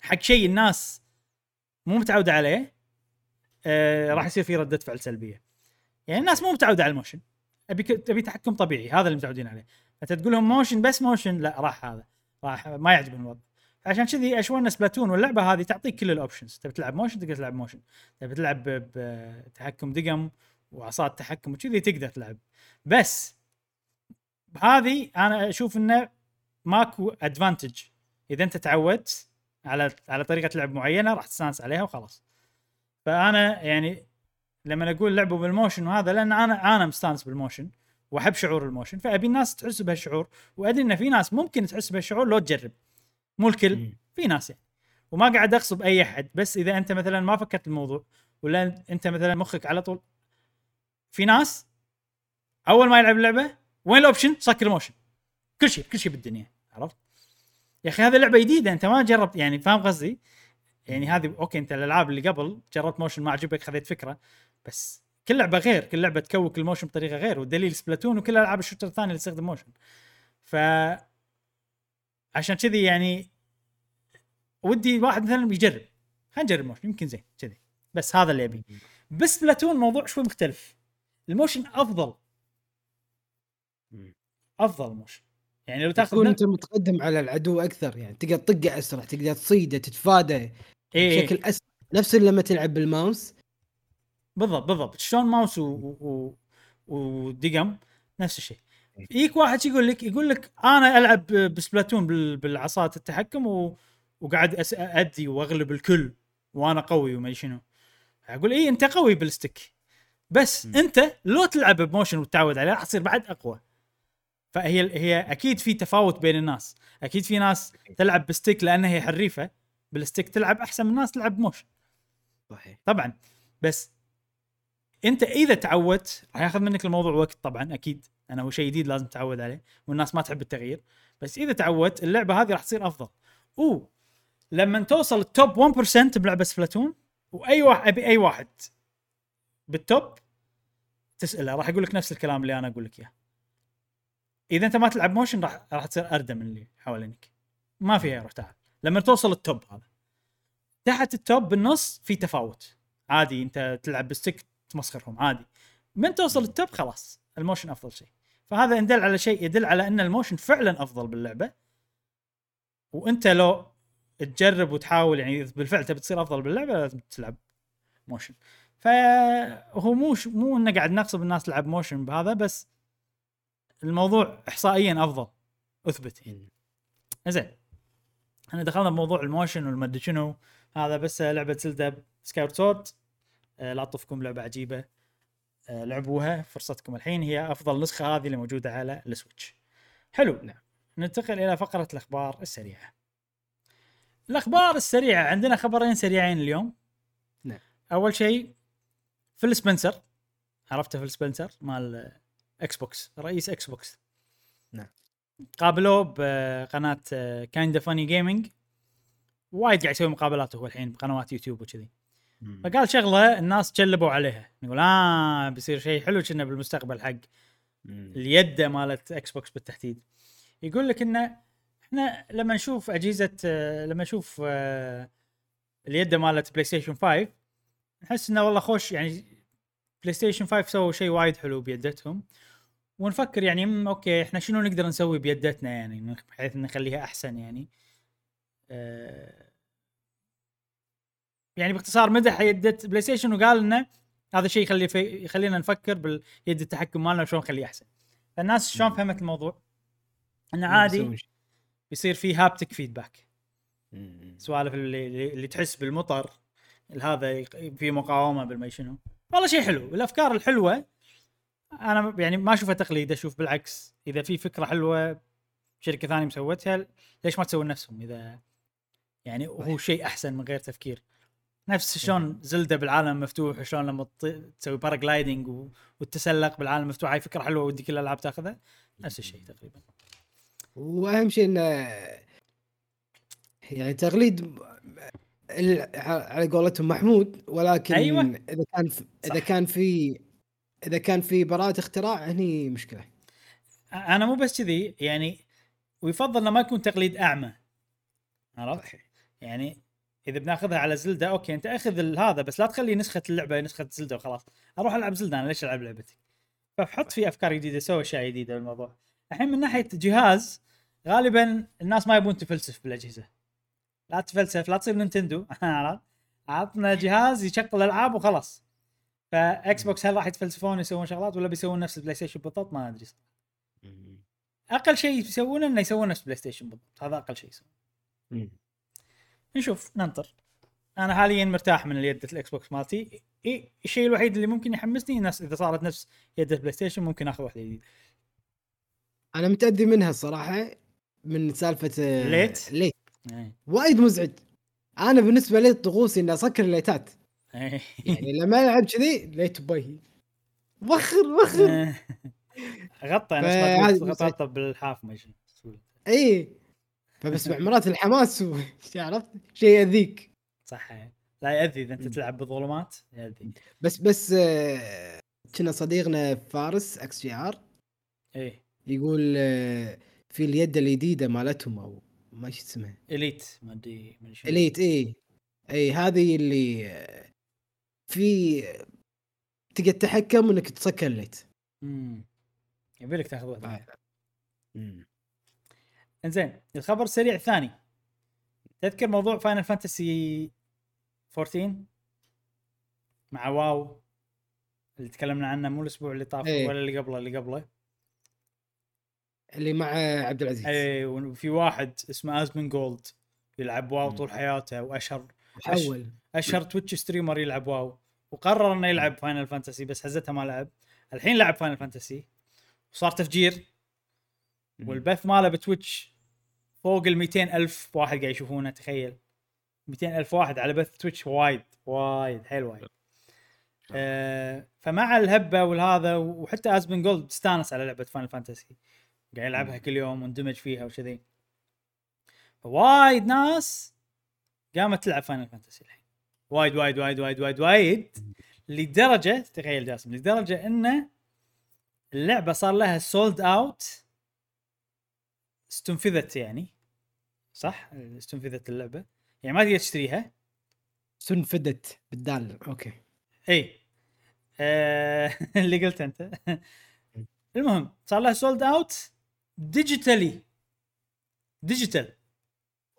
حق شيء الناس مو متعودة عليه آه، راح يصير في ردة فعل سلبية. يعني الناس مو متعودة على ال motion. أبي تبي تحكم طبيعي هذا اللي متعودين عليه. أنت تقول لهم motion بس motion لا راح هذا. راح ما يعجبهم الوضع. عشان كذي اشونا Splatoon واللعبة هذه تعطيك كل ال options. تبي تلعب motion تقدر تلعب motion تبي تلعب بتحكم دقم وعصات تحكم وكذي تقدر تلعب. بس هذه أنا أشوف إنه ماكو advantage إذا أنت تعودت على على طريقة لعب معينة راح تستانس عليها وخلاص. فأنا يعني لما أقول لعبوا بال motion وهذا لأن أنا أنا مستانس بال motion وأحب شعور ال motion. فأبي الناس تحس بهالشعور وأدري إن في ناس ممكن تحس بهالشعور لو تجرب. مو الكل مم. في ناس يعني وما قاعد أغصب أي أحد بس إذا أنت مثلا ما فكرت الموضوع ولا أنت مثلا مخك على طول في ناس أول ما يلعب اللعبة وين ال option؟ سكر ال motion كل شيء كل شيء بالدنيا عرفت؟ يا أخي هذه لعبه جديدة أنت ما جربت يعني فاهم قصدي؟ يعني هذه okay أنت الألعاب اللي قبل جربت motion ما عجبك خذيت فكرة بس كل لعبة غير كل لعبة تكوك ال motion بطريقة غير والدليل Splatoon وكل ألعاب ال shooter الثانية اللي تستخدم motion ف عشان كذي يعني ودي واحد مثلا يجرب. خلينا نجرب motion يمكن زين كذي. بس هذا اللي أبي. ب Splatoon الموضوع شوي مختلف. ال motion أفضل. أفضل motion يعني لو تأخذ تكون أنت متقدم على العدو أكثر يعني تقدر تطقه أسرع تقدر تصيده تتفادى إيه بشكل اسرع نفس لما تلعب بالماوس. بالضبط بالضبط. شلون ماوس و... و... ودقم؟ نفس الشيء. إيه. يجيك واحد يقول لك يقول لك أنا ألعب ب Splatoon بال... بالعصات التحكم و... وقاعد أس... أدي وأغلب الكل وأنا قوي وما شنو. أقول اي أنت قوي بال stick. بس م. أنت لو تلعب ب motion وتتعود عليه راح تصير بعد أقوى. فهي هي أكيد في تفاوت بين الناس. أكيد في ناس تلعب ب stick لأنها هي حريفة. بال stick تلعب أحسن من ناس تلعب ب motion. صحيح. طبعا. بس أنت إذا تعودت راح ياخذ منك الموضوع وقت طبعا أكيد. أنا هو شيء جديد لازم تتعود عليه والناس ما تحب التغيير. بس إذا تعودت اللعبة هذه راح تصير أفضل. و لما توصل ال top 1% بلعبة Splatoon وأي واحد أبي أي واحد بال top تسأله راح يقول لك نفس الكلام اللي أنا أقول لك إياه. إذا أنت ما تلعب motion راح راح تصير اردى من اللي حوالينك. ما فيها روح تعال لما توصل ال top هذا. تحت ال top بالنص في تفاوت. عادي أنت تلعب ب stick تمسخرهم عادي. من توصل ال top خلاص. ال motion أفضل شيء. فهذا يدل على شيء يدل على أن ال motion فعلا أفضل باللعبة. وأنت لو تجرب وتحاول يعني بالفعل تبي تصير أفضل باللعبة لازم تلعب motion. فهو مو مو إنه قاعد نغصب الناس تلعب motion بهذا بس الموضوع احصائيا أفضل. أثبت يعني. زين. إحنا دخلنا بموضوع ال motion والمدري شنو هذا بس لعبة Zelda Skyward Sword لا تطوفكم لعبة عجيبة. لعبوها. فرصتكم الحين هي أفضل نسخة هذه اللي موجودة على ال Switch. حلو. نعم. ننتقل إلى فقرة الأخبار السريعة. الأخبار السريعة. عندنا خبرين سريعين اليوم. نعم. أول شيء Phil Spencer. عرفته Phil Spencer؟ مال Xbox رئيس Xbox نعم. قابلوه بقناه Kinda Funny Gaming وايد قاعد يسوي مقابلات هو الحين بقنوات يوتيوب وكذي. فقال شغلة الناس جلبوا عليها. يقول آه بيصير شيء حلو كنا بالمستقبل حق مم. اليده مالت Xbox بالتحديد. يقول لك إنه إحنا لما نشوف أجهزة لما نشوف آه، اليده مالت PlayStation 5 نحس إنه والله خوش يعني PlayStation 5 سووا شيء وايد حلو بيدتهم. ونفكر يعني okay إحنا شنو نقدر نسوي بيدتنا يعني بحيث نخليها أحسن يعني؟ آه، يعني باختصار مدح يده PlayStation وقال إنه هذا شيء يخلي في يخلينا نفكر باليد التحكم مالنا شلون نخليه أحسن. فالناس شلون. فهمت الموضوع؟ إنه عادي. يصير في haptic feedback. سوالف اللي, اللي تحس بالمطر هذا في مقاومة بالما شنو. والله شيء حلو. الأفكار الحلوة أنا يعني ما أشوفها تقليد أشوف بالعكس. إذا في فكرة حلوة شركة ثانية مسوتها ليش ما تسوي نفسهم؟ إذا يعني هو شيء أحسن من غير تفكير. نفس شلون زلدة بالعالم المفتوح شلون لما تسوي باراجلايدنج و- وتتسلق بالعالم المفتوح هاي فكرة حلوة ودي كل الألعاب تاخذها. نفس الشيء تقريبا. وأهم شيء انه يعني تقليد ال- على قولتهم محمود ولكن أيوة. إذا كان في إذا صح. كان في إذا كان في براءة اختراع هني مشكلة. أنا مو بس كذي يعني ويفضل إنه ما يكون تقليد أعمى. عرفت؟ يعني إذا بناخذها على Zelda okay أنت أخذ هذا بس لا تخلي نسخة اللعبة نسخة Zelda وخلاص. أروح ألعب Zelda أنا ليش ألعب لعبتي؟ فحط في أفكار جديدة سوي أشياء جديدة بالموضوع. الحين من ناحية جهاز غالبا الناس ما يبون تفلسف بالأجهزة. لا تفلسف لا تصير Nintendo؟ عطنا جهاز يشغل ألعاب وخلاص. ف Xbox هل راح يتفلسفون يسوون شغلات ولا بيسوون نفس ال PlayStation بالضبط؟ ما أدري. أقل شيء يسوونه إنه يسوون نفس PlayStation بالضبط. هذا أقل شيء يسوون. نشوف ننطر أنا حاليا مرتاح من يدة ال Xbox مالتي إيه الشيء الوحيد اللي ممكن يحمسني ناس إذا صارت نفس يدة PlayStation ممكن أخذ واحدة جديدة أنا متأذي منها الصراحة من سالفة آه، ليت؟ ليت إيه. وايد مزعج أنا بالنسبة لي طقوسي إني أسكر الليتات إيه. يعني لما ألعب كذي ليت باي وخر وخر غطى أنا. غطى بالحاف ما. إي فبس مرات الحماس عرفت؟ شيء يأذيك. صح. لا يأذي إذا أنت. تلعب بظلمات يأذي. بس بس آه، كنا صديقنا فارس XGR. إيه. يقول آه، في اليد الجديده مالتهم أو ما إيش اسمها. Elite ما أدري. Elite اي اي هذه اللي آه، في تقدر تتحكم إنك تسكر الليت امم يبي لك تاخذ واحدة آه. إنزين الخبر السريع الثاني تذكر موضوع Final Fantasy 14 مع WoW اللي تكلمنا عنه مو الأسبوع اللي طاف إيه. ولا اللي قبله اللي قبله. اللي مع عبد العزيز. اي وفي واحد اسمه Asmongold يلعب WoW. طول حياته وأشهر حول أشهر Twitch streamer يلعب WoW. وقرر إنه يلعب Final Fantasy بس حزتها ما لعب. الحين لعب Final Fantasy وصار تفجير. والبث ماله ب Twitch فوق ال 200 ألف واحد قاعد يشوفونه تخيل. 200 ألف واحد على بث Twitch وايد وايد حيل وايد. آه فمع الهبة والهذا وحتى Asmongold استانس على لعبة Final Fantasy قاعد يلعبها. كل يوم واندمج فيها وكذي فوايد ناس قامت تلعب Final Fantasy الحين. وايد وايد وايد وايد وايد وايد. لدرجة تخيل جاسم لدرجة إنه اللعبة صار لها sold out استنفذت يعني صح؟ استنفذت اللعبة. يعني ما تقدر تشتريها. سنفدت بالدال okay. إي. آه اللي قلت أنت. المهم صار لها sold out digitally digital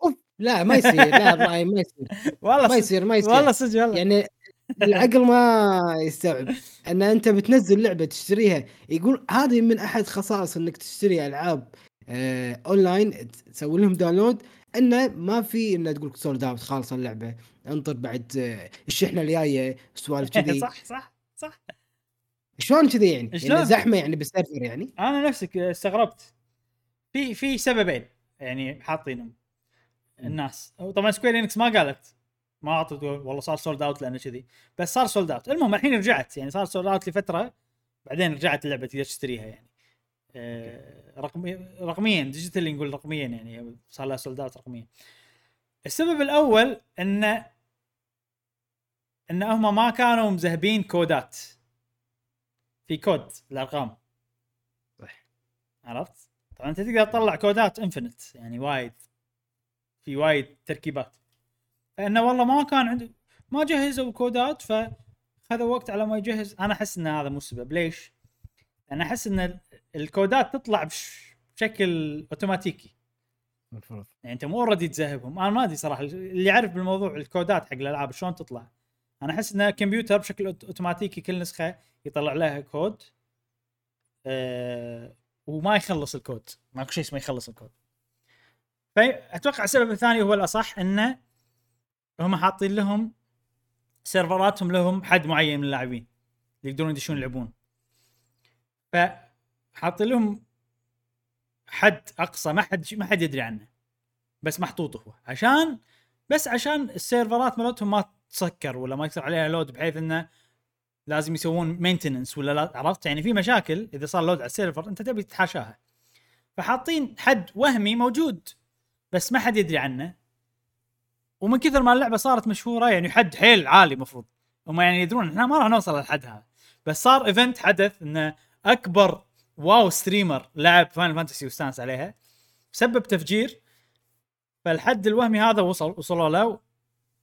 أوف لا ما يصير لا ما يصير. والله ما يصير ما يصير. والله صدق والله. يعني العقل ما يستوعب. أن أنت بتنزل لعبة تشتريها يقول هذه من أحد خصائص إنك تشتري ألعاب. اونلاين تسوي لهم download إنه ما في إنه تقول sold out خالص اللعبة انطر بعد آه الشحنة الجاية سوالف كذي. صح صح. صح شلون كذي يعني؟ شلون؟ يعني زحمة يعني بال server يعني. أنا نفسك استغربت. في في سببين يعني حاطينهم الناس. طبعا Square Enix ما قالت ما أعطت والله صار sold out لأنه كذي. بس صار sold out المهم الحين رجعت يعني صار sold out لفترة بعدين رجعت اللعبة تقدر تشتريها يعني. آه، رقمي رقميا digitally نقول رقميا يعني صار لها sold out رقميا. السبب الأول ان إن هم ما كانوا مزهبين كودات في كود الارقام صح. عرفت؟ طبعا أنت تقدر تطلع كودات infinite يعني وايد. في وايد تركيبات. فإنه والله ما كان عنده ما جهزوا كودات فخذوا وقت على ما يجهز. أنا أحس إن هذا مو السبب. ليش؟ أنا أحس إن الكودات تطلع بش- بشكل أوتوماتيكي. المفروض. يعني أنت مو already تزهبهم. أنا ما أدري صراحة اللي يعرف بالموضوع الكودات حق الألعاب شلون تطلع. أنا أحس إن الكمبيوتر بشكل أوتوماتيكي كل نسخة يطلع لها كود أه وما يخلص الكود. ماكو شيء اسمه يخلص الكود. فاتوقع السبب الثاني هو الأصح انه هم حاطين لهم سيرفراتهم لهم حد معين من اللاعبين اللي يقدرون يدشون يلعبون. فحاطين لهم حد أقصى ما حد ما حد يدري عنه بس محطوط هو. عشان بس عشان السيرفرات مالتهم ما تسكر ولا ما يصير عليها load بحيث إنه لازم يسوون maintenance ولا لا عرفت؟ يعني في مشاكل إذا صار load على ال server أنت تبي تتحاشاها. فحاطين حد وهمي موجود بس ما حد يدري عنه. ومن كثر ما اللعبة صارت مشهورة يعني حد حيل عالي المفروض هم يعني يدرون إحنا ما راح نوصل للحد هذا. بس صار event حدث إنه أكبر WoW streamer لعب Final Fantasy واستانس عليها. سبب تفجير فالحد الوهمي هذا وصل وصلوا له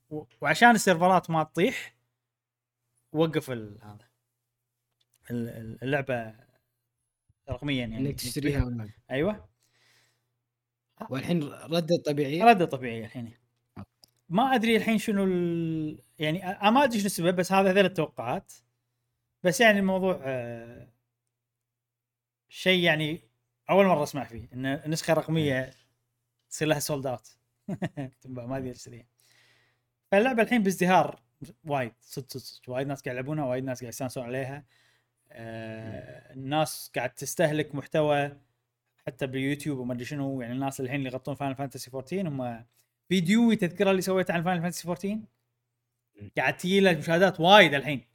و- وعشان السيرفرات ما تطيح وقف ال- هذا ال- ال- اللعبة رقميا يعني. إنك تشتريها أونلاين. أيوه. والحين ردة طبيعية؟ ردة طبيعية الحين. ما أدري الحين شنو ال... يعني ما أدري شنو السبب بس هذا هذول التوقعات. بس يعني الموضوع آه، شيء يعني أول مرة أسمع فيه إن النسخة الرقمية تصير لها sold out ما أدري اشتريها فاللعبة الحين بازدهار وايد صدق صدق وايد ناس قاعد يلعبونها وايد ناس قاعد يستانسون عليها. آه الناس قاعد تستهلك محتوى حتى باليوتيوب وما أدري شنو. يعني الناس الحين اللي يغطون Final Fantasy 14 هم فيديوي تذكرة اللي سويته عن Final Fantasy 14 قاعد تجي له مشاهدات وايد الحين.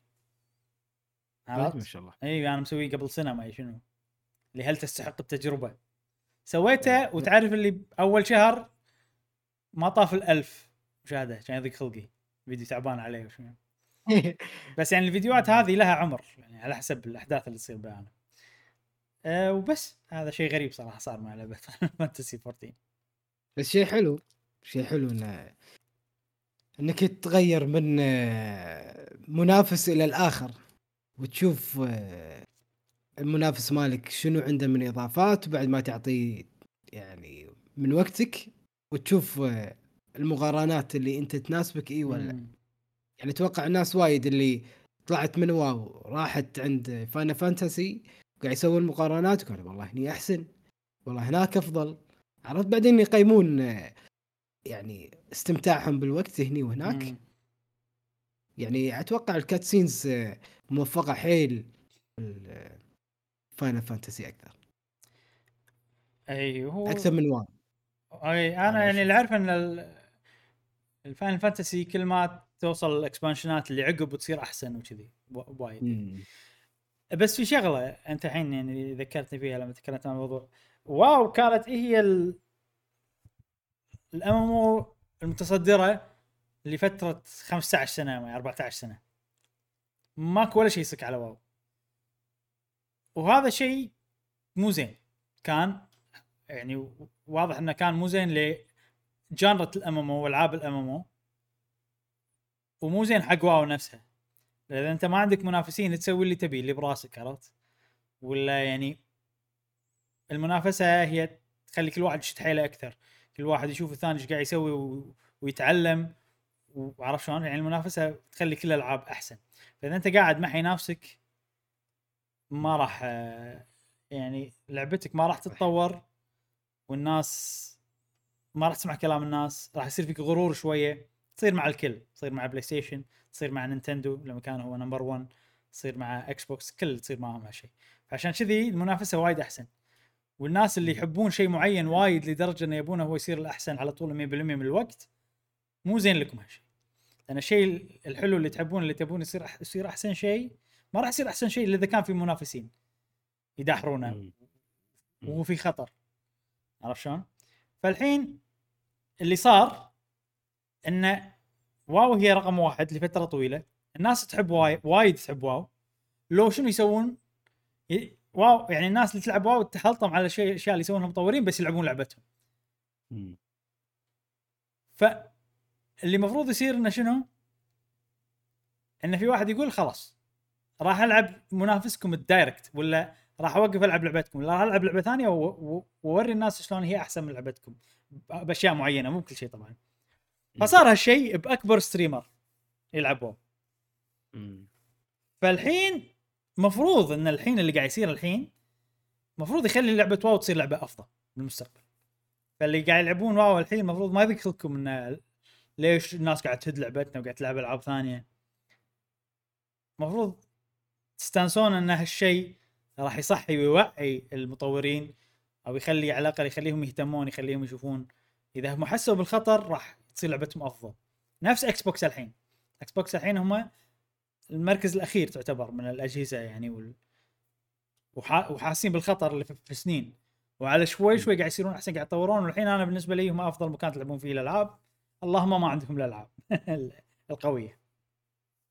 وايد ما عرفت؟ ما شاء الله. اي أنا مسويه قبل سنة ما شنو. اللي هل تستحق التجربة. سويته وتعرف اللي أول شهر ما طاف الألف مشاهدة كان يضيق خلقي. فيديو تعبان عليه وشنو بس يعني الفيديوهات هذه لها عمر يعني على حسب الأحداث اللي تصير بها أنا. أه وبس. هذا شيء غريب صراحة صار مع لعبه Fantasy 14 بس شيء حلو شيء حلو إنه إنك تتغير من آه، منافس إلى الآخر وتشوف آه، المنافس مالك شنو عنده من إضافات وبعد ما تعطيه يعني من وقتك وتشوف آه، المقارنات اللي أنت تناسبك إي ولا مم. يعني أتوقع الناس وايد اللي طلعت من WoW راحت عند Final Fantasy قاعد يسوون مقارنات وقالوا والله هني أحسن والله هناك أفضل. عرفت؟ بعدين يقيمون آه، يعني استمتاعهم بالوقت هني وهناك. مم. يعني أتوقع ال cutscenes آه، موفقة حيل. Final Fantasy أكثر. أي هو أكثر من WoW أي أنا أنا يعني. اللي اعرف إن ال- ال Final Fantasy كل ما توصل ال expansion ات اللي عقب وتصير أحسن وكذي وايد مم. بس في شغلة أنت الحين يعني ذكرتني فيها لما تكلمت عن الموضوع. واو كانت هي ال الام المتصدرة لفترة 15 سنة ما 14 سنة. ماكو ولا شيء يصك على واو. وهذا شيء مو زين. كان يعني واضح إنه كان مو زين لجانرة الامامو والعاب الامامو ومو زين حق واو نفسها اذا أنت ما عندك منافسين تسوي اللي تبيه اللي براسك عرفت؟ ولا يعني المنافسة هي تخلي كل واحد يشد حيله أكثر. كل واحد يشوف الثاني إيش قاعد يسوي. ويتعلم. وعرف شلون؟ يعني المنافسة تخلي كل الألعاب أحسن. فإذا أنت قاعد ما حينافسك ما راح آه، يعني لعبتك ما راح تتطور والناس ما راح تسمع كلام الناس راح يصير فيك غرور شوية. تصير مع الكل تصير مع PlayStation تصير مع Nintendo لما كان هو number 1 تصير مع Xbox كل تصير معهم هالشيء فعشان كذي المنافسة وايد أحسن. والناس اللي يحبون شيء معين وايد لدرجة إنه يبونه هو يصير الأحسن على طول 100% من الوقت مو زين لكم هالشيء لأن الشيء الحلو اللي تحبون اللي تبون يصير يصير أحسن شيء ما راح يصير أحسن شيء إلا إذا كان في منافسين يناحرونه مم. وهو في خطر عرفت شلون؟ فالحين اللي صار إنه WoW هي رقم واحد لفترة طويلة الناس تحب وايد وايد تحب WoW لو شنو يسوون؟ ي- WoW يعني الناس اللي تلعب WoW تحلطم على شيء الاشياء اللي يسوونها مطورين بس يلعبون لعبتهم مم. فاللي المفروض يصير إنه شنو؟ إنه في واحد يقول خلاص راح ألعب منافسكم ال direct ولا راح أوقف ألعب لعبتكم؟ ولا راح ألعب لعبة ثانية وأوري الناس شلون هي أحسن من لعبتكم. بأشياء معينة مو بكل شيء طبعا. فصار هالشيء بأكبر streamer يلعب WoW مم. فالحين مفروض إن الحين اللي قاعد يصير الحين مفروض يخلي لعبه WoW تصير لعبة أفضل بالمستقبل فاللي قاعد يلعبون WoW الحين المفروض ما يضيق لكم انه ليش الناس قاعد تهد لعبتنا وقاعد تلعب ألعاب ثانية. المفروض تستانسون أن هالشيء راح يصحي ويوعي المطورين أو يخلي على الأقل يخليهم يهتمون يخليهم يشوفون إذا هم حسوا بالخطر راح تصير لعبتهم أفضل. نفس Xbox الحين. Xbox الحين هم المركز الأخير تعتبر من الأجهزة يعني وال... وح... وحاسين بالخطر اللي في, سنين. وعلى شوي شوي قاعد يصيرون أحسن قاعد يطورون. والحين أنا بالنسبة لي هم أفضل مكان تلعبون فيه الألعاب. اللهم ما عندهم الألعاب القوية.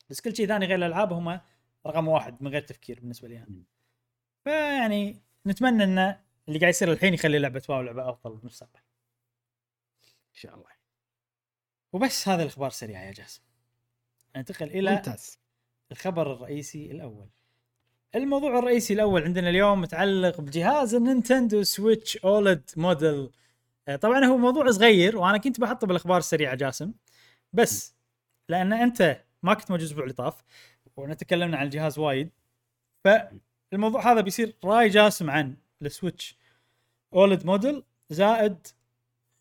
بس كل شيء ثاني غير الألعاب هم رقم واحد من غير تفكير بالنسبة لي أنا. فيعني نتمنى إن اللي قاعد يصير الحين يخلي لعبة WoW لعبة أفضل بالمستقبل إن شاء الله. وبس هذا الأخبار السريعه يا جاسم. ننتقل إلى ممتاز. الخبر الرئيسي الأول. الموضوع الرئيسي الأول عندنا اليوم متعلق بجهاز ال Nintendo Switch OLED model. آه، طبعا هو موضوع صغير وأنا كنت بحطه بالأخبار السريعة جاسم. بس لأن أنت ما كنت موجود الأسبوع اللي طاف. ونتكلمنا عن الجهاز وايد. فالموضوع هذا بيصير راي جاسم عن ال Switch OLED model زائد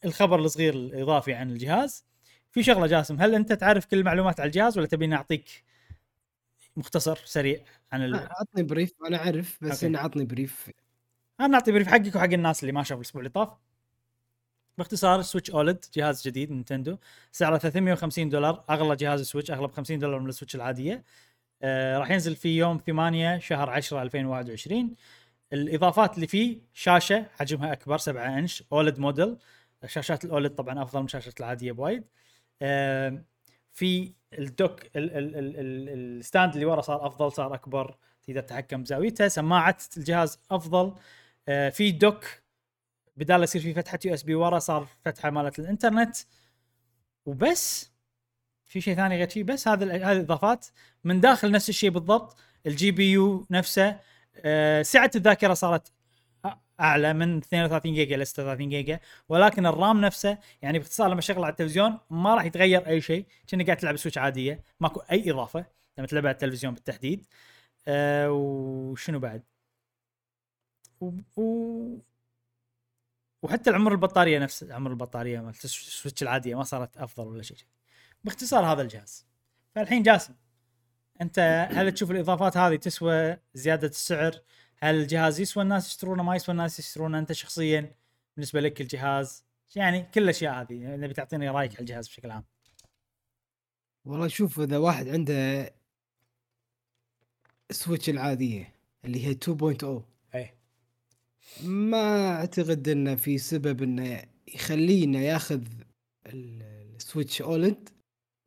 الخبر الصغير الإضافي عن الجهاز. في شغلة جاسم هل أنت تعرف كل المعلومات على الجهاز ولا تبيني اعطيك مختصر سريع عن ال... عطني brief أنا أعرف بس أوكي. عطني brief أنا نعطي brief حقك وحق الناس اللي ما شافوا الأسبوع اللي طاف. باختصار Switch OLED جهاز جديد Nintendo. سعره 350 دولار أغلى جهاز Switch أغلى ب 50 دولار من ال Switch العادية. آه راح ينزل في يوم 8 شهر 10 2021 الإضافات اللي فيه شاشة حجمها أكبر 7 إنش OLED model. شاشات ال OLED طبعا أفضل من الشاشات العادية بوايد. في ال dock ال- ال- ال- ال- ال stand اللي ورا صار أفضل صار أكبر تقدر تتحكم بزاويته. سماعة الجهاز أفضل. آه، في dock بدال يصير في فتحة USB ورا صار فتحة مالت الإنترنت. وبس. في شيء ثاني غير شيء بس هذا هذه الإضافات. من داخل نفس الشيء بالضبط ال GPU نفسه آه، سعة الذاكرة صارت أعلى من 32 جيجا ل 36 جيجا. ولكن ال RAM نفسه يعني باختصار لما اشغله على التلفزيون ما راح يتغير أي شيء. كأنك قاعد تلعب Switch عادية. ماكو أي إضافة لما تلعب على التلفزيون بالتحديد. أه وشنو بعد؟ و... و... وحتى العمر البطارية نفس عمر البطارية مال السويتش العادية ما صارت أفضل ولا شيء. باختصار هذا الجهاز. فالحين جاسم أنت هل تشوف الإضافات هذه تسوى زيادة السعر؟ هل الجهاز يسوى الناس يشترونه؟ ما يسوى الناس يشترونه؟ أنت شخصيا بالنسبة لك الجهاز يعني كل الأشياء هذه نبي تعطيني رأيك على الجهاز بشكل عام. والله شوف إذا واحد عنده سويتش العادية اللي هي 2.0 اي ما أعتقد إنه في سبب إنه يخليه إنه ياخذ ال- السويتش اولد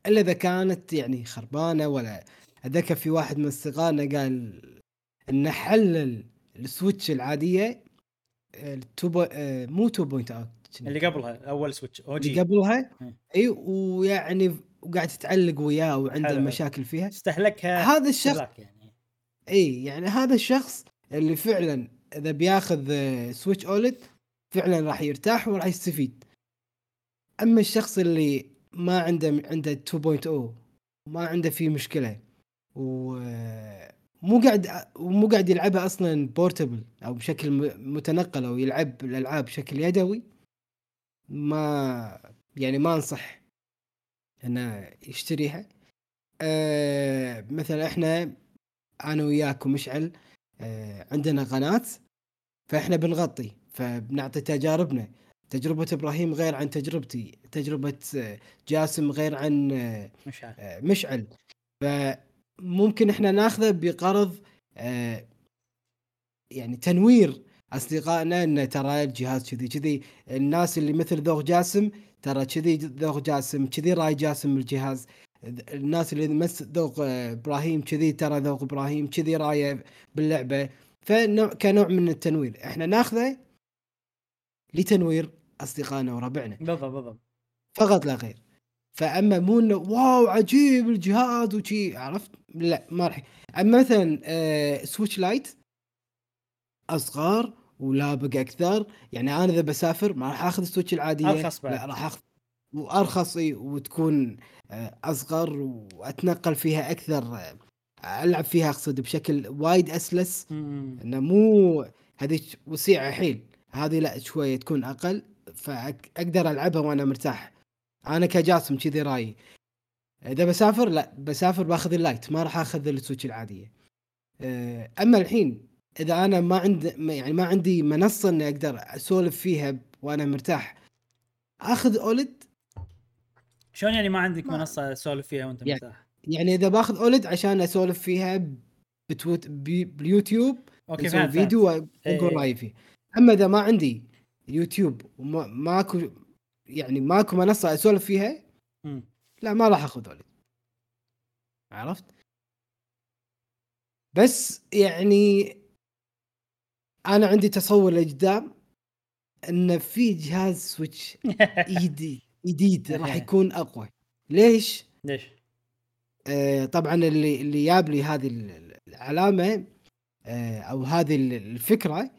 إلا إذا كانت يعني خربانة ولا أتذكر في واحد من اصدقائنا قال انه حلل السويتش العادية التو بو- آه، مو 2.0 اللي قبلها أول Switch أو اللي جي قبلها؟ مم. إي ويعني وقاعد تتعلق وياه وعنده. مشاكل فيها. استهلكها هذا الشخص يعني. إي يعني هذا الشخص اللي فعلا إذا بياخذ آه، Switch OLED فعلا راح يرتاح وراح يستفيد. أما الشخص اللي ما عنده عنده 2.0 وما عنده فيه مشكلة. ومو قاعد ومو قاعد يلعبها أصلا portable أو بشكل متنقل أو يلعب الألعاب بشكل يدوي. ما يعني ما أنصح إنه يشتريها. أه مثلا إحنا أنا وياك ومشعل آه، عندنا قناة فإحنا بنغطي فبنعطي تجاربنا. تجربة إبراهيم غير عن تجربتي تجربة آه، جاسم غير عن آه، مش عارف آه، مشعل. فممكن إحنا ناخذه بغرض آه، يعني تنوير أصدقائنا إن ترى الجهاز كذي كذي الناس اللي مثل ذوق جاسم ترى كذي ذوق جاسم كذي رأي جاسم بالجهاز الناس اللي مثل ذوق إبراهيم كذي ترى ذوق إبراهيم كذي رأيه باللعبة. فنوع كنوع من التنوير. إحنا ناخذه لتنوير. أصدقائنا وربعنا. بالضبط بالضبط. فقط لا غير. فأما مو إنه واو عجيب الجهاز وشي عرفت؟ لا ما راح. أما مثلا آه Switch Lite أصغر ولابق أكثر. يعني أنا إذا بسافر ما راح آخذ ال Switch العادية. أرخص بعد. لا راح آخذ وأرخص وتكون آه، أصغر وأتنقل فيها أكثر آه، ألعب فيها أقصد بشكل وايد أسلس. إنه مو هذيك وسيعة حيل. هذه لا شوية تكون أقل. فأقدر ألعبها وأنا مرتاح. أنا كجاسم كذي رايي. إذا بسافر لا بسافر بأخذ اللايت ما راح أخذ السويتش العادية. أه، أما الحين إذا أنا ما عندي يعني ما عندي منصة إني أقدر أسولف فيها وأنا مرتاح أخذ اولد شلون يعني ما عندك ما- منصة تسولف فيها وأنت يعني- مرتاح؟ يعني إذا بأخذ اولد عشان أسولف فيها بتوت بي- باليوتيوب أوكي فهمت فيديو فيديو وأقول إيه. رأيي فيه. أما إذا ما عندي يوتيوب وما ماكو يعني ماكو منصة أسولف فيها؟ لا ما راح أخذ OLED عرفت؟ بس يعني أنا عندي تصور لقدام إن في جهاز Switch جديد جديد راح يكون أقوى. ليش؟ ليش؟ آه طبعا اللي اللي جاب لي هذه ال- العلامة آه أو هذه ال- الفكرة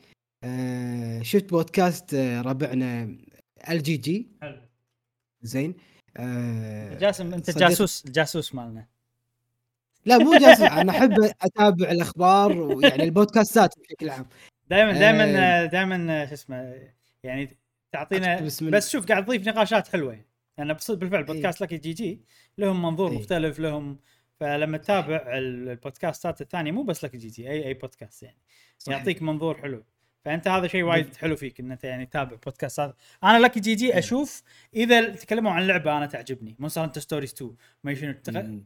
آه شفت بودكاست آه ربعنا ال جي جي حلو زين آه جاسم أنت جاسوس الجاسوس مالنا لا مو جاسوس أنا أحب أتابع الأخبار ويعني البودكاستات بشكل عام دائما. دائما دائما شو اسمه يعني تعطينا بس شوف قاعد تضيف نقاشات حلوة لأن بص- بالفعل إيه. بودكاست لك جي جي لهم منظور إيه. مختلف لهم فلما تتابع البودكاستات الثانية مو بس لك جي جي اي أي بودكاست يعني صحيح. يعطيك منظور حلو فأنت هذا شيء وايد حلو فيك إن أنت يعني تتابع بودكاستات أنا لك جي إيه. جي أشوف إذا تكلموا عن لعبة أنا تعجبني. Monster Hunter Stories 2 ما شنو.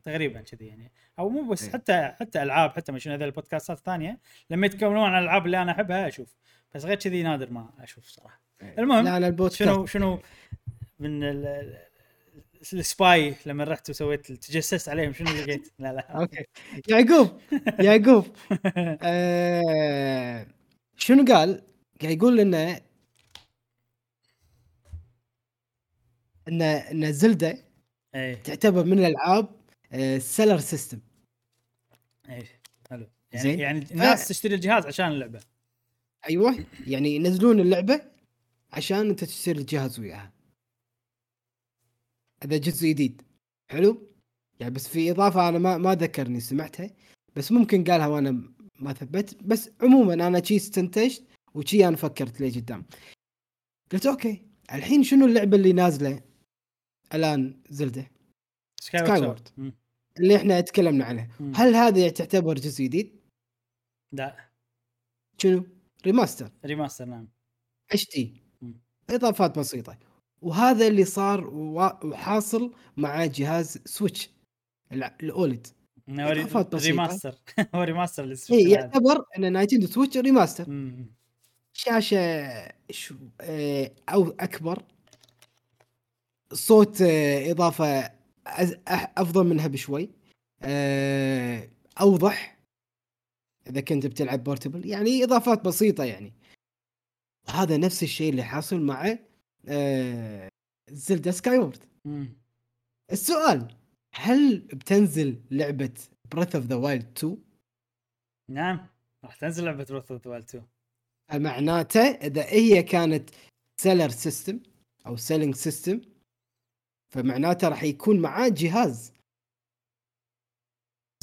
تقريبا كذي يعني. أو مو بس إيه. حتى حتى ألعاب حتى ما شنو هذول البودكاستات الثانية. لما يتكلمون عن الألعاب اللي أنا أحبها أشوف. بس غير كذي نادر ما أشوف صراحة. المهم، لا أنا البودكاست. شنو شنو من ال- ال- ال spy لما رحت وسويت تجسست عليهم شنو لقيت؟ لا لا. okay. يعقوب يعقوب. آه شنو قال؟ قاعد يقول لنا ان إن Zelda إيه. تعتبر من الألعاب seller system إيه. حلو. يعني زين. يعني الناس تشتري الجهاز عشان اللعبة. أيوه. يعني ينزلون اللعبة عشان أنت تشتري الجهاز وياها. هذا جزء جديد. حلو؟ يعني بس في إضافة أنا ما ما ذكرني سمعتها؟ بس ممكن قالها وأنا ما ثبت بس عموما أنا شي استنتجت وشي أنا فكرت ليه قدام. قلت okay الحين شنو اللعبة اللي نازلة الآن Zelda؟ Skyward. اللي إحنا تكلمنا عنها مم. هل هذه تعتبر جزء جديد؟ لا. شنو؟ remaster remaster نعم. HD. إضافات بسيطة. وهذا اللي صار وحاصل مع جهاز Switch ال OLED. بسيطة. remaster هو remaster اي لل Switch العادي. يعتبر ان Nintendo Switch remaster. شاشة شو آه، أو أكبر صوت آه، إضافة أز- أح- أفضل منها بشوي آه، أوضح إذا كنت بتلعب portable يعني إضافات بسيطة يعني وهذا نفس الشيء اللي حاصل مع Zelda Skyward. السؤال هل بتنزل لعبة Breath of the Wild 2 نعم راح تنزل لعبة Breath of 2 معناته إذا هي كانت seller system أو selling system فمعناته راح يكون معاه جهاز.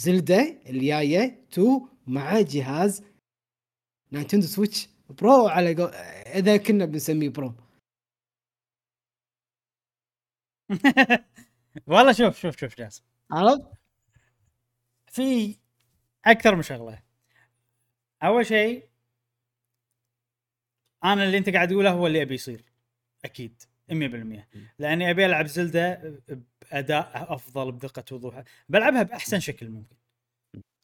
Zelda الجاية 2 معاه جهاز Nintendo Switch Pro على قو... إذا كنا بنسميه Pro والله شوف شوف شوف جاسم. عرفت؟ في أكثر من شغلة. أول شيء أنا اللي أنت قاعد تقوله هو اللي أبي يصير. أكيد 100% لأني أبي ألعب Zelda بأداء أفضل بدقة وضوح. بلعبها بأحسن شكل ممكن.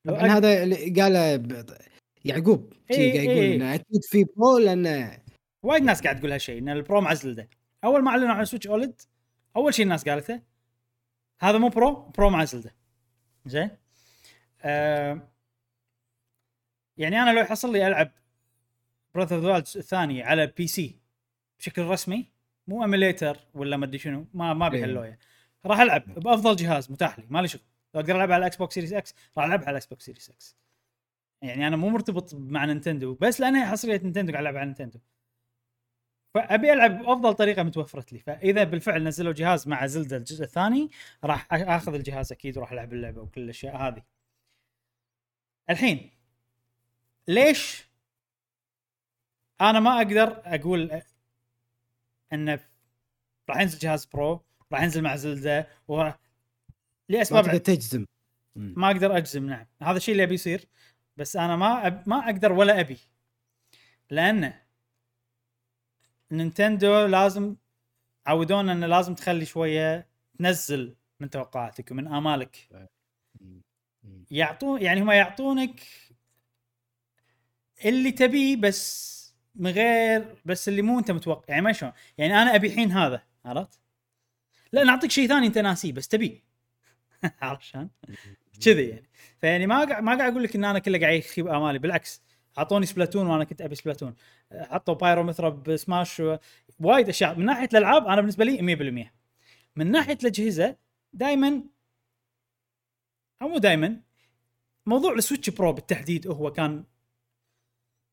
طبعا أق- هذا اللي قاله ب... يعقوب. إيه، قاعد يقول إيه. إنه أكيد في Pro لأنه وايد ناس قاعد تقول هالشيء إن ال Pro مع Zelda. أول ما أعلنوا عن Switch OLED أول شيء الناس قالته هذا مو Pro Pro مع Zelda. زين؟ آه يعني أنا لو يحصل لي ألعب Breath of الثاني على PC بشكل رسمي مو emulator ولا ما أدري شنو ما ما أبي إيه. هاللويا راح ألعب بأفضل جهاز متاح لي مالي شغل. لو أقدر ألعب على ال Xbox Series X راح العبها على ال Xbox Series X يعني أنا مو مرتبط مع Nintendo بس لانها حصرية Nintendo قاعد ألعب على Nintendo. فأبي ألعب بأفضل طريقة متوفرت لي. فإذا بالفعل نزلوا جهاز مع Zelda الجزء الثاني راح آخذ الجهاز أكيد وراح ألعب اللعبة وكل الأشياء هذه. الحين ليش أنا ما أقدر أقول انه راح ينزل جهاز Pro راح ينزل مع Zelda وراح ما لاسباب تقدر تجزم. ما أقدر أجزم نعم. هذا الشيء اللي أبي يصير. بس أنا ما أب... ما أقدر ولا أبي. لأن Nintendo لازم عودونا إنه لازم تخلي شوية تنزل من توقعاتك ومن آمالك. يعطون يعني هم يعطونك اللي تبيه بس من غير بس اللي مو أنت متوقع. يعني ما شلون؟ يعني أنا أبي الحين هذا عرفت؟ لا نعطيك شيء ثاني أنت ناسيه بس تبيه. عرفت شلون؟ كذي يعني. فيعني ما قاعد ما قاعد أقول لك إن أنا كله قاعد يخيب آمالي بالعكس. اعطوني Splatoon وأنا كنت ابي Splatoon. حطوا Pyra و Mythra ب Smash. وايد أشياء. من ناحية الألعاب أنا بالنسبة لي 100% من ناحية الأجهزة دائما أو مو دائما موضوع ال Switch Pro بالتحديد هو كان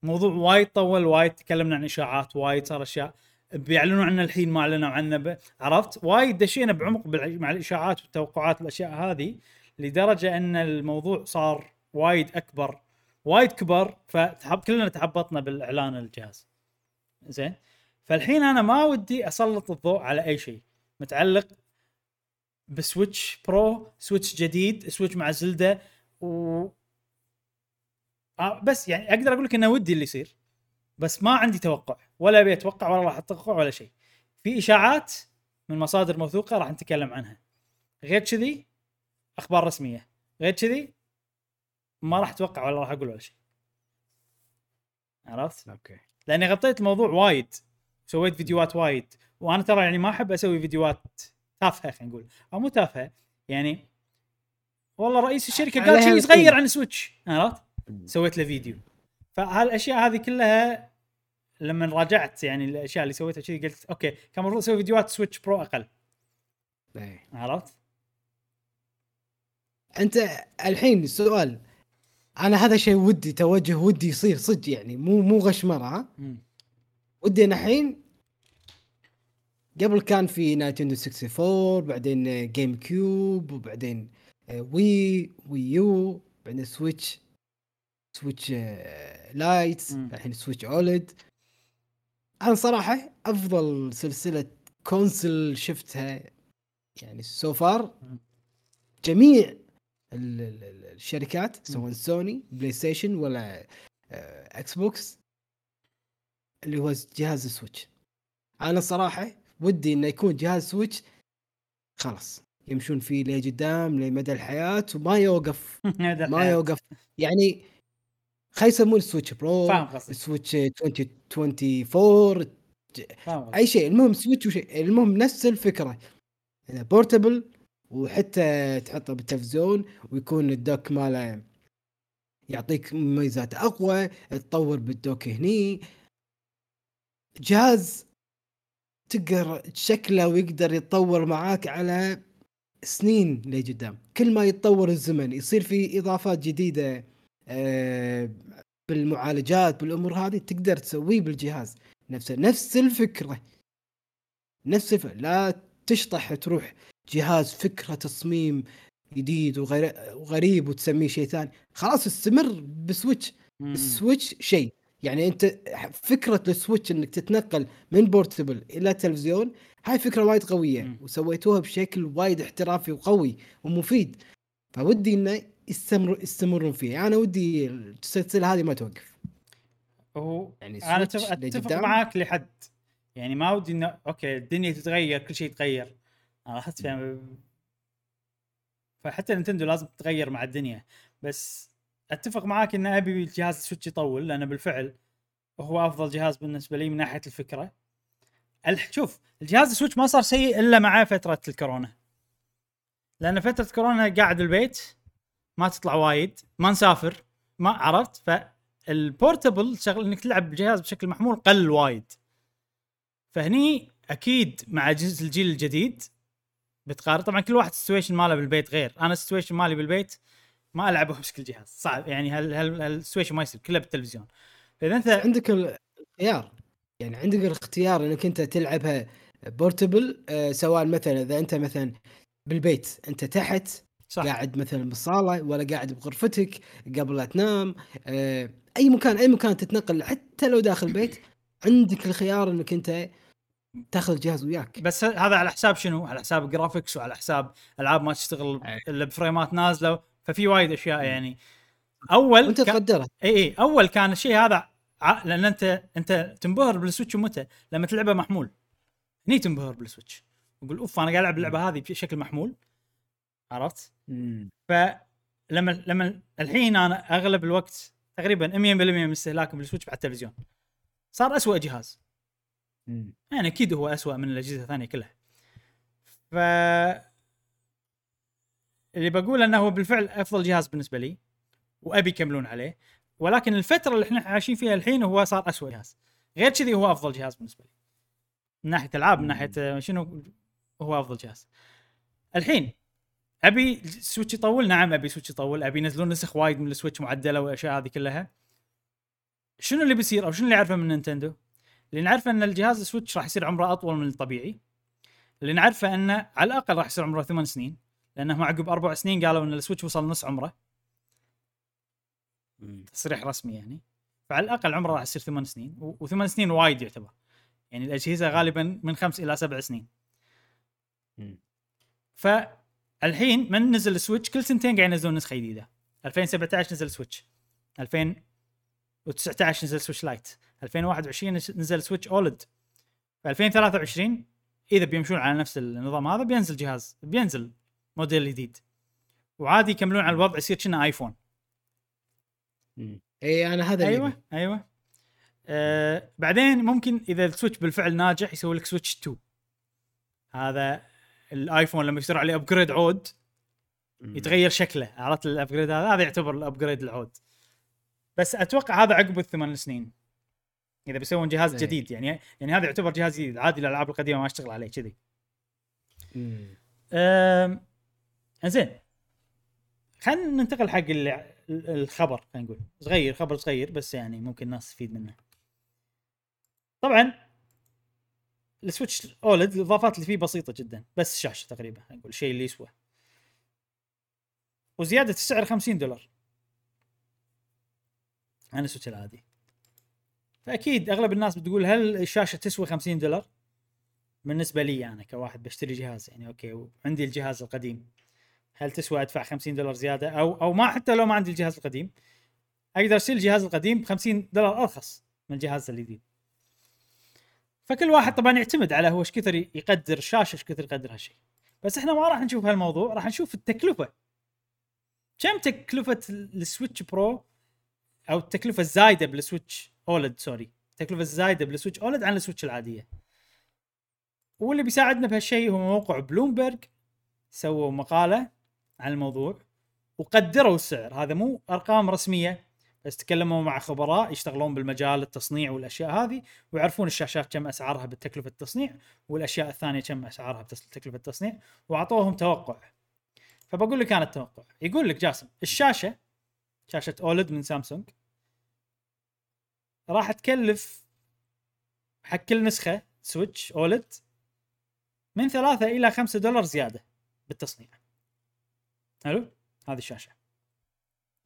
موضوع وايد طول وايد تكلمنا عن إشاعات وايد صار أشياء بيعلنوا عنه الحين ما أعلنوا عنه ب... عرفت؟ وايد دشينا بعمق بالع- مع الإشاعات والتوقعات والاشياء هذه لدرجة أن الموضوع صار وايد أكبر. وايد كبر فتحب كلنا تحبطنا بالإعلان الجهاز زين؟ فالحين أنا ما ودي أسلط الضوء على أي شيء. متعلق ب Switch Pro Switch جديد Switch مع Zelda و آه بس يعني أقدر أقول لك إنه ودي اللي يصير. بس ما عندي توقع. ولا أبي أتوقع ولا راح أتوقع ولا شيء. في إشاعات من مصادر موثوقة راح نتكلم عنها. غير كذي أخبار رسمية. غير كذي ما راح أتوقع ولا راح أقول ولا شيء. عرفت؟ أوكي. لأني غطيت الموضوع وايد. سويت فيديوهات وايد. وأنا ترى يعني ما أحب أسوي فيديوهات تافهة خلينا نقول. أو مو تافهة يعني والله رئيس الشركة قال شيء. صغير عن Switch عرفت؟ سويت له فيديو. فهالأشياء هذه كلها لما راجعت يعني الأشياء اللي سويتها كذي قلت أوكي كان المفروض أسوي فيديوهات Switch Pro أقل. إيه. عرفت؟ أنت الحين السؤال أنا هذا شيء ودي توجه ودي يصير صدق يعني مو مو غشمرة. ودي أنا الحين قبل كان في Nintendo 64 بعدين GameCube وبعدين Wii Wii U بعدين Switch Switch آه، Lite. الحين Switch OLED أنا صراحة أفضل سلسلة console شفتها يعني so far. جميع الشركات سواء Sony PlayStation ولا آه، Xbox اللي هو جهاز ال Switch. أنا صراحة ودي إنه يكون جهاز Switch خلاص. يمشون فيه لقدام لمدى الحياة وما يوقف. ما. يوقف. يعني خلي يسمون Switch Pro Switch 2024 فاهم قصدك. أي شيء. المهم Switch وشيء. المهم نفس الفكرة. بورتبل وحتى تحطه بالتلفزيون ويكون الدوك ماله يعطيك مميزات أقوى تطور بالدوك هني جهاز تقدر شكله ويقدر يتطور معاك على سنين لقدام كل ما يتطور الزمن يصير في إضافات جديدة آه، بالمعالجات بالأمور هذه تقدر تسويه بالجهاز نفسه نفس الفكرة نفس الفكرة. لا تشطح تروح جهاز فكرة تصميم جديد وغريب وتسميه شيء ثاني. خلاص استمر ب Switch. ال Switch شيء. يعني أنت فكرة ال Switch إنك تتنقل من portable إلى تلفزيون هاي فكرة وايد قوية. وسويتوها بشكل وايد احترافي وقوي ومفيد. فودي إنه يستمر يستمرون فيه. أنا ودي السلسلة هذه ما توقف. هو يعني أنا أتفق. معاك لحد. يعني ما ودي إنه أوكي الدنيا تتغير كل شيء يتغير. عرفت فحتى Nintendo لازم تتغير مع الدنيا. بس أتفق معاك إن أبي الجهاز ال Switch يطول لأنه بالفعل هو أفضل جهاز بالنسبة لي من ناحية الفكرة. شوف الجهاز ال Switch ما صار سيء إلا مع فترة الكورونا. لأن فترة كورونا قاعد البيت ما تطلع وايد ما نسافر ما عرفت؟ فال portable شغل إنك تلعب بجهاز بشكل محمول قل وايد. فهني أكيد مع الجيل الجديد بتقارن. طبعا كل واحد ال situation ماله بالبيت غير. أنا ال situation مالي بالبيت ما ألعبه بشكل جهاز. صعب. يعني هال هال هال situation ما يصير. كله بالتلفزيون. فإذا أنت عندك الخيار. يعني عندك الاختيار إنك أنت تلعبها portable آه سواء مثلا إذا أنت مثلا بالبيت أنت تحت صح. قاعد مثلا بالصالة ولا قاعد بغرفتك قبل لا تنام آه، أي مكان أي مكان تتنقل حتى لو داخل البيت عندك الخيار إنك أنت تاخذ الجهاز وياك. بس هذا على حساب شنو؟ على حساب ال graphics وعلى حساب ألعاب ما تشتغل. الا بفريمات نازلة ففي وايد أشياء يعني. أول وأنت كان- تقدرها. إي إي. أول كان الشيء هذا ع- لأن انت أنت تنبهر بال Switch متى؟ لما تلعبه محمول. هني تنبهر بال Switch. تقول أوف أنا قاعد ألعب اللعبة هذه بشكل محمول. عرفت؟ فلما لما الحين أنا أغلب الوقت تقريبا 100% من استهلاكي بال Switch على التلفزيون. صار أسوأ جهاز. يعني أكيد هو أسوأ من الأجهزة الثانية كلها. ف اللي بقول إنه هو بالفعل أفضل جهاز بالنسبة لي وأبي يكملون عليه ولكن الفترة اللي إحنا عايشين فيها الحين هو صار اسوء جهاز. غير كذي هو أفضل جهاز بالنسبة لي. من ناحية ألعاب من ناحية شنو هو أفضل جهاز. الحين أبي Switch يطول نعم أبي Switch يطول أبي ينزلون نسخ وايد من ال Switch معدلة والأشياء هذه كلها. شنو اللي بيصير أو شنو اللي نعرفه من Nintendo؟ اللي نعرفه أن الجهاز ال Switch راح يصير عمره أطول من الطبيعي. اللي نعرفه أنه على الأقل راح يصير عمره ثمان سنين لأنه عقب أربع سنين قالوا أن ال Switch وصل نص عمره. تصريح رسمي يعني. فعلى الأقل عمره راح يصير ثمان سنين وثمان سنين وايد يعتبر. يعني الأجهزة غالبا من خمس إلى سبع سنين. فالحين من نزل ال Switch؟ كل سنتين قاعد ينزلون نسخة جديدة. 2017 نزل Switch 2019 نزل Switch Lite. 2021 نزل Switch OLED 2023 إذا بيمشون على نفس النظام هذا بينزل جهاز بينزل موديل جديد. وعادي يكملون على الوضع يصير كنه iPhone. اي أنا هذا اللي أيوه أبي. أيوه. آه بعدين ممكن إذا ال Switch بالفعل ناجح يسوي لك Switch 2 هذا ال iPhone لما يصير عليه upgrade عود. يتغير شكله. عرفت ال upgrade هذا؟ هذا يعتبر ال upgrade العود. بس أتوقع هذا عقب الثمان سنين. إذا بيسوون جهاز إيه. جديد يعني يعني هذا يعتبر جهاز جديد عادي الألعاب القديمة ما تشتغل عليه كذي. مم. أم، زين خلينا ننتقل حق ال- ال- الخبر خلينا نقول. صغير خبر صغير بس يعني ممكن الناس تستفيد منه. طبعا ال Switch OLED الإضافات اللي فيه بسيطة جدا بس شاشة تقريبا خلينا نقول الشيء اللي يسوى. وزيادة السعر 50 دولار. عن السويتش العادي. فأكيد أغلب الناس بتقول هل الشاشة تسوى 50 دولار؟ بالنسبة لي أنا كواحد بشتري جهاز يعني okay وعندي الجهاز القديم. هل تسوى أدفع 50 دولار زيادة؟ أو أو ما حتى لو ما عندي الجهاز القديم أقدر أشتري الجهاز القديم ب 50 دولار أرخص من الجهاز الجديد. فكل واحد طبعا يعتمد على هو إيش كثر يقدر الشاشة إيش كثر يقدر هالشيء. بس إحنا ما راح نشوف هالموضوع راح نشوف التكلفة. كم تكلفة ال Switch Pro أو التكلفة الزايدة بال Switch OLED sorry. التكلفه الزايدة بال Switch OLED عن السويتش العادية. واللي بيساعدنا بهالشيء هو موقع بلومبرج سووا مقالة عن الموضوع وقدروا السعر. هذا مو أرقام رسمية بس تكلموا مع خبراء يشتغلون بالمجال التصنيع والأشياء هذه ويعرفون الشاشات كم أسعارها بتكلفه التصنيع والأشياء الثانية كم أسعارها بتكلفه التصنيع وأعطوهم توقع. فبقول لك أنا التوقع. يقول لك جاسم الشاشة شاشة أولد من سامسونج راح تكلف حق كل نسخة Switch OLED من ثلاثة إلى خمسة دولار زيادة بالتصنيع. حلو؟ هذه الشاشة.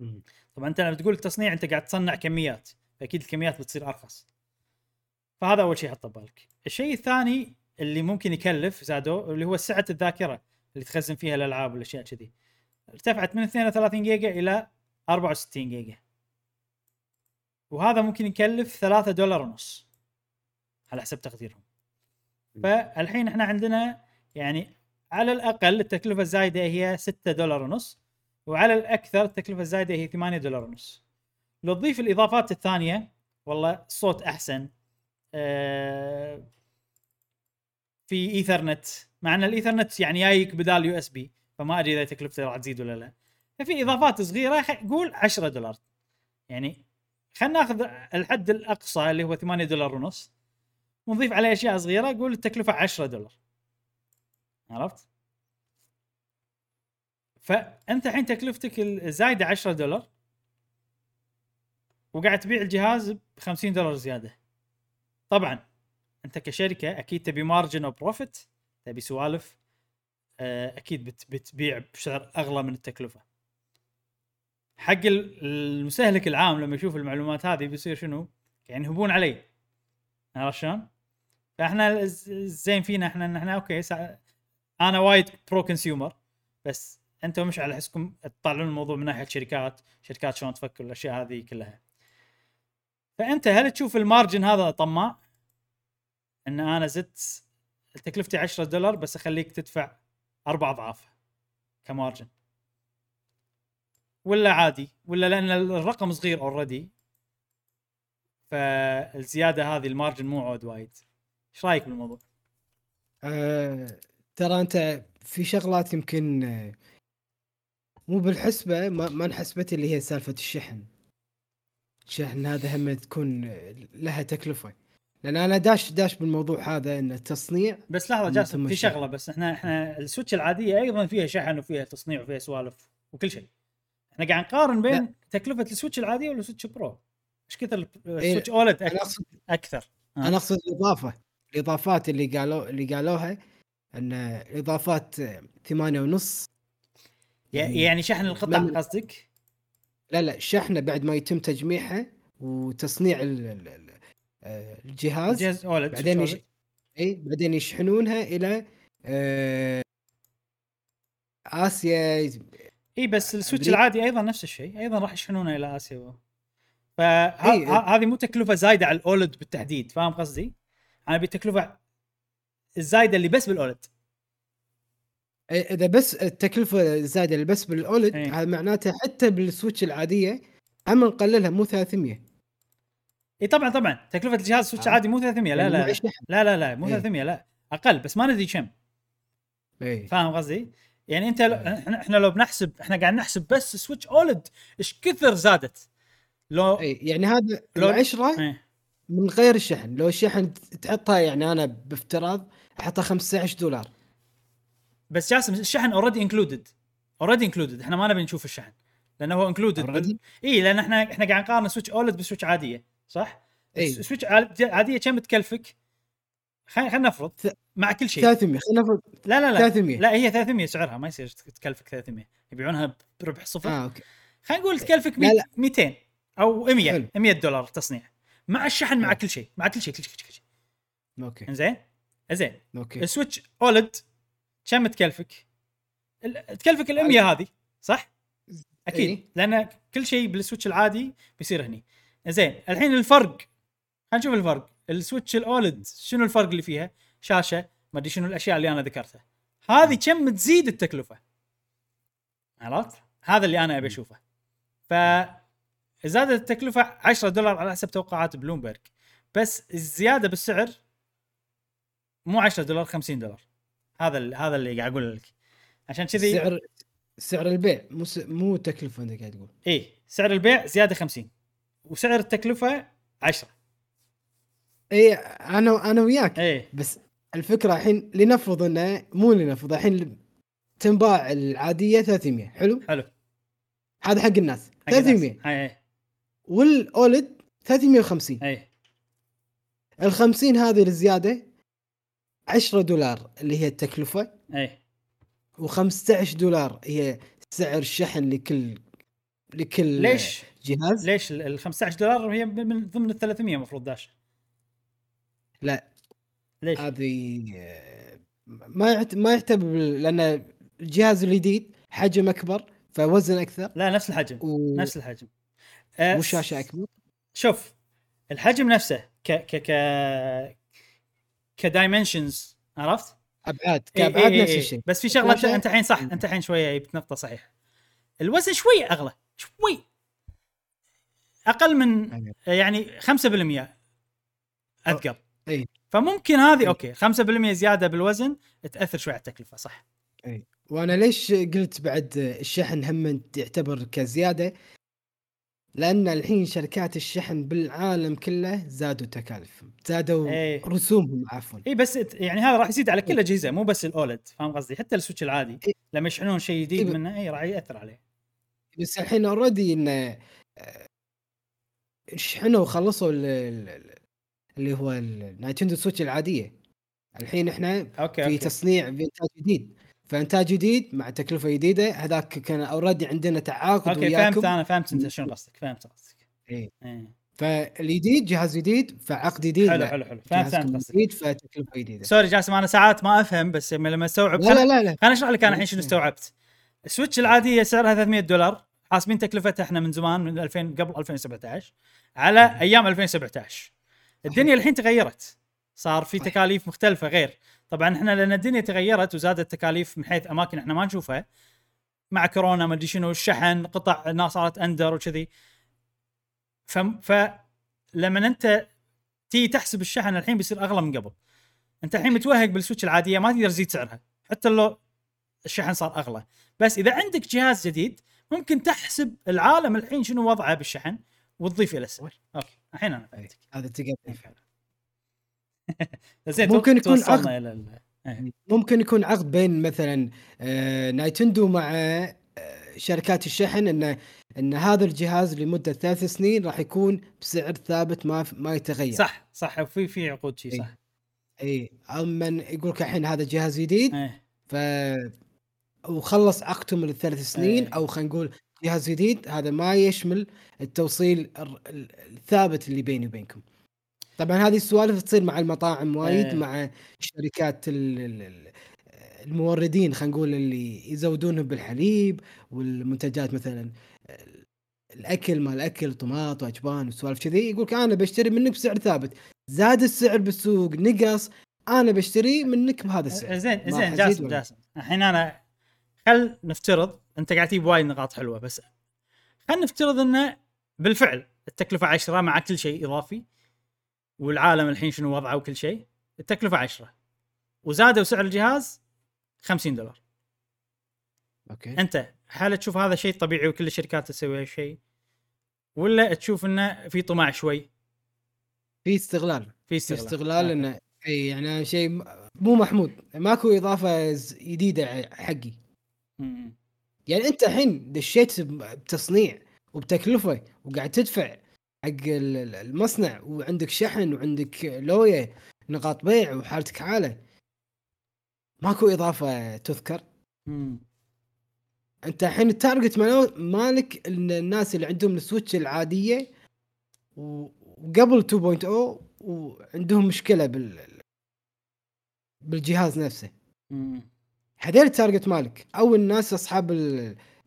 مم. طبعا أنت لما تقول التصنيع أنت قاعد تصنع كميات فأكيد الكميات بتصير أرخص. فهذا أول شيء حطه ببالك الشيء الثاني اللي ممكن يكلف زادوه اللي هو سعة الذاكرة اللي تخزن فيها الألعاب والأشياء كذي. ارتفعت من 32 جيجا إلى 64 جيجا. وهذا ممكن يكلف 3 دولار ونص على حسب تقديرهم. فالحين إحنا عندنا يعني على الأقل التكلفة الزايدة هي 6 دولار ونص وعلى الأكثر التكلفة الزايدة هي 8 دولار ونص. لو تضيف الإضافات الثانية والله الصوت أحسن. آه في إيثرنت مع إن الإيثرنت يعني جايك بدال USB فما أدري إذا تكلفته راح تزيد ولا لا. ففي إضافات صغيرة قول 10 دولار. يعني خلينا ناخذ الحد الأقصى اللي هو 8 دولار ونص ونضيف عليه أشياء صغيرة قول التكلفة 10 دولار. عرفت؟ فأنت الحين تكلفتك الزايده 10 دولار وقاعد تبيع الجهاز ب 50 دولار زيادة. طبعا أنت كشركة أكيد تبي مارجن بروفيت تبي سوالف آه، أكيد بت بتبيع بسعر أغلى من التكلفة. حق ال- المستهلك العام لما يشوف المعلومات هذه بيصير شنو؟ يعني يهبون علي عرفت شلون؟ فاحنا الز- الزين فينا إحنا إن إحنا أوكي سا... أنا وايد pro consumer بس أنتم مش على حسكم تطلعون الموضوع من ناحية شركات شركات شلون تفكر الأشياء هذه كلها فأنت هل تشوف ال margin هذا طماع إن أنا زدت تكلفتي 10 دولار بس أخليك تدفع أربع أضعاف ك margin ولا عادي ولا لأن الرقم صغير already فالزيادة هذه ال margin مو عود وايد. إيش رأيك بالموضوع؟ آه ترى أنت في شغلات يمكن آه، مو بالحسبة ما, ما انحسبت اللي هي سالفة الشحن. الشحن هذا هم تكون لها تكلفة. لأن أنا داش داش بالموضوع هذا إن التصنيع بس لحظة جاسم في. شغلة بس إحنا إحنا السويتش العادية أيضا فيها شحن وفيها تصنيع وفيها سوالف وكل شيء. إحنا قاعد نقارن بين لا. تكلفة السويتش العادية وال Switch Pro إيش كثر إيه، ال Switch OLED أنا أك- اقصد أكثر آه. أنا أقصد الإضافة الإضافات اللي قالوا اللي قالوها إن الإضافات ثمانية ونص ي- يعني شحن القطع من- قصدك؟ لا لا شحنة بعد ما يتم تجميعها وتصنيع ال- ال- ال- الجهاز جهاز أولد بعدين يش... اي بعدين يشحنونها إلى آه، آسيا إي إيه، بس السويتش. العادي أيضا نفس الشيء أيضا راح يشحنونه إلى آسيا. فهذه مو تكلفة زايدة على الأولد بالتحديد فاهم قصدي؟ أنا أبي التكلفه الزايدة اللي بس بالأولد إذا بس التكلفة زايده اللي بس بال OLED إيه. هذا معناته حتى بالسويتش العادية هم نقللها مو 300 إي طبعا طبعا تكلفة الجهاز سويتش آه. عادي مو 300 لا يعني لا. لا لا لا مو إيه. 300 لا أقل بس ما ندري كم إي فاهم قصدي؟ يعني انت لو. إحنا لو بنحسب إحنا قاعد نحسب بس Switch OLED إيش كثر زادت لو إي يعني هذا لو- العشرة إيه. من غير الشحن لو الشحن تحطها يعني أنا بافتراض أحطها 15 دولار بس جاسم الشحن already included already included إحنا ما نبي نشوف الشحن لأنه هو included already؟ إي لأن إحنا إحنا قاعد نقارن Switch OLED بسويتش عادية صح؟ إي. سويتش عادية كم تكلفك؟ خلينا خلينا نفرض مع كل شيء. 300 خلينا نفرض لا لا لا. 300 لا هي 300 سعرها ما يصير تكلفك 300 يبيعونها بربح صفر. آه okay. خلينا نقول تكلفك لا، لا. 200 أو 100 حلو. 100 دولار تصنيع. مع الشحن مع. كل شيء مع كل شيء كل شيء كل شيء. okay. إنزين؟ زين okay. ال Switch OLED. كم تكلفك؟ تكلفك ال 100 هذه صح؟ أكيد. إيه. لأن كل شيء بالسويتش العادي بيصير هني. زين الحين الفرق خلينا نشوف الفرق. ال Switch ال OLED شنو الفرق اللي فيها؟ شاشة ما أدري شنو الأشياء اللي أنا ذكرتها. هذه كم تزيد التكلفة؟ عرفت؟ هذا اللي أنا أبي أشوفه. ف زادت التكلفة 10 دولار على حسب توقعات بلومبرج بس الزيادة بالسعر مو 10 دولار 50 دولار. هذا هذا اللي قاعد أقول لك. عشان كذي سعر سعر البيع مو س... مو تكلفة أنت قاعد تقول. اي سعر البيع زيادة 50 وسعر التكلفة 10 اي أنا أنا وياك. اي بس الفكرة الحين لنفرض إنه مو لنفرض الحين تنباع العادية 300 حلو؟ حلو. هذا حق الناس حق الناس. 300 أي أي. والاولد 350 أي. ال 50 هذه الزيادة 10 دولار اللي هي التكلفة. أي. و15 دولار هي سعر الشحن لكل لكل ليش؟ جهاز. ليش ال 15 دولار هي من ضمن ال 300 المفروض داش؟ لا. ليش؟ هذه ما يعت... ما يعتبر لأن الجهاز الجديد حجم أكبر فوزن أكثر لا نفس الحجم و... نفس الحجم أه والشاشه أكبر شوف الحجم نفسه ك ك ك ك dimensions عرفت؟ أبعاد إي إي كأبعاد إي نفس إي. الشيء بس في شغله الشاشة- أنت الحين صح أنت الحين شوية جبت نقطه صحيحة الوزن شوي أغلى شوي أقل من أيوة. يعني 5% أثقل إي. فممكن هذه إي. okay 5% زيادة بالوزن تأثر شوي على التكلفة صح وأنا ليش قلت بعد الشحن هم يعتبر كزيادة لأن الحين شركات الشحن بالعالم كله زادوا تكاليف زادوا إيه. رسومهم عفوا اي بس يعني هذا راح يزيد على كل الاجهزه مو بس ال OLED فاهم قصدي حتى السويتش العادي إي. لما يشحنون شيء جديد إي. منه اي راح يأثر عليه بس الحين already إنه آه، شحنوا وخلصوا اللي هو النايتندو سويتش العادية. الحين إحنا okay في okay. تصنيع في انتاج جديد. فإنتاج جديد مع تكلفة جديدة هذاك كان already عندنا تعاقد okay وياكم. فهمت أنا فهمت أنت شنو قصدك فهمت قصدك. إيه. إيه. فالجديد جهاز جديد فعقد جديد. حلو حلو حلو. فهمت قصدك. جديد فتكلفة جديدة. sorry جاسم أنا ساعات ما أفهم بس لما استوعب لا لا لا لا. خليني أشرح لك أنا الحين شنو. استوعبت. السويتش العادية سعرها 300 دولار حاسبين تكلفتها إحنا من زمان من 2000 قبل 2017 على أيام 2017 الدنيا الحين تغيرت. صار في. تكاليف مختلفة غير. طبعا إحنا لأن الدنيا تغيرت وزادت تكاليف من حيث أماكن إحنا ما نشوفها مع كورونا ما أدري شنو الشحن قطع الناس صارت اندر وكذي. ف فلما أنت تيجي تحسب الشحن الحين بيصير أغلى من قبل. أنت الحين متوهق بالسويتش العادية ما تقدر تزيد سعرها حتى لو الشحن صار أغلى. بس إذا عندك جهاز جديد ممكن تحسب العالم الحين شنو وضعه بالشحن وتضيف إلى السعر. okay. الحين أنا إيه، فهمتك. هذا تقدر فعلا. زين ممكن يكون توصلنا إلى ال- إيه. ممكن يكون عقد بين مثلا آه، نايتندو مع آه، شركات الشحن انه إن هذا الجهاز لمدة ثلاث سنين راح يكون بسعر ثابت ما ما يتغير. صح صح وفي في عقود شي صح. اي اما يقول لك الحين هذا جهاز جديد. إيه. ف وخلص عقدهم للثلاث سنين إيه. أو خلينا نقول جهاز جديد هذا ما يشمل التوصيل الثابت اللي بيني وبينكم. طبعا هذه السوالف تصير مع المطاعم وايد إيه. مع شركات ال- ال- ال- الموردين خلينا نقول اللي يزودونهم بالحليب والمنتجات مثلا. ال- الأكل مال الاكل طماط وأجبان وسوالف كذي يقول لك أنا بشتري منك بسعر ثابت. زاد السعر بالسوق نقص أنا بشتري منك بهذا السعر. زين ما زين حزيد جاسم جاسم. الحين أنا خل نفترض انت قاعد تجيب وايد نقاط حلوة بس خل نفترض انه بالفعل التكلفة 10 مع كل شيء إضافي والعالم الحين شنو وضعه وكل شيء التكلفة 10 وزادوا سعر الجهاز 50 دولار. okay. أنت هل تشوف هذا شيء طبيعي وكل الشركات تسوي هالشيء ولا تشوف إنه في طمع شوي؟ في استغلال. في استغلال. استغلال آه. إنه إي يعني شيء م- مو محمود. ماكو إضافة جديدة حقي. م- يعني انت الحين دشيت بتصنيع وبتكلفة وقاعد تدفع حق ال- ال- المصنع وعندك شحن وعندك لوية نقاط بيع وحالتك حالة ماكو إضافة تذكر. انت الحين ال target مالك الناس اللي عندهم السويتش العادية وقبل 2.0 وعندهم مشكلة بال بالجهاز نفسه م. هذول ال target مالك أو الناس أصحاب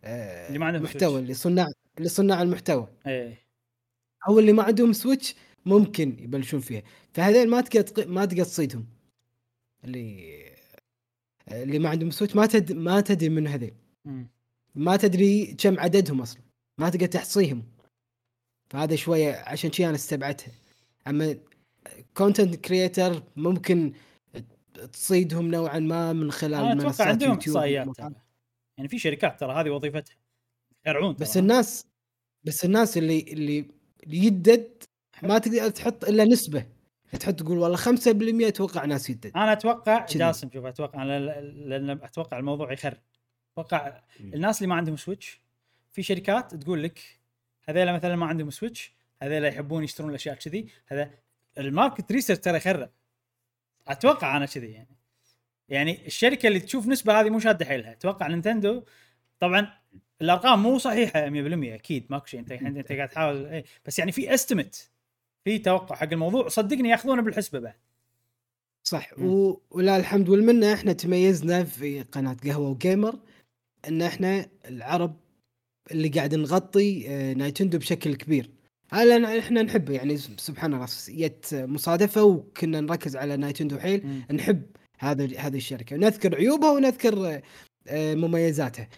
آه، اللي ما عندهم المحتوى. اللي صناع اللي صناع المحتوى. إيه. أو اللي ما عندهم سويتش ممكن يبلشون فيها. فهذول ما تقدر تق- ما تقدر تصيدهم. اللي اللي ما عندهم سويتش ما تد ما تدري من هذول. ما تدري كم عددهم أصلا. ما تقدر تحصيهم. فهذا شوية عشان شي أنا استبعدتها. أما content creator ممكن تصيدهم نوعا ما من خلال أتوقع منصات عندهم يوتيوب إحصائيات. يعني في شركات ترى هذه وظيفتها يخرعون بس ترى. الناس بس الناس اللي اللي يدد ما تقدر تحط إلا نسبة تحط تقول والله 5% أتوقع ناس يدد أنا أتوقع. جاسم شوف أتوقع أنا لأن أتوقع الموضوع يخرب أتوقع. الناس اللي ما عندهم سويتش في شركات تقول لك هذيلا مثلا ما عندهم سويتش هذيلا يحبون يشترون الأشياء كذي هذا ال market research ترى يخرب أتوقع أنا كذي يعني. يعني الشركة اللي تشوف نسبة هذه مو شادة حيلها. أتوقع نينتندو طبعا الأرقام مو صحيحة 100% أكيد ماكو شيء. أنت أنت قاعد تحاول إيه، بس يعني في estimate في توقع حق الموضوع. صدقني يأخذونه بالحسبة بعد. صح. و... ولا الحمد والمنة إحنا تميزنا في قناة قهوة وجيمر إن إحنا العرب اللي قاعد نغطي آه، نايتندو بشكل كبير. هذا إحنا نحبه يعني سبحان الله جت مصادفة وكنا نركز على نايتندو حيل. نحب هذا هذه الشركة نذكر عيوبها ونذكر آه، مميزاتها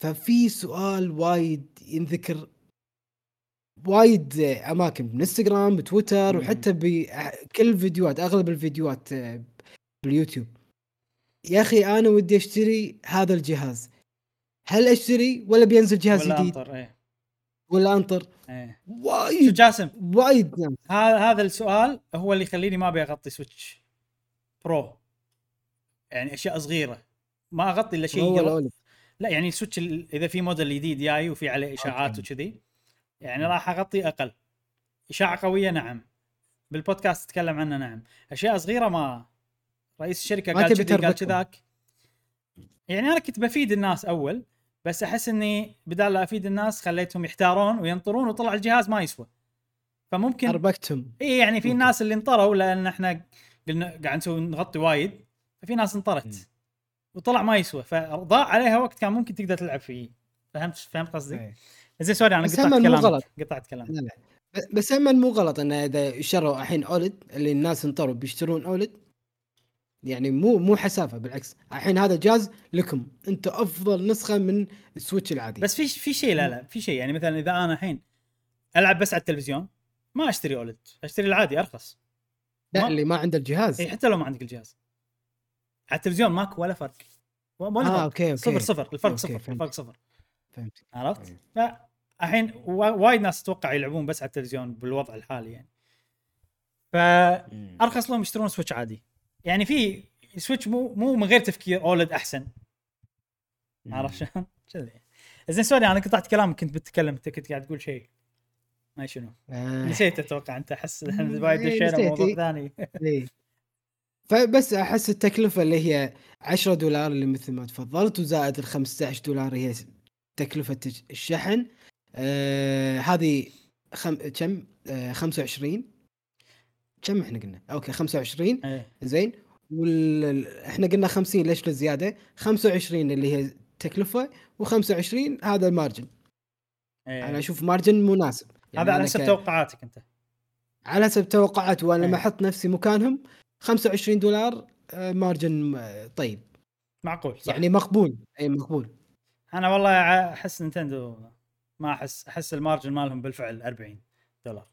ففي سؤال وايد ينذكر وايد أماكن بالانستغرام بتويتر. وحتى بكل الفيديوهات أغلب الفيديوهات آه، باليوتيوب يا أخي أنا ودي أشتري هذا الجهاز هل أشتري ولا بينزل جهاز ولا جديد إيه ولا انطر. إيه. وايد. جاسم؟ وايد هذا هذا السؤال هو اللي يخليني ما أبي أغطي سويتش برو يعني أشياء صغيرة. ما أغطي إلا شيء. لا يعني السويتش ال- إذا في موديل جديد جاي وفي عليه إشاعات. وكذي يعني راح أغطي أقل. إشاعة قوية نعم. بالبودكاست تتكلم عنه نعم. أشياء صغيرة ما. رئيس الشركة ما قال كذي قال. كذاك. يعني أنا كنت بفيد الناس أول بس أحس إني بدال لا أفيد الناس خليتهم يحتارون وينطرون وطلع الجهاز ما يسوى فممكن أربكتهم إي يعني في. ناس اللي انطروا لأن إحنا قلنا قاعد نسوي نغطي وايد ففي ناس. انطرت وطلع ما يسوى فضاع عليها وقت كان ممكن تقدر تلعب فيه فهمت فهمت قصدي؟ إيه. زين sorry أنا قطعت كلامك غلط. قطعت كلامك لا لا بس هم مو غلط إن إذا شروا الحين اولد اللي الناس انطروا بيشترون اولد يعني مو مو حسافة بالعكس. الحين هذا جهاز لكم. انت أفضل نسخة من السويتش العادي. بس في في شيء لا لا. في شيء. يعني مثلا إذا أنا الحين ألعب بس على التلفزيون ما أشتري أولد. أشتري العادي أرخص. لا ما- اللي ما عنده الجهاز. اي حتى لو ما عندك الجهاز. على التلفزيون ماكو ولا فرق. ولا آه فرق. okay okay. صفر صفر. الفرق okay، صفر فهمت. الفرق صفر. فهمت عرفت؟ إيه. الحين وا- وايد ناس أتوقع يلعبون بس على التلفزيون بالوضع الحالي يعني. فارخص لهم يشترون سويتش عادي. يعني في سويتش مو مو من غير تفكير أولد أحسن. عرفت شلون؟ كذي زين sorry أنا قطعت كلامك كنت بتتكلم انت كنت قاعد تقول شيء. ما شنو. آه. نسيت أتوقع أنت أحس وايد إيه، دشينا نسيت، موضوع إيه. ثاني. إيه. فبس أحس التكلفة اللي هي 10 دولار اللي مثل ما تفضلت وزائد ال 15 دولار هي تكلفة الشحن. آه هذه خم... كم؟ آه 25 كم إحنا قلنا؟ okay 25 إيه. زين. وال... إحنا قلنا 50 ليش الزياده 25 اللي هي تكلفة و25 هذا ال margin. إيه. أنا أشوف margin مناسب. يعني هذا على حسب ك- توقعاتك أنت. على حسب توقعات وأنا لما إيه. أحط نفسي مكانهم 25 دولار آه، margin آه، طيب. معقول صح. يعني مقبول. اي مقبول. أنا والله أحس Nintendo ما أحس أحس ال margin مالهم بالفعل 40 دولار.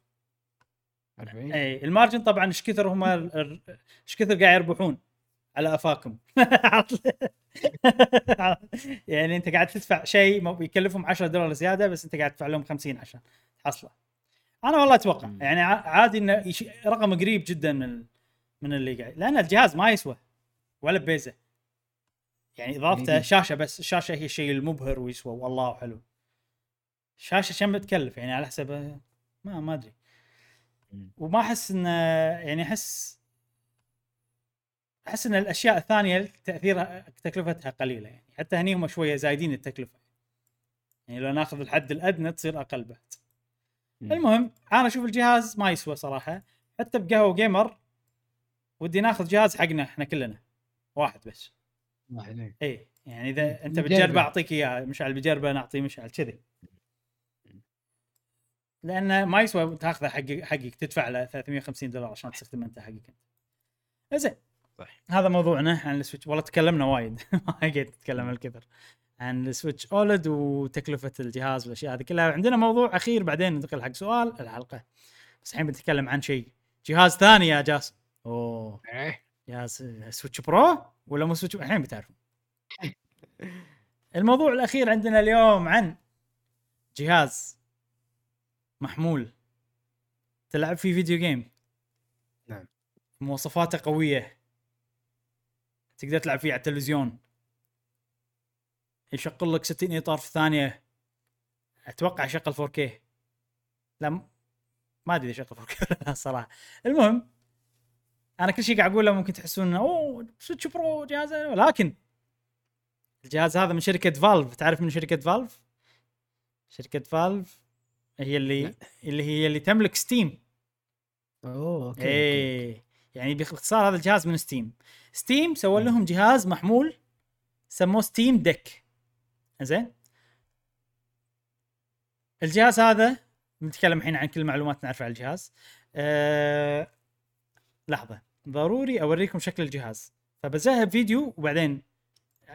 40 اي المارجن طبعا إيش كثر هم إيش كثر قاعد يربحون؟ على افاكم يعني أنت قاعد تدفع شيء يكلفهم 10 دولار زيادة بس أنت قاعد تدفع لهم 50 عشان. تحصله أنا والله أتوقع. يعني عادي إنه رقم قريب جدا من من اللي قاعد. لأن الجهاز ما يسوى ولا ببيزة. يعني إضافته. شاشة بس. الشاشه هي الشيء المبهر ويسوى. والله حلو. شاشة كم بتكلف؟ يعني على حسب ما ما أدري. وما أحس انه يعني أحس أحس إن الأشياء الثانية تأثيرها تكلفتها قليلة يعني. حتى هني هم شوية زايدين التكلفة. يعني لو ناخذ الحد الأدنى تصير أقل بعد. المهم أنا أشوف الجهاز ما يسوى صراحة. حتى بقهوة جيمر ودي ناخذ جهاز حقنا إحنا كلنا. واحد بس. واحد،. اي يعني إذا أنت. بتجربة أعطيك اياه مشعل بجربة نعطيه مشعل كذي. لأنه ما يسوى تاخذه حق حقك تدفع له 350 دولار عشان تستخدمه انت حقك انت. زين. صح. هذا موضوعنا عن ال Switch. والله تكلمنا وايد. ما لقيت نتكلم الكثر. عن ال Switch OLED وتكلفة الجهاز والأشياء هذه كلها. عندنا موضوع أخير بعدين ننتقل حق سؤال الحلقة. بس الحين بنتكلم عن شيء. جهاز ثاني يا جاسم. أوه. إيه. جهاز Switch Pro ولا مو Switch الحين بتعرفون الموضوع الأخير عندنا اليوم عن جهاز محمول تلعب فيه video game. نعم. مواصفاته قوية. تقدر تلعب فيه على التلفزيون. يشغل لك 60 إطار في الثانية أتوقع يشغل 4K لا م- ما أدري إذا يشغل 4K ولا لا صراحة. المهم أنا كل شيء قاعد أقوله ممكن تحسون انه اوه Switch Pro جهاز؟ ولكن الجهاز هذا من شركة Valve تعرف من شركة Valve شركة Valve هي اللي. اللي هي اللي تملك Steam أوه okay okay. إيه يعني باختصار هذا الجهاز من Steam Steam سووا لهم جهاز محمول سموه Steam Deck زين؟ الجهاز هذا نتكلم الحين عن كل المعلومات نعرفها عن الجهاز. أه... لحظة ضروري أوريكم شكل الجهاز. فبزهب فيديو وبعدين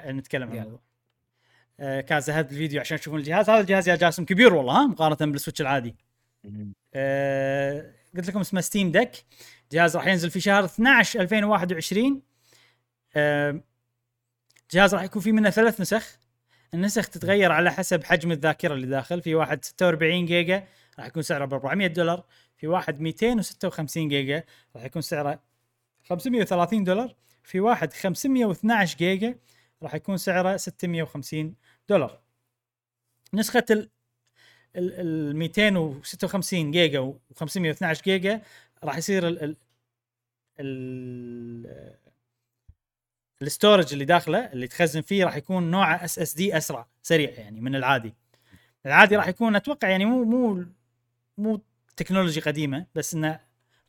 نتكلم عن. الموضوع. كان زهب الفيديو عشان تشوفون الجهاز. هذا الجهاز يا جاسم كبير والله ها مقارنة بال Switch العادي. آه، قلت لكم اسمه Steam Deck جهاز راح ينزل في شهر 12 2021 آه، جهاز راح يكون فيه منه ثلاث نسخ. النسخ تتغير على حسب حجم الذاكرة اللي داخل. في واحد 46 جيجا راح يكون سعره ب 400 دولار. في واحد 256 جيجا راح يكون سعره 530 دولار. في واحد 512 جيجا راح يكون سعره 650 دولار. نسخة ال ال ال 256 جيجا و 512 جيجا راح يصير ال ال ال ال storage اللي داخله اللي تخزن فيه راح يكون نوعه SSD أسرع سريع يعني من العادي. العادي راح يكون أتوقع يعني مو مو مو technology قديمة بس إنه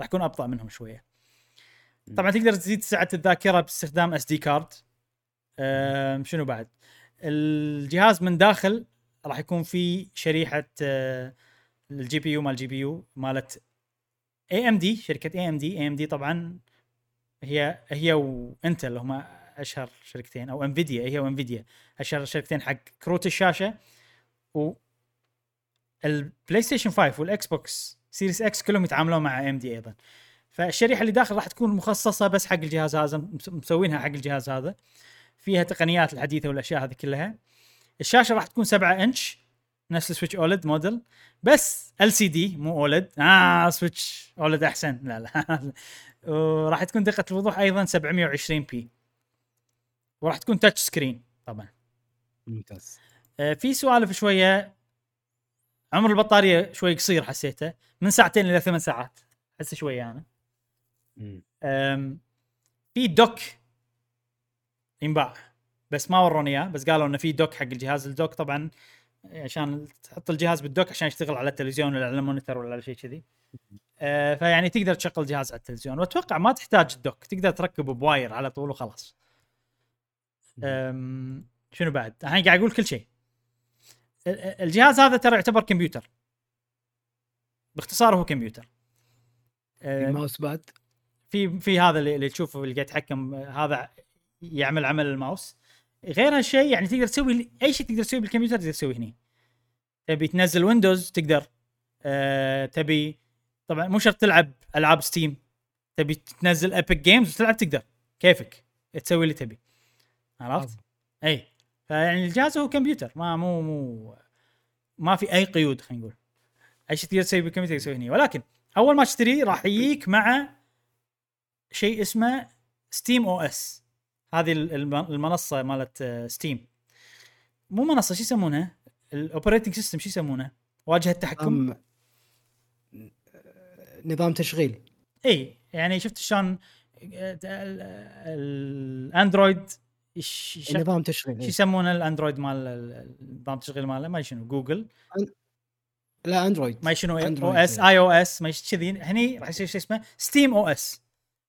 راح يكون أبطأ منهم شوية. طبعا تقدر تزيد سعة الذاكرة باستخدام SD card شنو بعد؟ الجهاز من داخل راح يكون في شريحة ال GPU مال ال GPU مالت اي ام دي شركة اي ام دي اي ام دي طبعا هي هي و Intel هم أشهر شركتين أو Nvidia هي و Nvidia أشهر شركتين حق كروت الشاشة. و ال PlayStation 5 وال Xbox Series X كلهم يتعاملون مع AMD أيضا. فالشريحة اللي داخل راح تكون مخصصة بس حق الجهاز هذا مس- مسوينها حق الجهاز هذا. فيها تقنيات الحديثة والأشياء هذه كلها. الشاشة راح تكون 7 إنش نفس ال Switch OLED model بس LCD مو OLED. آه Switch OLED أحسن. لا لا. وراح تكون دقة الوضوح أيضا 720p وراح تكون touch screen طبعا. ممتاز. آه، في سوالف شوية. عمر البطارية شوي قصير حسيته. من ساعتين إلى ثمان ساعات. أحس شوية أنا. مم. أم، في dock ينباع بس ما وروني إياه بس قالوا إنه في dock حق الجهاز ال dock طبعا عشان تحط الجهاز بال dock عشان يشتغل على التلفزيون ولا على ال monitor ولا على شيء كذي أه، فيعني تقدر تشغل الجهاز على التلفزيون وأتوقع ما تحتاج ال dock تقدر تركبه ب wire على طول وخلاص شنو بعد؟ الحين قاعد أقول كل شيء. ال- ال- الجهاز هذا ترى يعتبر كمبيوتر. باختصار هو كمبيوتر. أم، mouse pad في في هذا اللي, اللي تشوفه اللي قاعد يتحكم هذا يعمل عمل الماوس. غير هالشيء يعني تقدر تسوي أي شيء تقدر تسويه بالكمبيوتر تقدر تسويه هني. تبي تنزل Windows تقدر. أه تبي طبعا مو شرط تلعب ألعاب Steam. تبي تنزل Epic Games وتلعب تقدر كيفك تسوي اللي تبي. عرفت؟ إي فيعني الجهاز هو كمبيوتر ما مو مو ما في أي قيود خلينا نقول أي شيء تقدر تسوي بالكمبيوتر تسوي هني ولكن أول ما تشتريه راح يجيك مع شيء اسمه Steam OS هذه ال- الم- المنصة مالت Steam مو منصة شو يسمونها؟ ال operating system شو يسمونه؟ واجهة تحكم نظام نظام تشغيل. إي يعني شفت شلون آه، ال- ال Android ش- نظام تشغيل شو. يسمونه ال Android مال ال- النظام التشغيل ماله؟ ما شنو جوجل لا Android ما شنو OS إي. OS ما كذي. هني راح يصير شيء اسمه؟ Steam OS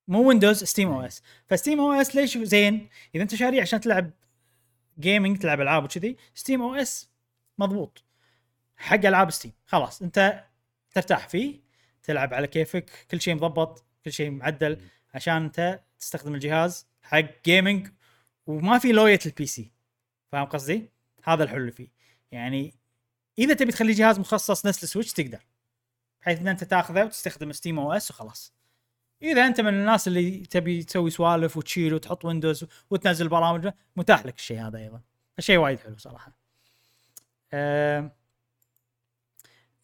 مو Windows Steam OS ف Steam OS ليش زين؟ إذا أنت شاريه عشان تلعب gaming تلعب ألعاب وكذي Steam OS مضبوط. حق ألعاب Steam خلاص أنت ترتاح فيه تلعب على كيفك كل شيء مضبط كل شيء معدل عشان أنت تستخدم الجهاز حق gaming وما في لوية ال PC فاهم قصدي؟ هذا الحلو اللي فيه. يعني إذا تبي تخليه جهاز مخصص نفس ال Switch تقدر. بحيث إن أنت تاخذه وتستخدم Steam OS وخلاص. إذا أنت من الناس اللي تبي تسوي سوالف وتشيل وتحط Windows وتنزل برامج متاح لك الشيء هذا أيضا. شيء وايد حلو صراحة.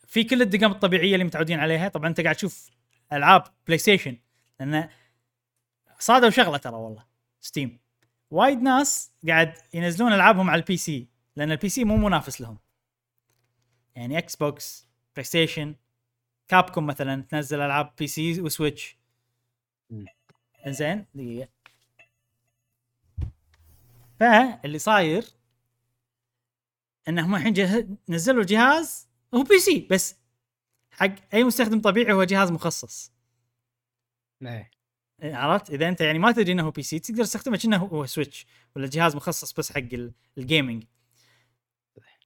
في كل الدقم الطبيعية اللي متعودين عليها. طبعا أنت قاعد تشوف ألعاب PlayStation لأن صادوا شغلة ترى والله Steam وايد ناس قاعد ينزلون ألعابهم على ال PC لأن ال PC مو منافس لهم. يعني Xbox PlayStation Capcom مثلا تنزل ألعاب PC و Switch. انزين دقيقة. فاللي صاير انهم الحين جه... نزلوا جهاز هو PC بس. حق أي مستخدم طبيعي هو جهاز مخصص. إيه، عرفت؟ إذا أنت يعني ما تدري إنه هو PC تقدر تستخدمه كأنه هو Switch ولا جهاز مخصص بس حق ال- ال gaming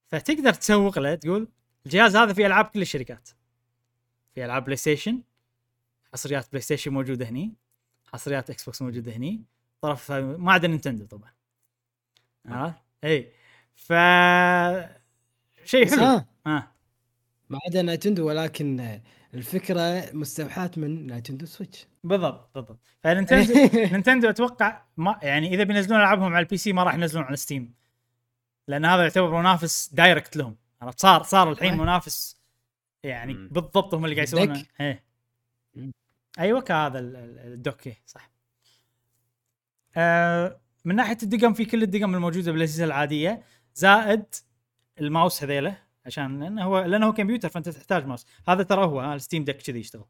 فتقدر تسوق له تقول الجهاز هذا فيه ألعاب كل الشركات. في ألعاب PlayStation حصريات PlayStation موجودة هني. حصريات Xbox موجودة هني. طرف ما عدا Nintendo طبعا. عرفت؟ اي ف شيء حلو. ها ها ما عدا Nintendo ولكن الفكرة مستوحاة من Nintendo Switch بالضبط بالضبط. ف Nintendo Nintendo أتوقع ما يعني إذا بينزلون ألعابهم على ال PC ما راح ينزلون على Steam لأن هذا يعتبر منافس direct لهم. عرفت؟ صار صار الحين. منافس يعني. بالضبط هم اللي قاعد يسوونه. أيوه كهذا ال- ال- الدوك. إيه، صح. آه من ناحية الدقم في كل الدقم الموجودة بالاجهزه العادية. زائد الماوس هذيله عشان لأنه هو لأنه هو كمبيوتر فأنت تحتاج ماوس. هذا ترى هو الستيم دك كذي يشتغل.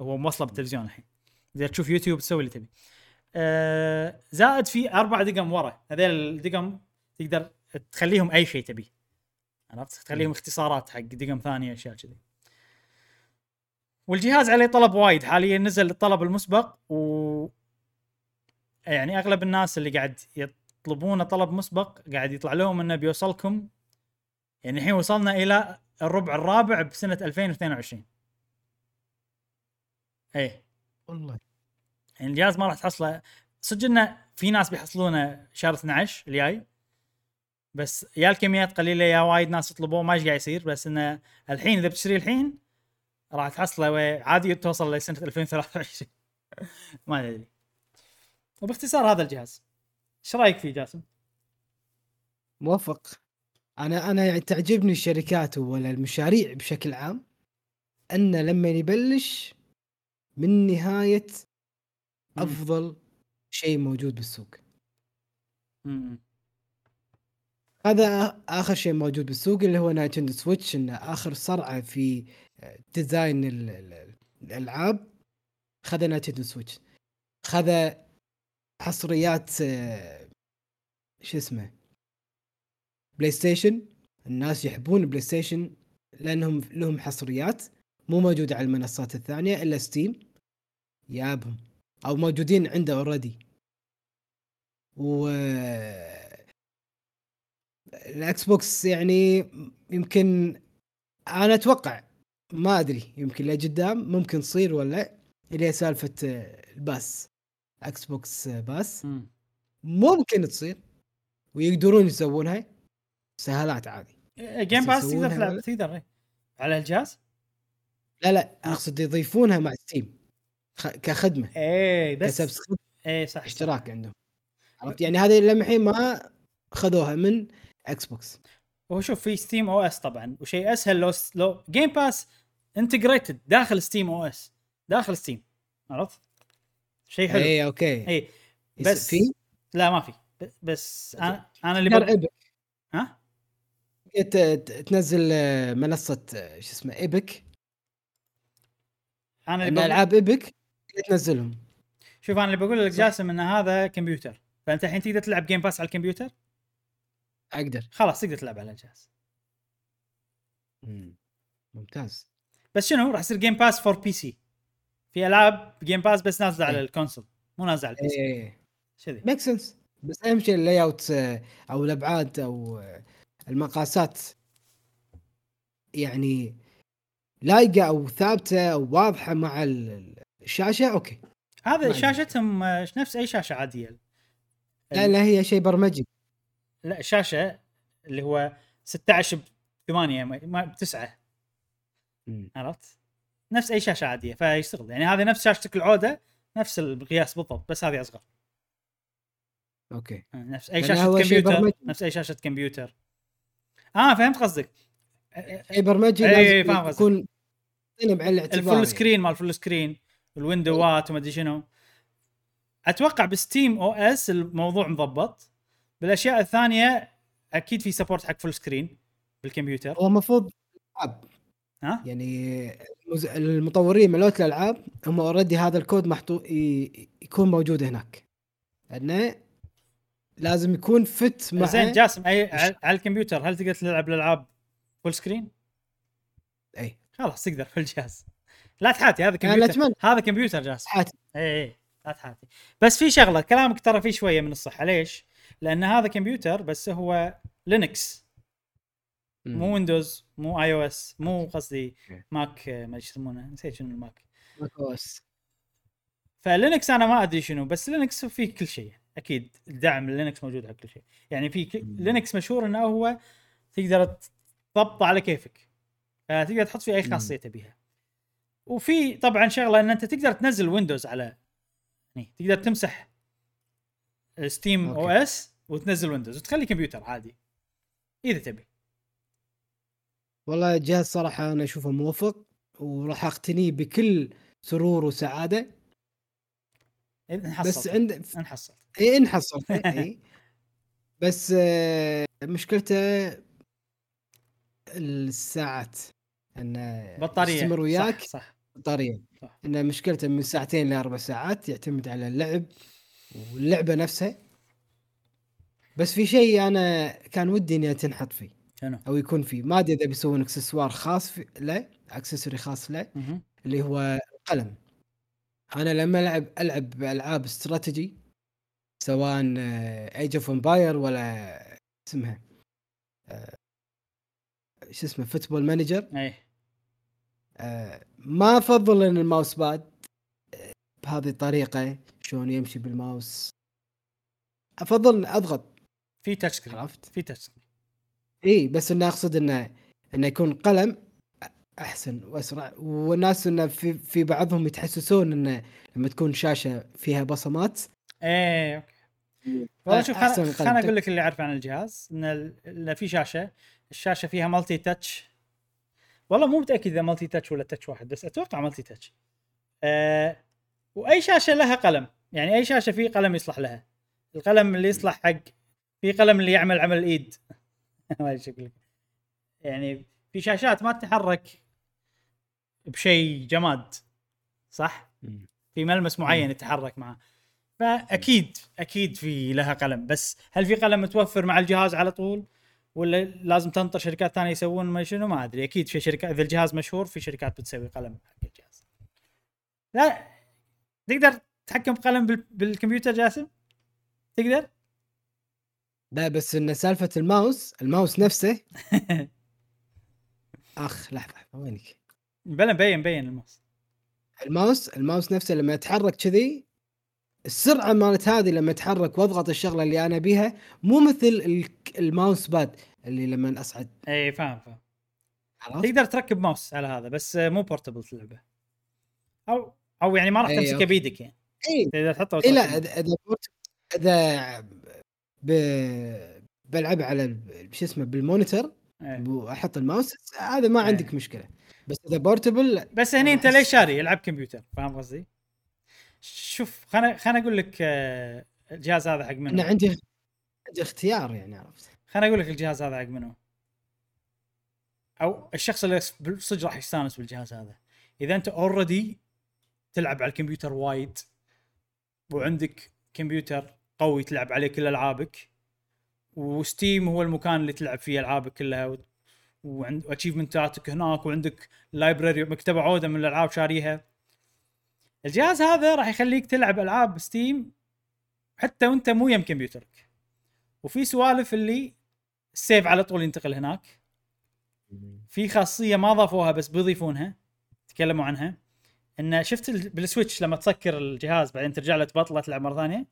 هو موصله بالتلفزيون الحين. إذا تشوف يوتيوب تسوي اللي تبي. آه زائد في أربع دقم ورا. هذيل الدقم تقدر تخليهم أي شيء تبي عرفت؟ تخليهم اختصارات حق دقم ثانية أشياء كذي. والجهاز عليه طلب وايد. حاليا نزل الطلب المسبق و يعني أغلب الناس اللي قاعد يطلبون طلب مسبق قاعد يطلع لهم إنه بيوصلكم. يعني الحين وصلنا إلى الربع الرابع بسنة 2022 إيه. والله. يعني الجهاز ما راح تحصله. صدق إنه في ناس بيحصلونه شهر 12 الجاي. بس يا الكميات قليلة يا وايد ناس يطلبوه ما إيش قاعد يصير. بس إنه الحين إذا بتشتري الحين راح تحصله عادي توصل لسنة 2023 ما أدري وباختصار هذا الجهاز إيش رأيك فيه جاسم؟ موفق أنا أنا يعني تعجبني الشركات ولا المشاريع بشكل عام انه لما يبلش من نهاية. أفضل شيء موجود بالسوق مم. هذا آخر شيء موجود بالسوق اللي هو Nintendo Switch انه آخر صرعة في design ال- ال- الألعاب خذ Nintendo Switch خذ حصريات آه، شو اسمه؟ PlayStation الناس يحبون PlayStation لأنهم لهم حصريات مو موجوده على المنصات الثانية إلا Steam يابهم. أو موجودين عنده already و ال Xbox يعني يمكن أنا أتوقع ما أدري يمكن لقدام ممكن تصير ولا اللي هي سالفة ال Pass Xbox Pass مم. ممكن تصير ويقدرون يسوونها سهالات عادي Game بس Pass تقدر تلعب؟ تقدر إيه. على الجهاز؟ لا لا أقصد يضيفونها مع Steam. كخدمة إيه بس ك subscription إيه صح صح. اشتراك عندهم عرفت يعني هذه للحين ما خذوها من Xbox هو شوف في Steam OS طبعا وشيء أسهل لو لو Game Pass integrated داخل Steam OS داخل Steam عرفت؟ شيء حلو. اي okay. اي بس في؟ لا ما في. بس أنا أنا اللي بق... Epic ها؟ تنزل آه، منصة آه، شو اسمه Epic أنا إن اللي بقول... ألعاب Epic تنزلهم. شوف أنا اللي بقول لك. جاسم إن هذا كمبيوتر. فأنت الحين تقدر تلعب Game Pass على الكمبيوتر؟ أقدر. خلاص تقدر تلعب على الجهاز مم. ممتاز. بس شنو راح يصير Game Pass for PC في ألعاب Game Pass بس نازلة على إيه. ال console مو نازلة على ال PC إيه. كذي make sense بس أهم شيء ال layout آه، أو الأبعاد أو آه، المقاسات. يعني لايقة أو ثابتة أو واضحة مع ال- الشاشة okay. هذا شاشتهم آه، نفس أي شاشة عادية. لا لا هي شيء برمجي. لا الشاشه اللي هو 16 ب 8 ما ب 9 عرفت؟ نفس أي شاشة عادية فيشتغل. يعني هذه نفس شاشتك العودة نفس القياس بالضبط بس هذه أصغر. okay. نفس أي يعني شاشة كمبيوتر. نفس أي شاشة كمبيوتر. آه فهمت قصدك. شيء برمجي إيه، لازم فاهم قصدك. يكون بعين الاعتبار ال full يعني. screen مال ال full screen ال window ات وما أدري شنو. أتوقع ب Steam OS الموضوع مضبط. بالأشياء الثانية أكيد في support حق full screen بالكمبيوتر. هو المفروض العاب ها؟ يعني المطورين مالت الألعاب هم already هذا الكود محطوط ي- يكون موجود هناك. لأنه لازم يكون fit مع زين جاسم أي على الكمبيوتر هل تقدر تلعب الألعاب full screen؟ أي. خلاص تقدر في الجهاز لا تحاتي هذا كمبيوتر. هذا كمبيوتر جاسم. حاتي إي إي لا تحاتي. بس في شغلة كلامك ترى فيه شوية من الصحة. ليش؟ لأن هذا كمبيوتر بس هو Linux مو Windows مو iOS مو قصدي. Mac ما يسمونه نسيت شنو ال Mac macOS. ف Linux أنا ما أدري شنو بس Linux فيه كل شيء أكيد الدعم Linux موجود على كل شيء يعني في ك... Linux مشهور إنه هو تقدر تضبطه على كيفك آه، تقدر تحط فيه أي. خاصية تبيها وفي طبعا شغلة إن أنت تقدر تنزل Windows على يعني تقدر تمسح Steam O. S وتنزل Windows وتخلي كمبيوتر عادي إذا تبي والله الجهاز صراحة أنا أشوفه موفق وراح أقتنيه بكل سرور وسعادة. إذا بس انحصلت عند انحصلت اي إن حصلت. اي بس آه، مشكلته الساعات انه بطارية. يستمر وياك صح, صح. بطارية. صح. انه مشكلته من ساعتين لاربع ساعات يعتمد على اللعب واللعبة نفسها. بس في شيء أنا كان ودي انها تنحط فيه. شنو؟ أو يكون فيه ما أدري إذا بيسوون إكسسوار خاص في له أكسسوري خاص له. اللي هو القلم أنا لما ألعب ألعب ألعاب استراتيجي سواء Age of Empires ولا اسمها آه، شو اسمه Football Manager اي ما أفضل إن ال mouse pad آه، بهذه الطريقة شلون يمشي بالماوس. أفضل أضغط. في touch عرفت؟ في touch إي بس إنه أقصد إنه إنه يكون قلم أحسن وأسرع. والناس انه في في بعضهم يتحسسون انه لما تكون شاشة فيها بصمات. إيه okay. والله شوف خليني أقول لك اللي اعرف عن الجهاز. إن في شاشة الشاشة فيها multi touch والله مو متأكد إذا multi touch ولا touch واحد بس أتوقع multi touch أه وأي شاشة لها قلم. يعني أي شاشة في قلم يصلح لها. القلم اللي يصلح حق في قلم اللي يعمل عمل الايد ما أدري شو أقول لك. يعني في شاشات ما تتحرك بشيء جماد صح. في ملمس معين يتحرك معه. فأكيد أكيد في لها قلم. بس هل في قلم متوفر مع الجهاز على طول؟ ولا لازم تنطر شركات ثانية يسوون ما شنو؟ ما أدري. أكيد في شركات إذا الجهاز مشهور في شركات بتسوي قلم حق الجهاز. لا تقدر تتحكم بقلم بال- بالكمبيوتر جاسم؟ تقدر؟ لا بس إن سالفة الماوس الماوس نفسه. أخ لحظة وينك؟ بلا مبين مبين الماوس. ال mouse ال mouse نفسه لما يتحرك كذي السرعة مالت هذه لما اتحرك واضغط الشغلة اللي أنا بيها مو مثل ال- ال mouse pad اللي لما أصعد. إي إيه، فاهم. فاهم؟ تقدر تركب ماوس على هذا بس مو portable اللعبة. أو أو يعني ما راح تمسكه. بيدك يعني. إي. تقدر تحطه إي لا. إذا إذا إذا ب... بلعبها على شو اسمه بال monitor إيه. واحط الماوس هذا ما إيه. عندك مشكلة بس إذا portable بس هني أنت ليش شاري العب كمبيوتر فاهم قصدي؟ شوف خلنا خلنا أقول لك آه، الجهاز هذا حق أنا منو عندي عندي اختيار يعني عرفت خلنا أقول لك الجهاز هذا حق منو أو الشخص اللي صدق راح يستانس بالجهاز هذا إذا أنت already تلعب على الكمبيوتر وايد وعندك كمبيوتر قوي تلعب عليه كل ألعابك و Steam هو المكان اللي تلعب فيه ألعابك كلها وعند achievement اتك هناك وعندك library مكتبة عودة من الألعاب شاريها. الجهاز هذا راح يخليك تلعب ألعاب Steam حتى وأنت مو يم كمبيوترك. وفي سوالف اللي ال save على طول ينتقل هناك. في خاصية ما ضافوها بس بيضيفونها تكلموا عنها إن شفت ال- بال Switch لما تسكر الجهاز بعدين ترجع له تبطله تلعب مرة ثانية؟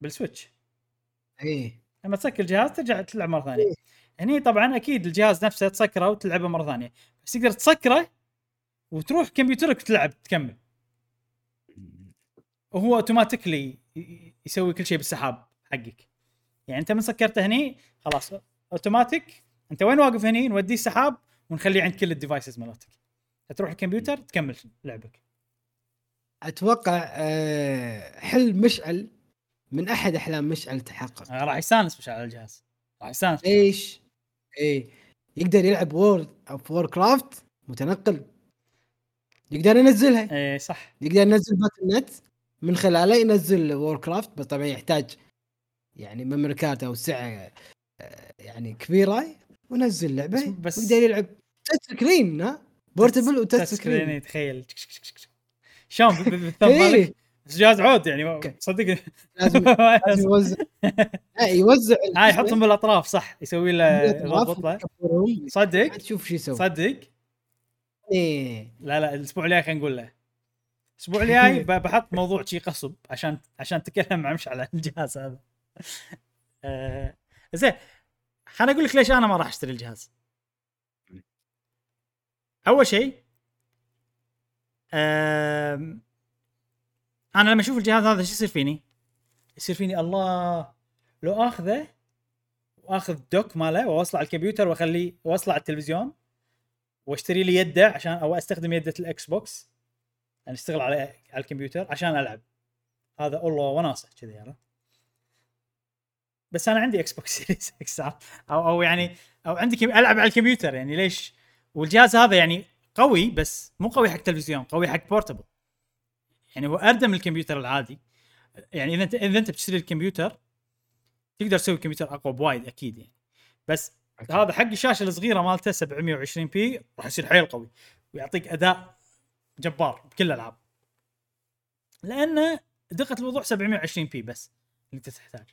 بال Switch. إيه. لما تسكر الجهاز ترجع تلعب مرة ثانية. هني طبعا أكيد الجهاز نفسه تسكره وتلعبه مرة ثانية. بس تقدر تسكره وتروح كمبيوترك وتلعب تكمل. وهو automatically يسوي كل شيء بالسحاب حقك. يعني أنت من سكرته هني خلاص اوتوماتيك أنت وين واقف هني؟ نوديه السحاب ونخليه عند كل ال devices مالتك. تروح الكمبيوتر تكمل لعبك. أتوقع آه، حلم مشعل من أحد أحلام مشعل تحقق آه، راح يستانس مش على الجهاز. راح يستانس. ليش؟ إيه. يقدر يلعب World of Warcraft متنقل. يقدر ينزلها. إيه صح. يقدر ينزل Battle.net من خلاله ينزل Warcraft بس طبعا يحتاج يعني memory card أو سعه آه، يعني كبيرة ونزل لعبة. بس- ويقدر يلعب touch screen ها؟ portable و touch screen تخيل شلون؟ ب- جهاز عود يعني. صدقني لازم لازم يوزع. يوزع هاي يحطهم بالأطراف صح. يسوي له يضبط له ويكبرهم. صدق؟ تشوف شو يسوي. صدق؟ إيه. لا لا الأسبوع الجاي خلينا نقول له. الأسبوع الجاي ب- بحط موضوع شي غصب عشان عشان تكلم مع مشعل عن الجهاز هذا. آه، زين. خليني أقول لك ليش أنا ما راح أشتري الجهاز. أول شيء آم، أنا لما أشوف الجهاز هذا شو يصير فيني؟ يصير فيني الله لو آخذه وآخذ dock ماله وأوصله على الكمبيوتر وأخليه وأوصله على التلفزيون وأشتري لي يده عشان أو أستخدم يدة ال Xbox يعني أشتغل على على الكمبيوتر عشان ألعب. هذا الله وناسة كذي عرفت بس أنا عندي Xbox Series X أو أو يعني أو عندي كم... ألعب على الكمبيوتر يعني ليش؟ والجهاز هذا يعني قوي بس مو قوي حق تلفزيون قوي حق portable يعني هو أردى من الكمبيوتر العادي. يعني إذا انت إذا أنت بتشتري الكمبيوتر تقدر تسوي كمبيوتر أقوى بوايد أكيد يعني. بس هذا حق الشاشة الصغيرة مالته 720 p راح يصير حيل قوي ويعطيك أداء جبار بكل الالعاب لأن دقة الموضوع 720 p بس اللي أنت تحتاج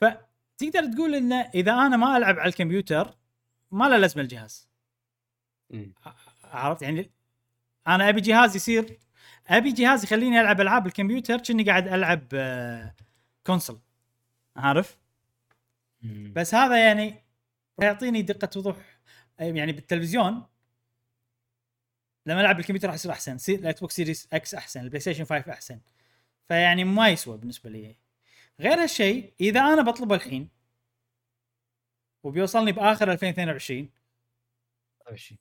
فتقدر تقول إنه إذا أنا ما ألعب على الكمبيوتر ما له لازمة الجهاز. عرفت؟ يعني أنا أبي جهاز يصير أبي جهاز يخليني ألعب ألعاب الكمبيوتر كأني قاعد ألعب آه، console عارف؟ مم. بس هذا يعني راح يعطيني دقة وضوح. يعني بالتلفزيون لما ألعب بالكمبيوتر راح يصير أحسن. ال Xbox Series X أحسن. ال PlayStation 5 أحسن. فيعني ما يسوى بالنسبة لي. غير هالشيء إذا أنا بطلبه الحين وبيوصلني بآخر 2022 23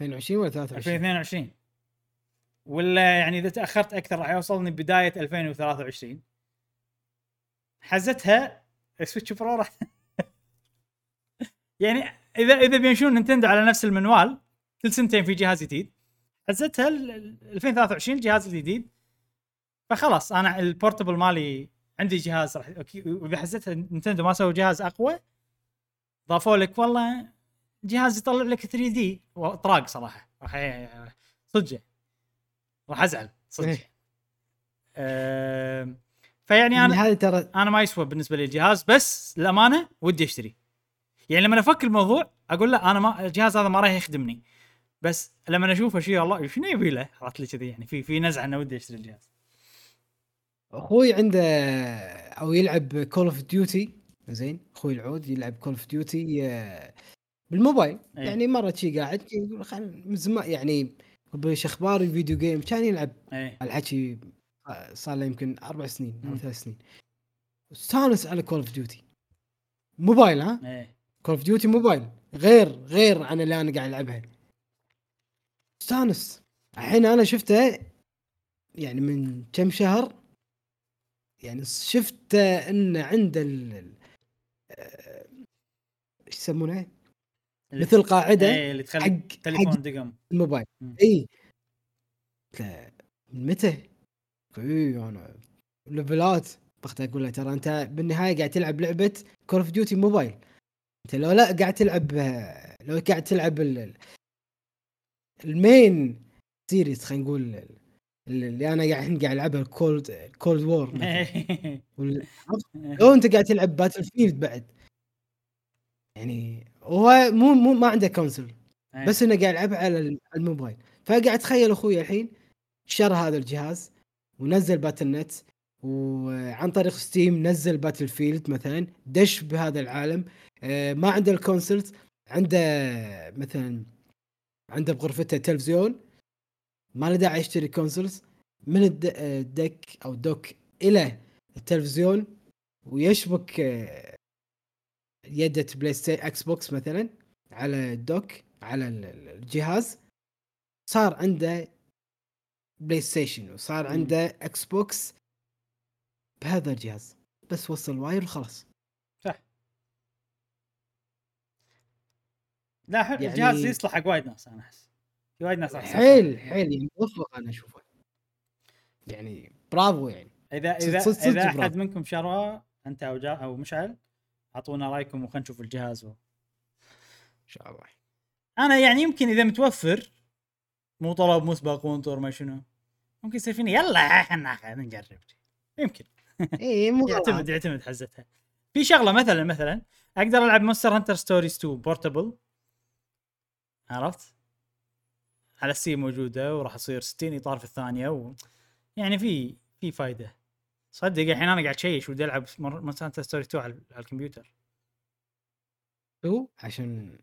22 ولا 23 2022 ولا يعني إذا تأخرت أكثر راح يوصلني بداية 2023 حزتها Switch Pro راح يعني إذا إذا بيمشون نينتندو على نفس المنوال كل سنتين في جهاز جديد حزتها ال- ال- 2023 الجهاز الجديد فخلاص أنا ال portable مالي عندي جهاز راح okay وإذا حزتها نينتندو ما سووا جهاز أقوى ضافوا لك والله جهاز يطلع لك 3D طراق صراحة صدق. راح ازعل صدق. أم، فيعني يعني أنا هذه ترى أنا ما يسوى بالنسبة لي الجهاز بس للأمانة ودي أشتري. يعني لما أفكر الموضوع أقول لا أنا ما الجهاز هذا ما راح يخدمني. بس لما أشوفه شيء الله شنو يبي له؟ عرفت لي كذي يعني في في نزعة إنه ودي أشتري الجهاز. أخوي عنده أو يلعب Call of Duty زين أخوي العود يلعب Call of Duty بالموبايل. إيه. يعني مرة شي قاعد يقول خل من زمان يعني بش أخبار ال video game كان يلعب. إيه. الحكي صار له يمكن أربع سنين أو. ثلاث سنين. استانس على Call of Duty Mobile ها؟ إيه. Call of Duty Mobile. غير غير عن اللي أنا قاعد ألعبها. استانس. الحين أنا شفته يعني من كم شهر. يعني شفت ان عنده ال ال- آه، إيش يسمونه؟ مثل قاعدة إيه اللي تخلي حق تليفون حق دقم. الموبايل. إي. من متى؟ اي أنا ليفلات. بغيت أقول له ترى أنت بالنهاية قاعد تلعب لعبة كول اوف ديوتي موبايل أنت لو لا قاعد تلعب لو قاعد تلعب ال- ال- المين سيريز خلينا نقول ال- اللي أنا قاعد الحين قاعد ألعبها كولد كولد وور. لو أنت قاعد تلعب Battlefield بعد. يعني هو مو مو ما عنده console إيه. بس إنه قاعد يلعبها على ال- على الموبايل. فقاعد تخيل أخوي الحين شرى هذا الجهاز ونزل Battle.net وعن طريق Steam نزل Battlefield مثلا دش بهذا العالم. آه، ما عنده ال consoles عنده مثلا عنده بغرفته تلفزيون ما له داعي يشتري consoles. من ال د- آه، ال deck أو dock إلى التلفزيون ويشبك آه، يدة PlayStation Xbox مثلا على ال dock على ال- ال- الجهاز صار عنده PlayStation وصار. عنده Xbox بهذا الجهاز. بس وصل wire وخلاص. صح. لا حلو. يعني- الجهاز يصلح حق وايد ناس أنا أحس. في وايد ناس يصلحون. حيل حيل. يعني موفق أنا أشوفه. يعني برافو يعني. اذا اذا صدق- صدق إذا أحد. منكم شراه أنت أو جا أو مشعل اعطونا رايكم وخلينا نشوف الجهاز و... إن شاء الله. أنا يعني يمكن إذا متوفر مو طلب مسبق وانطر ما شنو ممكن يصير فيني يلا خلنا ناخذ نجرب. يمكن. اي مو يعتمد يعتمد حزتها. في شغلة مثلا مثلا أقدر ألعب Monster Hunter Stories 2 portable عرفت؟ على ال PC موجودة وراح تصير 60 إطار في الثانية و... يعني في في فايدة. صدق الحين أنا قاعد أشوش ودي ألعب Monster Story 2 على الكمبيوتر. هو؟ عشان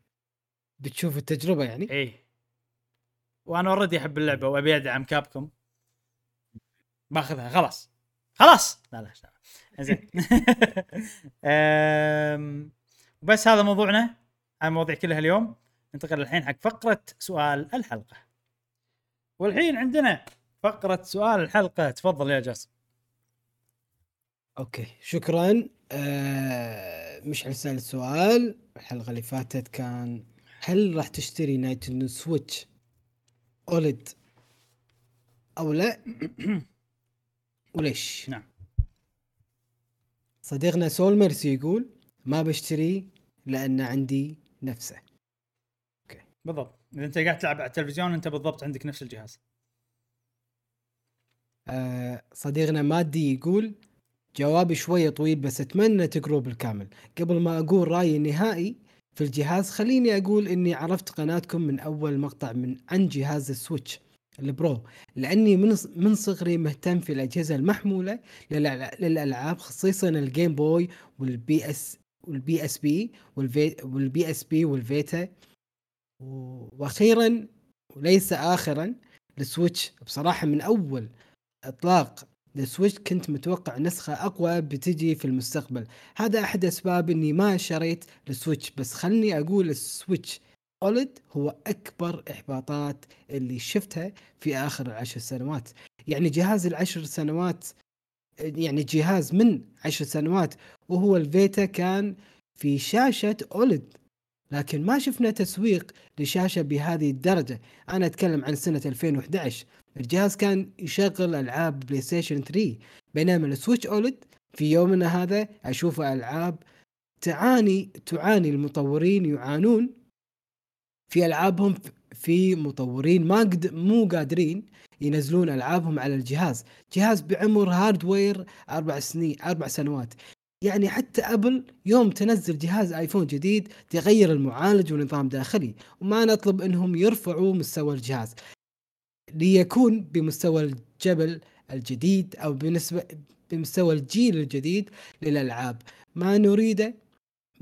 بتشوف التجربة يعني؟ إيه. وأنا already أحب اللعبة وأبي أدعم Capcom باخذها خلاص. خلاص! لا لا لا. زين بس هذا موضوعنا هاي المواضيع كلها اليوم. ننتقل الحين حق فقرة سؤال الحلقة. والحين عندنا فقرة سؤال الحلقة. تفضل يا جاسم. okay شكرا. آه مشعل سأل سؤال. الحلقة اللي فاتت كان هل راح تشتري Nintendo Switch أولد أو لا؟ وليش؟ نعم. صديقنا سول ميرسي يقول ما بشتري لأن عندي نفسه. بالضبط. إذا أنت قاعد تلعب على التلفزيون أنت بالضبط عندك نفس الجهاز. آه صديقنا مادي يقول جوابي شوية طويل بس أتمنى تقروا بالكامل. قبل ما أقول رأيي النهائي في الجهاز خليني أقول إني عرفت قناتكم من أول مقطع من عن جهاز ال Switch ال Pro لأني من من صغري مهتم في الأجهزة المحمولة للألع- للألعاب خصيصا ال Game Boy وال PS وال PSP وال PSP وال Vita و- وأخيرا وليس اخرا ال Switch بصراحة من أول إطلاق ال Switch كنت متوقع نسخة أقوى بتجي في المستقبل. هذا أحد أسباب إني ما شريت ال Switch بس خلني أقول ال Switch OLED هو أكبر إحباطات اللي شفتها في آخر العشر سنوات. يعني جهاز العشر سنوات يعني جهاز من عشر سنوات وهو ال Vita كان في شاشة OLED لكن ما شفنا تسويق لشاشة بهذه الدرجة. أنا أتكلم عن سنة 2011 الجهاز كان يشغل ألعاب PlayStation 3 بينما ال Switch OLED في يومنا هذا أشوف ألعاب تعاني تعاني المطورين يعانون. في ألعابهم في مطورين ما قد مو قادرين ينزلون ألعابهم على الجهاز. جهاز بعمر hardware أربع سنين أربع سنوات. يعني حتى Apple يوم تنزل جهاز iPhone جديد تغير المعالج ونظام داخلي وما نطلب إنهم يرفعوا مستوى الجهاز. ليكون بمستوى الجيل الجديد أو بالنسبة بمستوى الجيل الجديد للألعاب. ما نريده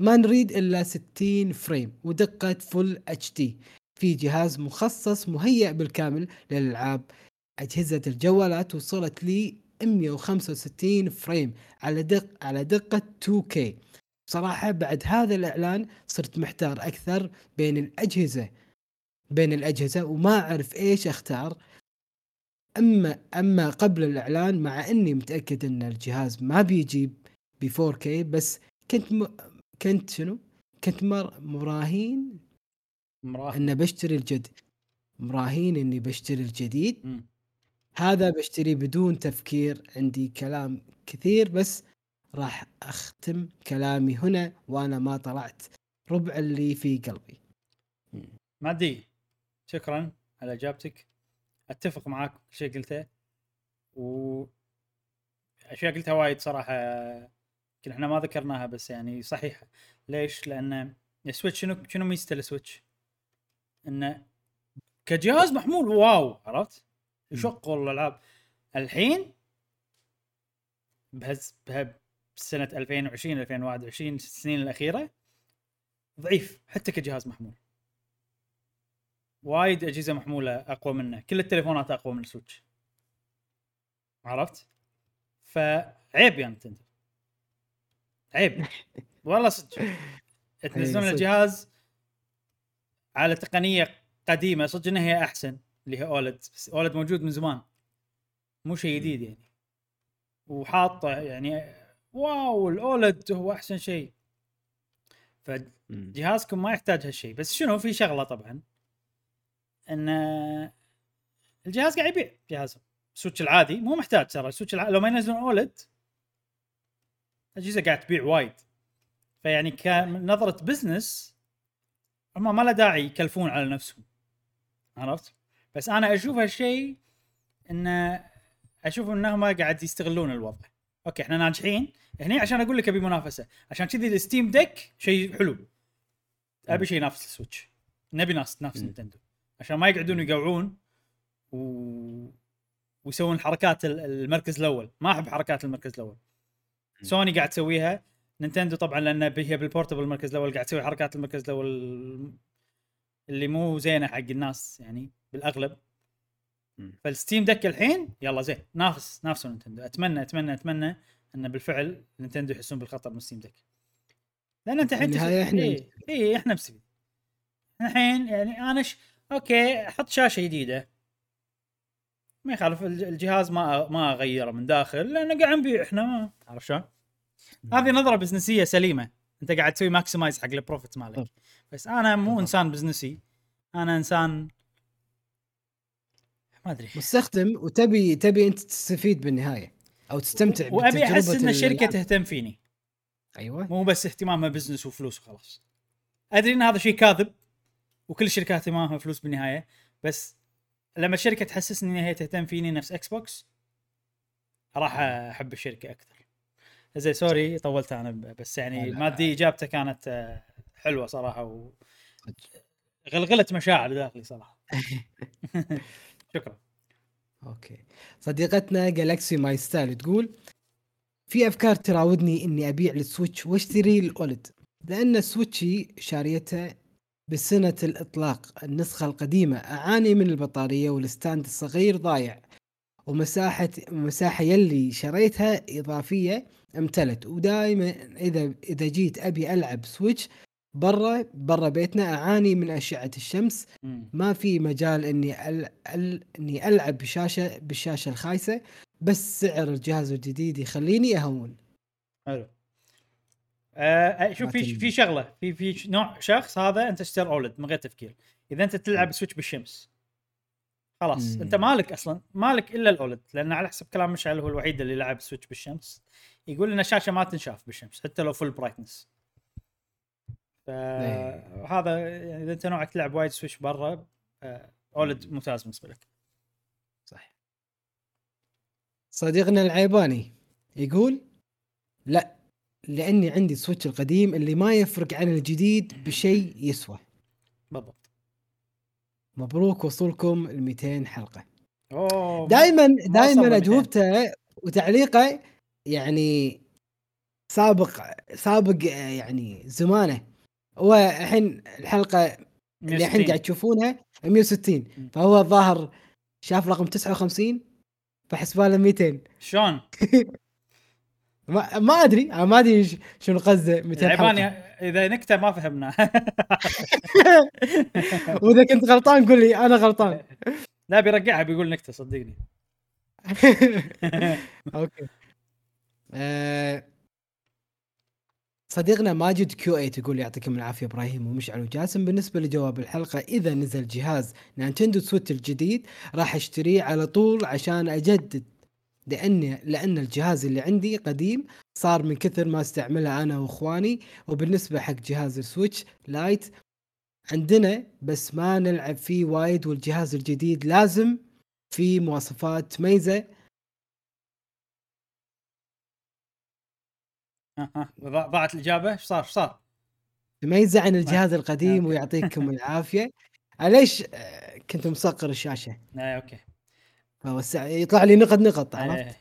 ما نريد إلا 60 frame ودقة Full HD في جهاز مخصص مهيأ بالكامل للألعاب. أجهزة الجوالات وصلت لي 165 frame على دق على دقة 2K صراحة بعد هذا الإعلان صرت محتار أكثر بين الأجهزة. بين الأجهزة وما أعرف إيش أختار. أما أما قبل الإعلان مع إني متأكد إن الجهاز ما بيجيب ب 4K بس كنت م... كنت شنو؟ كنت مر... مراهين مراهن. إن بشتري الجد مراهين إني بشتري الجديد. مم. هذا بشتريه بدون تفكير عندي كلام كثير بس راح أختم كلامي هنا وأنا ما طلعت. ربع اللي في قلبي. مادي. شكرا على إجابتك أتفق معاك في شيء قلته و اشياء قلتها وايد صراحة يمكن إحنا ما ذكرناها بس يعني صحيحة ليش؟ لأن ال Switch شنو شنو ميزته ال Switch؟ إنه كجهاز محمول wow عرفت؟ يشغل الالعاب الحين بهز بسنه 2020 2021 السنين الأخيرة ضعيف حتى كجهاز محمول وايد أجهزة محمولة أقوى منه. كل التليفونات أقوى من السويتش. عرفت؟ فعيب يا نتندو. عيب. والله صدق. تنزلون صدق. الجهاز على تقنية قديمة. صدق إنها هي أحسن. اللي هي أولد. بس أولد موجود من زمان. مو شيء جديد يعني. وحاطة يعني واو الـ OLED هو أحسن شيء. فجهازكم ما يحتاج هالشيء. بس شنو؟ في شغلة طبعا. إن الجهاز قاعد يبيع جهازهم السويتش العادي مو محتاج ترى. السويتش العادي لو ما ينزلون OLED الاجهزه قاعد تبيع وايد. فيعني كنظره business هم ما له داعي يكلفون على نفسهم. عرفت؟ بس أنا أشوف هالشيء انه أشوف إنهم قاعد يستغلون الوضع. okay إحنا ناجحين. هني عشان أقول لك أبي منافسة. عشان كذي الستيم ديك شيء حلو. أبي شيء ينافس السويتش. نبي ناس تنافس مم. نينتندو عشان ما يقعدون يقوعون و... ويسوون حركات ال- المركز الأول. ما أحب حركات المركز الأول. سوني قاعد تسويها. نينتندو طبعا لأن هي بال portable المركز الأول قاعد تسوي حركات المركز الأول اللي مو زينة حق الناس يعني بالأغلب. فالستيم دك الحين يلا زين. نافس نافسوا نينتندو. اتمنى اتمنى أتمنى أن بالفعل نينتندو يحسون بالخطر من ستيم دك. لأن أنت الحين اي إيه إحنا بسوي الحين يعني أنا ش... okay أحط شاشة جديدة. ما يخالف الج- الجهاز ما ما اغيره من داخل لأنه قاعد نبيع إحنا ما عرفت شلون؟ هذه نظرة businessية سليمة. أنت قاعد تسوي maximize حق ال profit مالك. طب. بس أنا مو طبعا. إنسان businessي. أنا إنسان ما أدري. مستخدم وتبي تبي أنت تستفيد بالنهاية أو تستمتع وأبي أحس إن الشركة. تهتم فيني. أيوه. مو بس اهتمامها business وفلوس وخلاص. أدري إن هذا شيء كاذب وكل الشركات اهتمامها فلوس بالنهاية بس لما الشركة تحسسني ان هي تهتم فيني نفس إكس بوكس راح أحب الشركة أكثر. زين sorry طولت أنا بس يعني لا. مادي اجابته كانت آه، حلوة صراحة و غلغلت مشاعر داخلي صراحة. شكرا. okay. صديقتنا جالكسي ماي ستايل تقول في أفكار تراودني إني أبيع السويتش وأشتري الـ OLED لأن سويتشي شاريته بسنة الإطلاق النسخة القديمة أعاني من البطارية وال stand الصغير ضايع ومساحة مساحة يلي شريتها إضافية امتلت. ودائما إذا إذا جيت أبي ألعب سويتش برا برا بيتنا أعاني من أشعة الشمس. ما في مجال إني أل... أل... إني ألعب بشاشة بالشاشة الخايسة بس سعر الجهاز الجديد يخليني أهون. حلو. آه شوف في في شغلة في في نوع شخص هذا أنت اشتري أولد من غير تفكير. إذا أنت تلعب سويتش بالشمس. خلاص مم. أنت مالك أصلا مالك إلا الـ OLED لأن على حسب كلام مشعل هو الوحيد اللي لعب سويتش بالشمس. يقول إن الشاشة ما تنشاف بالشمس حتى لو full brightness. فهذا يعني إذا أنت نوعك تلعب وايد سويتش برا آه، OLED ممتاز بالنسبة لك. صح. صديقنا العيباني يقول لا لأني عندي سويتش القديم اللي ما يفرق عن الجديد بشيء يسوى بالضبط مبروك وصولكم ال 200 حلقه دائما دائما 200. أجوبته وتعليقه يعني سابق سابق يعني زمانه هو الحين الحلقة اللي الحين 160. قاعد تشوفونها 160 مم. فهو الظاهر شاف رقم 59 فحسباله 200 شلون؟ ما, ما أدري أنا ما أدري شنو قصده 200 العيباني حلقه إذا نكتة ما فهمنا. وإذا كنت غلطان قول لي أنا غلطان. لا بيرجعها بيقول نكتة صدقني. okay. آه، صديقنا ماجد كيو 8 يقول يعطيكم العافية إبراهيم ومشعل وجاسم. بالنسبة لجواب الحلقة إذا نزل جهاز نينتندو سويتش الجديد راح أشتريه على طول عشان أجدد لأن لأن الجهاز اللي عندي قديم صار من كثر ما استعمله أنا وإخواني وبالنسبة حق جهاز السويتش لايت عندنا بس ما نلعب فيه وايد والجهاز الجديد لازم فيه مواصفات تميزه ها ها ضاع- ضاعت الإجابة؟ إيش صار؟ إيش صار؟ تميزه عن الجهاز القديم okay. ويعطيكم العافية. ليش آه، كنت مصغر الشاشة؟ آه okay. فوسع يطلع لي نقط نقط. عرفت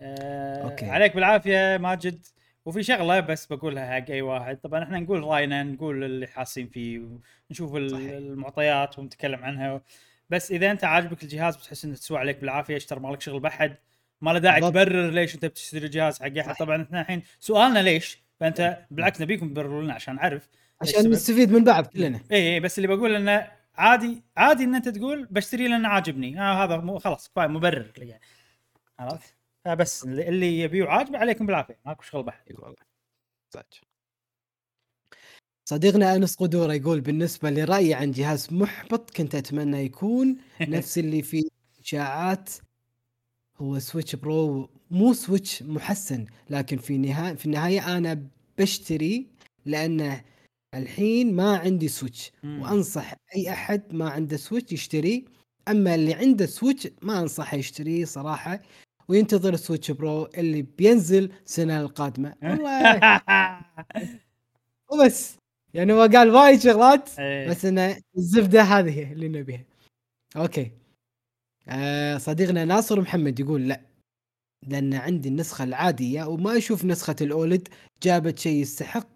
آه أوكي. عليك بالعافية ماجد وفي شغلة بس بقولها حق أي واحد طبعا إحنا نقول راينا نقول اللي حاسين فيه صحيح. المعطيات ونتكلم عنها بس إذا أنت عاجبك الجهاز بتحس إنه تسوى عليك بالعافية اشتر مالك شغل بحد ما له داعي. تبرر ليش أنت بتشتري جهاز حق أحد. طبعا إحنا الحين سؤالنا ليش فأنت بالعكس نبيكم تبرروا لنا عشان نعرف عشان؟ نستفيد من بعض كلنا اي اي بس اللي بقول إنه عادي عادي إن أنت تقول بشتري لأنه عاجبني. آه هذا مو خلاص كفاية مبرر لي. يعني عرفت؟ فبس اللي اللي يبيه وعاجبه عليكم بالعافية. ماكو شغل بحد. أي والله. صدق. صديقنا أنس قدورة يقول بالنسبة لرأيي عن جهاز محبط كنت أتمنى يكون نفس اللي فيه إشاعات. هو سويتش برو مو سويتش محسن لكن في النهايه في النهاية أنا بشتري لأنه الحين ما عندي سويتش. وأنصح أي أحد ما عنده سويتش يشتريه أما اللي عنده سويتش ما أنصحه يشتريه صراحة. وينتظر السويتش برو اللي بينزل السنة القادمة. والله. وبس. يعني هو قال وايد شغلات إيه. بس انه الزبدة هذه اللي نبيها. okay. آه صديقنا ناصر محمد يقول لا. لأن عندي النسخة العادية وما أشوف نسخة الـ OLED. جابت شيء يستحق.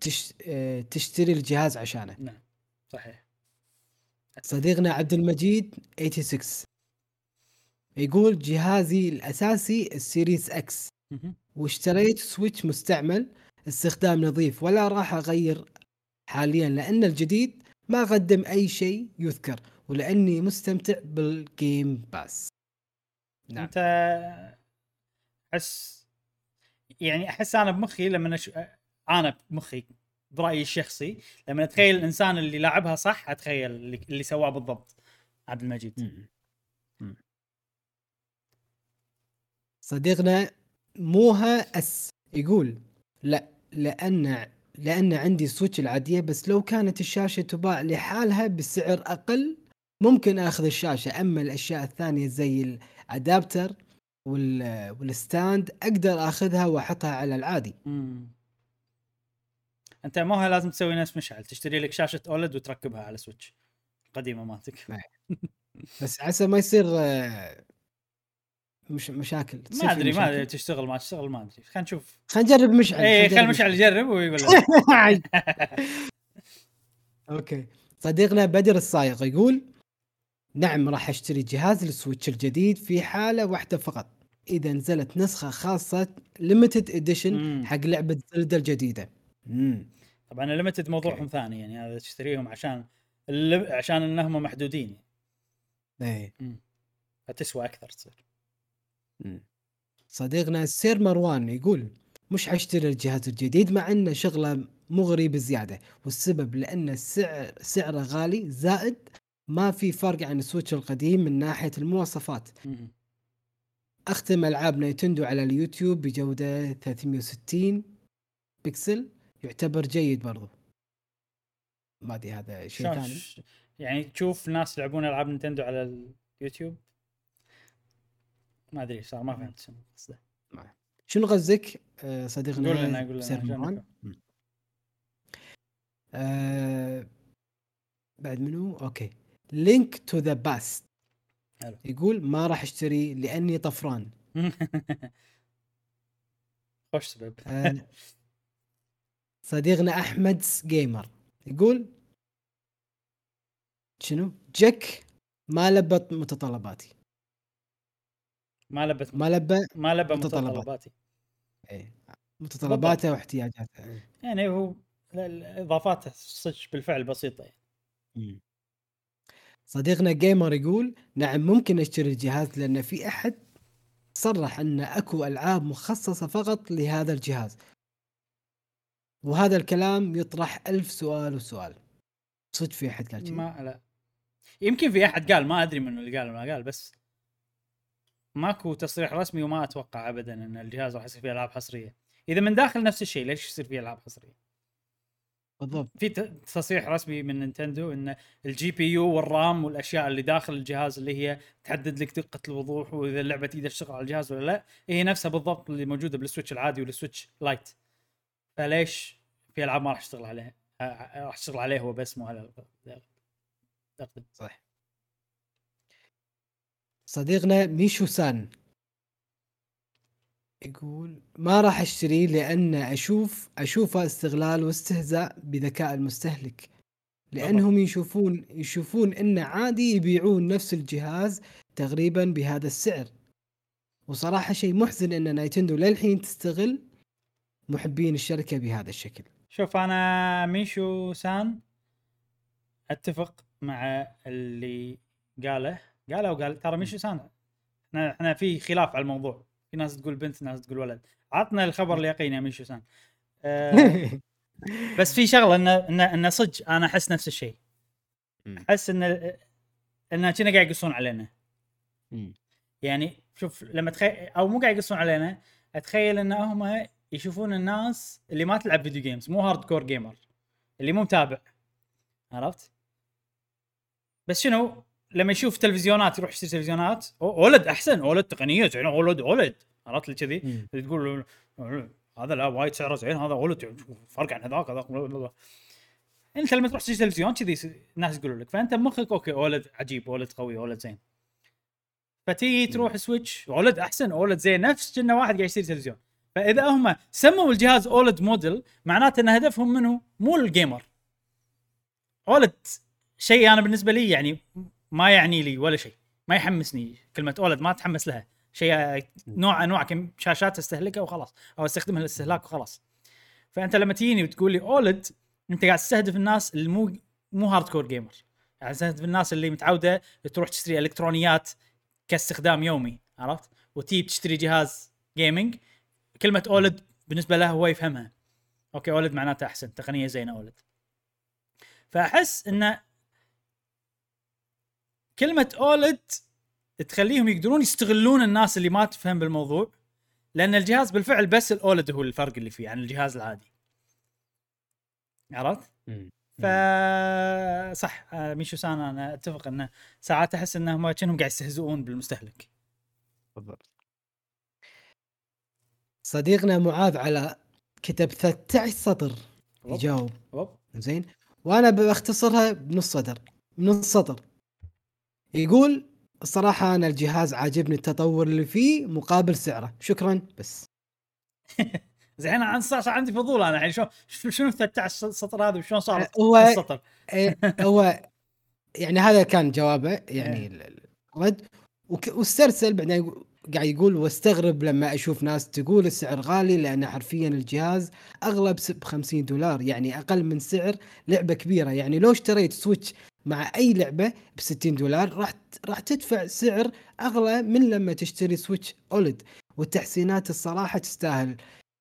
تش... آه تشتري الجهاز عشانه. نعم صحيح. صديقنا عبد المجيد 86 يقول جهازي الأساسي السيريس إكس. واشتريت سويتش مستعمل استخدام نظيف ولا راح أغير حاليا لأن الجديد ما قدم أي شيء يذكر ولأني مستمتع بالجيم باس نعم. أنت أحس يعني أحس أنا بمخي لما أش... أنا بمخي برأيي الشخصي لما أتخيل الإنسان اللي لاعبها صح أتخيل اللي, سواه بالضبط. عبد المجيد. صديقنا موها أس يقول لا لأن لأن عندي سويتش العادية بس لو كانت الشاشة تباع لحالها بسعر أقل ممكن آخذ الشاشة. أما الأشياء الثانية زي ال adapter وال وال stand أقدر آخذها وأحطها على العادي. مم. أنت موها لازم تسوي نفس مشعل تشتري لك شاشة OLED وتركبها على سويتش القديمه مالتك. بس عسى ما يصير آه، مش مشاكل. ما أدري ما. ادري تشتغل ما تشتغل ما أدري. خلينا نشوف. خلينا نجرب مشعل اي خلينا مشعل يجرب ويقول Okay. صديقنا بدر الصايغ يقول نعم راح أشتري جهاز ال Switch الجديد في حالة واحدة فقط. إذا نزلت نسخة خاصة limited edition. حق لعبة Zelda الجديدة. امم طبعا ال limited موضوعهم okay. ثاني يعني هذا تشتريهم عشان اللب... عشان انهم محدودين. إيه. فتسوى أكثر تصير. صديقنا السير مروان يقول مش حاشتري الجهاز الجديد مع إنه شغله مغري بزياده والسبب لأن السعر سعره غالي زائد ما في فرق عن ال Switch القديم من ناحية المواصفات. أختم ألعاب Nintendo على اليوتيوب بجودة 360 بكسل. يعتبر جيد برضو. ما أدري هذا شيء ثاني. ش- يعني تشوف ناس يلعبون ألعاب Nintendo على اليوتيوب ما أدري صار ما فهمت شنو. قصده. شنو قصدك؟ آه، صديقنا قول لنا- قول لنا. آه بعد منو؟ Okay. Link to the Past حلو. يقول ما راح أشتري لأني طفران. خوش سبب. آه صديقنا أحمد Gamer. يقول شنو؟ جك ما لبى متطلباتي. ما لبت ما لبى ما لبى متطلبات. متطلباتي. إيه، متطلباته واحتياجاته. إيه. يعني هو الاضافات صدق بالفعل بسيطة يعني. صديقنا جيمر يقول نعم ممكن أشتري الجهاز لأن في أحد صرح أن أكو ألعاب مخصصة فقط لهذا الجهاز. وهذا الكلام يطرح ألف سؤال وسؤال. صدق في أحد قال ما لا. يمكن في أحد قال ما أدري منو اللي قال ما قال بس ماكو تصريح رسمي وما أتوقع ابدا إن الجهاز راح يصير فيه ألعاب حصرية. إذا من داخل نفس الشيء ليش يصير فيه ألعاب حصرية؟ بالضبط. في تصريح رسمي من Nintendo إن ال GPU وال RAM والأشياء اللي داخل الجهاز اللي هي تحدد لك دقة الوضوح وإذا اللعبة تقدر تشتغل على الجهاز ولا لا هي نفسها بالضبط اللي موجودة بال Switch العادي وال Switch Lite. فليش في ألعاب ما راح تشتغل عليها؟ راح تشتغل عليه هو بس مو على أعتقد. صح صديقنا ميشو سان يقول ما راح اشتريه لأن أشوف اشوفه استغلال واستهزاء بذكاء المستهلك. لأنهم يشوفون يشوفون انه عادي يبيعون نفس الجهاز تقريبا بهذا السعر. وصراحة شيء محزن إن Nintendo للحين تستغل محبين الشركة بهذا الشكل. شوف أنا ميشو سان أتفق مع اللي قاله. قاله وقال ترى ميشو سان إحنا إحنا في خلاف على الموضوع. في ناس تقول بنت ناس تقول ولد. عطنا الخبر اليقين يا ميشو سان. أه بس في شغلة إنه إنه إنه صدق أنا أحس نفس الشيء. أحس إن انه كنه قاعد يقصون علينا. يعني شوف لما تخيل أو مو قاعد يقصون علينا أتخيل إن هم يشوفون الناس اللي ما تلعب video games مو hardcore gamer اللي مو متابع. عرفت؟ بس شنو؟ لما يشوف تلفزيونات يروح يشتري تلفزيونات. OLED أحسن OLED تقنية زين OLED OLED. عرفت لي كذي؟ تقول هذا لا وايد سعره زين هذا OLED فرق عن هذاك هذاك أنت لما تروح تشتري تلفزيون كذي الناس يقولوا لك فأنت بمخك okay OLED عجيب OLED قوي OLED زين. فتيجي تروح Switch OLED أحسن OLED زين. نفس كنه واحد قاعد يشتري تلفزيون. فإذا هم سموا الجهاز OLED model معناته إن هدفهم منه مو ال gamer. OLED شيء أنا بالنسبة لي يعني ما يعني لي ولا شيء. ما يحمسني كلمة OLED ما اتحمس لها. شيء نوع أنواع كم شاشات استهلكها وخلاص أو أستخدمها للاستهلاك وخلاص. فأنت لما تجيني وتقول لي OLED أنت قاعد تستهدف الناس اللي مو مو hardcore gamer قاعد تستهدف الناس اللي متعودة تروح تشتري إلكترونيات كاستخدام يومي عرفت؟ وتجي تشتري جهاز gaming كلمة OLED بالنسبة له هو يفهمها. Okay OLED معناته أحسن تقنية زينة OLED. فأحس إن كلمة OLED تخليهم يقدرون يستغلون الناس اللي ما تفهم بالموضوع لأن الجهاز بالفعل بس ال OLED هو الفرق اللي فيه عن الجهاز العادي. عرفت؟ ف صح آه، ميشو سان أنا أتفق انه ساعات أحس إنهم كأنهم قاعد يستهزئون بالمستهلك. بالضبط. صديقنا معاذ على كتب 13 سطر. يجاوب. زين. وأنا بختصرها بنص سطر. بنص سطر. يقول الصراحة أنا الجهاز عاجبني التطور اللي فيه مقابل سعره. شكرا. بس. زين أنا صار عندي فضول أنا. الحين شلون شنو 13 سطر هذا وشلون صار هو السطر؟ إيه، هو يعني هذا كان جوابه يعني إيه. ال- الرد وك- واسترسل بعدين قاعد يقول واستغرب لما أشوف ناس تقول السعر غالي لأن حرفيا الجهاز اغلى ب 50 دولار يعني أقل من سعر لعبة كبيرة. يعني لو اشتريت سويتش مع أي لعبة ب 60 دولار راح راح تدفع سعر أغلى من لما تشتري Switch OLED والتحسينات الصراحة تستاهل.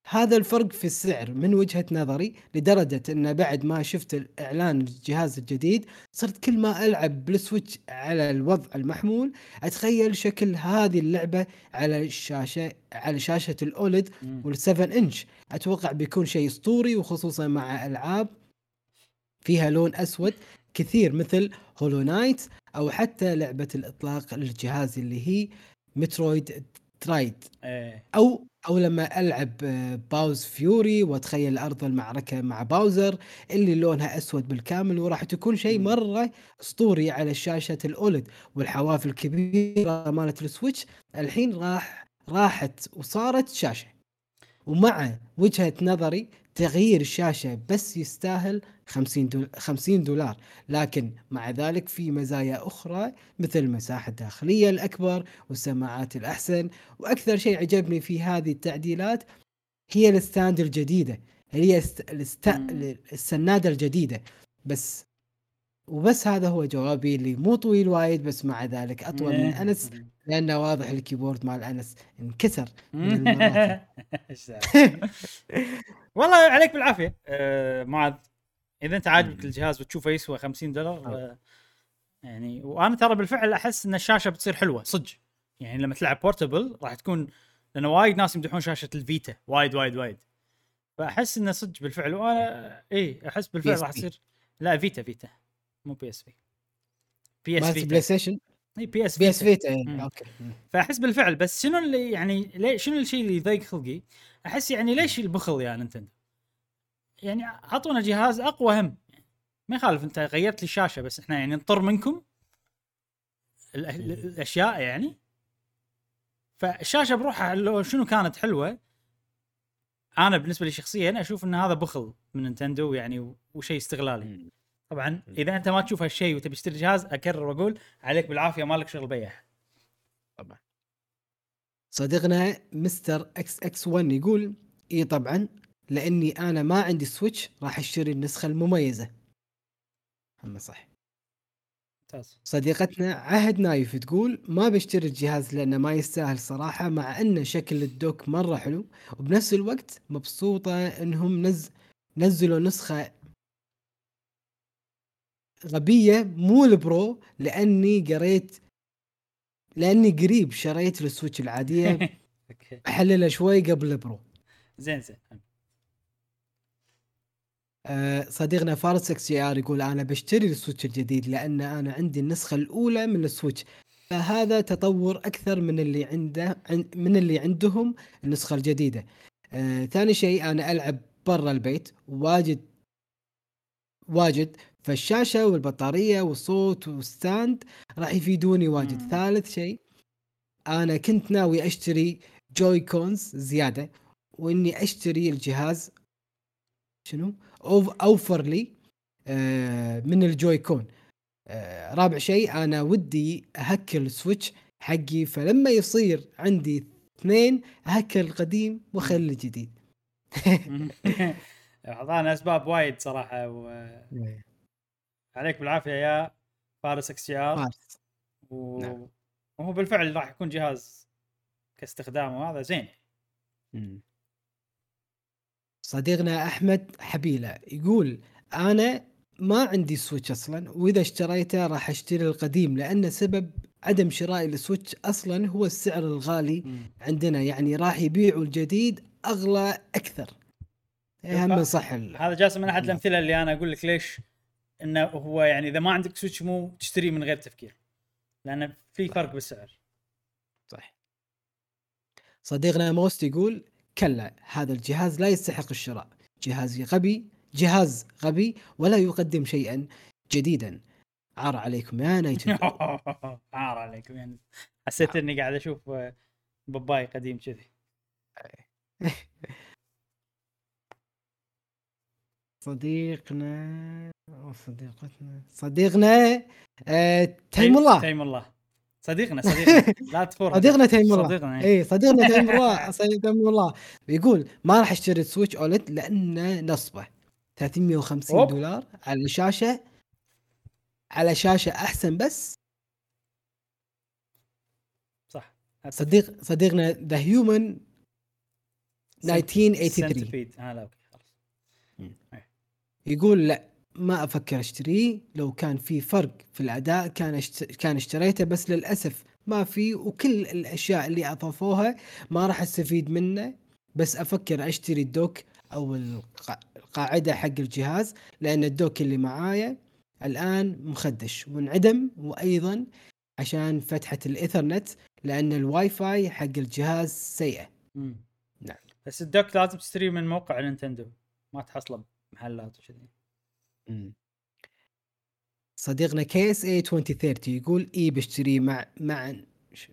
هذا الفرق في السعر من وجهة نظري لدرجة إن بعد ما شفت الإعلان الجهاز الجديد صرت كل ما ألعب بال Switch على الوضع المحمول أتخيل شكل هذه اللعبة على الشاشة على شاشة ال OLED مم. وال7 إنش أتوقع بيكون شيء أسطوري وخصوصا مع ألعاب فيها لون أسود كثير مثل Hollow Knight أو حتى لعبة الإطلاق للجهاز اللي هي Metroid Dread إيه. أو أو لما ألعب آه، Bowser's Fury وأتخيل أرض المعركة مع Bowser اللي لونها أسود بالكامل وراح تكون شيء مم. مرة أسطوري على شاشه ال OLED والحواف الكبيرة مالت ال Switch. الحين راح راحت وصارت شاشة. ومع وجهة نظري تغيير الشاشة بس يستاهل 50 دول 50 دولار لكن مع ذلك في مزايا أخرى مثل المساحه الداخلية الأكبر والسماعات الأحسن وأكثر شيء عجبني في هذه التعديلات هي ال stand الجديدة اللي هي. الست... مم. السنادة الجديدة بس وبس هذا هو جوابي اللي مو طويل وايد بس مع ذلك أطول من. أنس لأنه واضح ال keyboard مال أنس انكسر من. والله عليك بالعافية. آه معاذ إذا أنت عاجبك الجهاز وتشوفه يسوى 50 دولار آه يعني وأنا ترى بالفعل أحس إن الشاشة بتصير حلوة صدق. يعني لما تلعب portable راح تكون لأن وايد ناس يمدحون شاشة ال Vita وايد وايد وايد. فأحس إنه صدق بالفعل وأنا اي أحس بالفعل راح. تصير لا Vita Vita. مو PS V PS مالت Play Station إي PS PS Vita okay. فأحس بالفعل بس شنو اللي يعني ليه شنو الشيء اللي يضيق خلقي؟ أحس يعني ليش البخل يا نينتندو؟ يعني أعطونا جهاز أقوى هم. ما يخالف أنت غيرت لي الشاشة بس إحنا يعني نطر منكم. الأشياء يعني. فالشاشة بروحها لو شنو كانت حلوة أنا بالنسبة لي شخصيا أشوف إن هذا بخل من نينتندو يعني وشيء استغلالي. طبعا إذا أنت ما تشوف هالشيء وتبي تشتري جهاز أكرر وأقول عليك بالعافية مالك شغل بيع. صديقنا مستر إكس إكس 1 يقول إي طبعا لأني أنا ما عندي Switch راح أشتري النسخة المميزة. هم صح. ممتاز. صديقتنا عهد نايف تقول ما بشتري الجهاز لأنه ما يستاهل صراحة مع أن شكل ال dock مرة حلو وبنفس الوقت مبسوطة إنهم نز... نزلوا نسخة غبية مو ال Pro لأني قريت لأني قريب شريت ال Switch العادية. أحللها شوي قبل ال Pro. زين زين. آه، صديقنا فارس XR يقول أنا بشتري ال Switch الجديد لأن أنا عندي النسخة الأولى من ال Switch. فهذا تطور أكثر من اللي عنده عن- من اللي عندهم النسخة الجديدة. آه، ثاني شيء أنا ألعب برا البيت واجد واجد فالشاشة والبطارية والصوت وال stand راح يفيدوني واجد. مم. ثالث شيء أنا كنت ناوي أشتري Joy-Cons زيادة وإني أشتري الجهاز شنو؟ أوف اوفر لي آه، من ال Joy-Con. آه، رابع شيء أنا ودي أهكر ال Switch حقي فلما يصير عندي اثنين أهكر القديم واخلي الجديد أعطانا أسباب وايد صراحة وعليك بالعافية يا فارس XGR فارس. و... نعم. وهو بالفعل راح يكون جهاز كاستخدام وهذا زين. صديقنا أحمد حبيلة يقول أنا ما عندي Switch أصلا وإذا اشتريته راح أشتري القديم لأن سبب عدم شرائي ال Switch أصلا هو السعر الغالي عندنا يعني راح يبيعوا الجديد أغلى أكثر. إيه هم صح هذا جالس من أحد الأمثلة اللي أنا أقول لك ليش إنه هو يعني إذا ما عندك سويتش مو تشتريه من غير تفكير. لأن في فرق بالسعر. صح صديقنا موست يقول كلا هذا الجهاز لا يستحق الشراء. جهاز غبي جهاز غبي ولا يقدم شيئا جديدا. عار عليكم يا نايت عار عليكم يعني حسيت إني قاعد أشوف آه، باباي قديم كذي. صديقنا صديقتنا. صديقنا آه تيم الله. تيم الله. صديقنا صديقنا. لا تفور صديقنا تيم الله. صديقنا إيه. اي صديقنا تيم الله. تيم الله. بيقول ما راح اشتري Switch OLED لأنه نصبه. 350 أوب. دولار على شاشة على شاشة أحسن بس. صح. صديق صديقنا The Human 1983 Centipede آه لا okay خلاص. يقول لا ما أفكر اشتريه لو كان في فرق في الأداء كان اشت... كان اشتريته بس للأسف ما في. وكل الأشياء اللي أضافوها ما راح أستفيد منه. بس أفكر أشتري ال dock أو القا... القاعدة حق الجهاز لأن ال dock اللي معايا الآن مخدش وانعدم. وأيضا عشان فتحة الإيثرنت لأن الواي فاي حق الجهاز سيئة. مم. نعم. بس ال dock لازم تشتريه من موقع نينتندو ما تحصله. بمحلات وكذي. صديقنا KSA 2030 يقول اي بشتريه مع مع ش-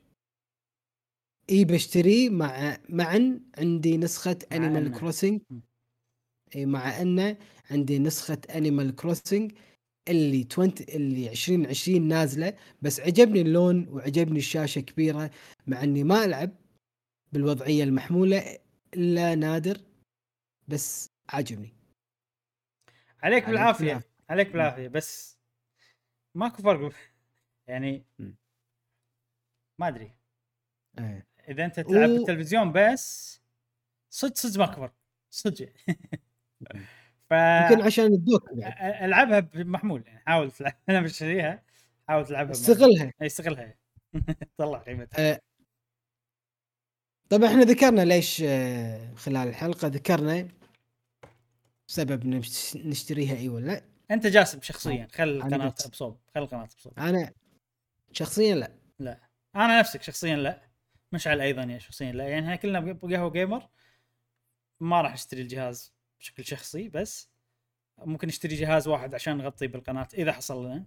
اي بشتريه مع مع أن عندي نسخة مع Animal. Crossing. أي مع أن عندي نسخة Animal Crossing اللي 20 اللي 2020 نازلة بس عجبني اللون وعجبني الشاشة كبيرة مع إني ما ألعب بالوضعية المحمولة إلا نادر بس عجبني عليك بالعافية. بالعافية. عليك بالعافية. بس ماكو فرق. يعني. ما أدري. إيه. إذا أنت تلعب و- بالتلفزيون بس صدق صدق ماكو فرق. صدق. ف يمكن عشان الدوك بعد. ألعبها بمحمول يعني حاول تلعب. أنا بشتريها. حاول تلعبها. استغلها. إي، استغلها. طلع قيمتها. آه، طبعا إحنا ذكرنا ليش آه، خلال الحلقة ذكرنا سبب نش- نشتريها إي ولا لا؟ أنت جاسم شخصيا. خل القناة. بصوب. خل القناة بصوب. أنا شخصيا لا. لا. أنا نفسك شخصيا لا. مشعل أيضا يا شخصيا لا. يعني إحنا كلنا بقهوة Gamer ما راح أشتري الجهاز بشكل شخصي بس ممكن نشتري جهاز واحد عشان نغطي بالقناة إذا حصل لنا.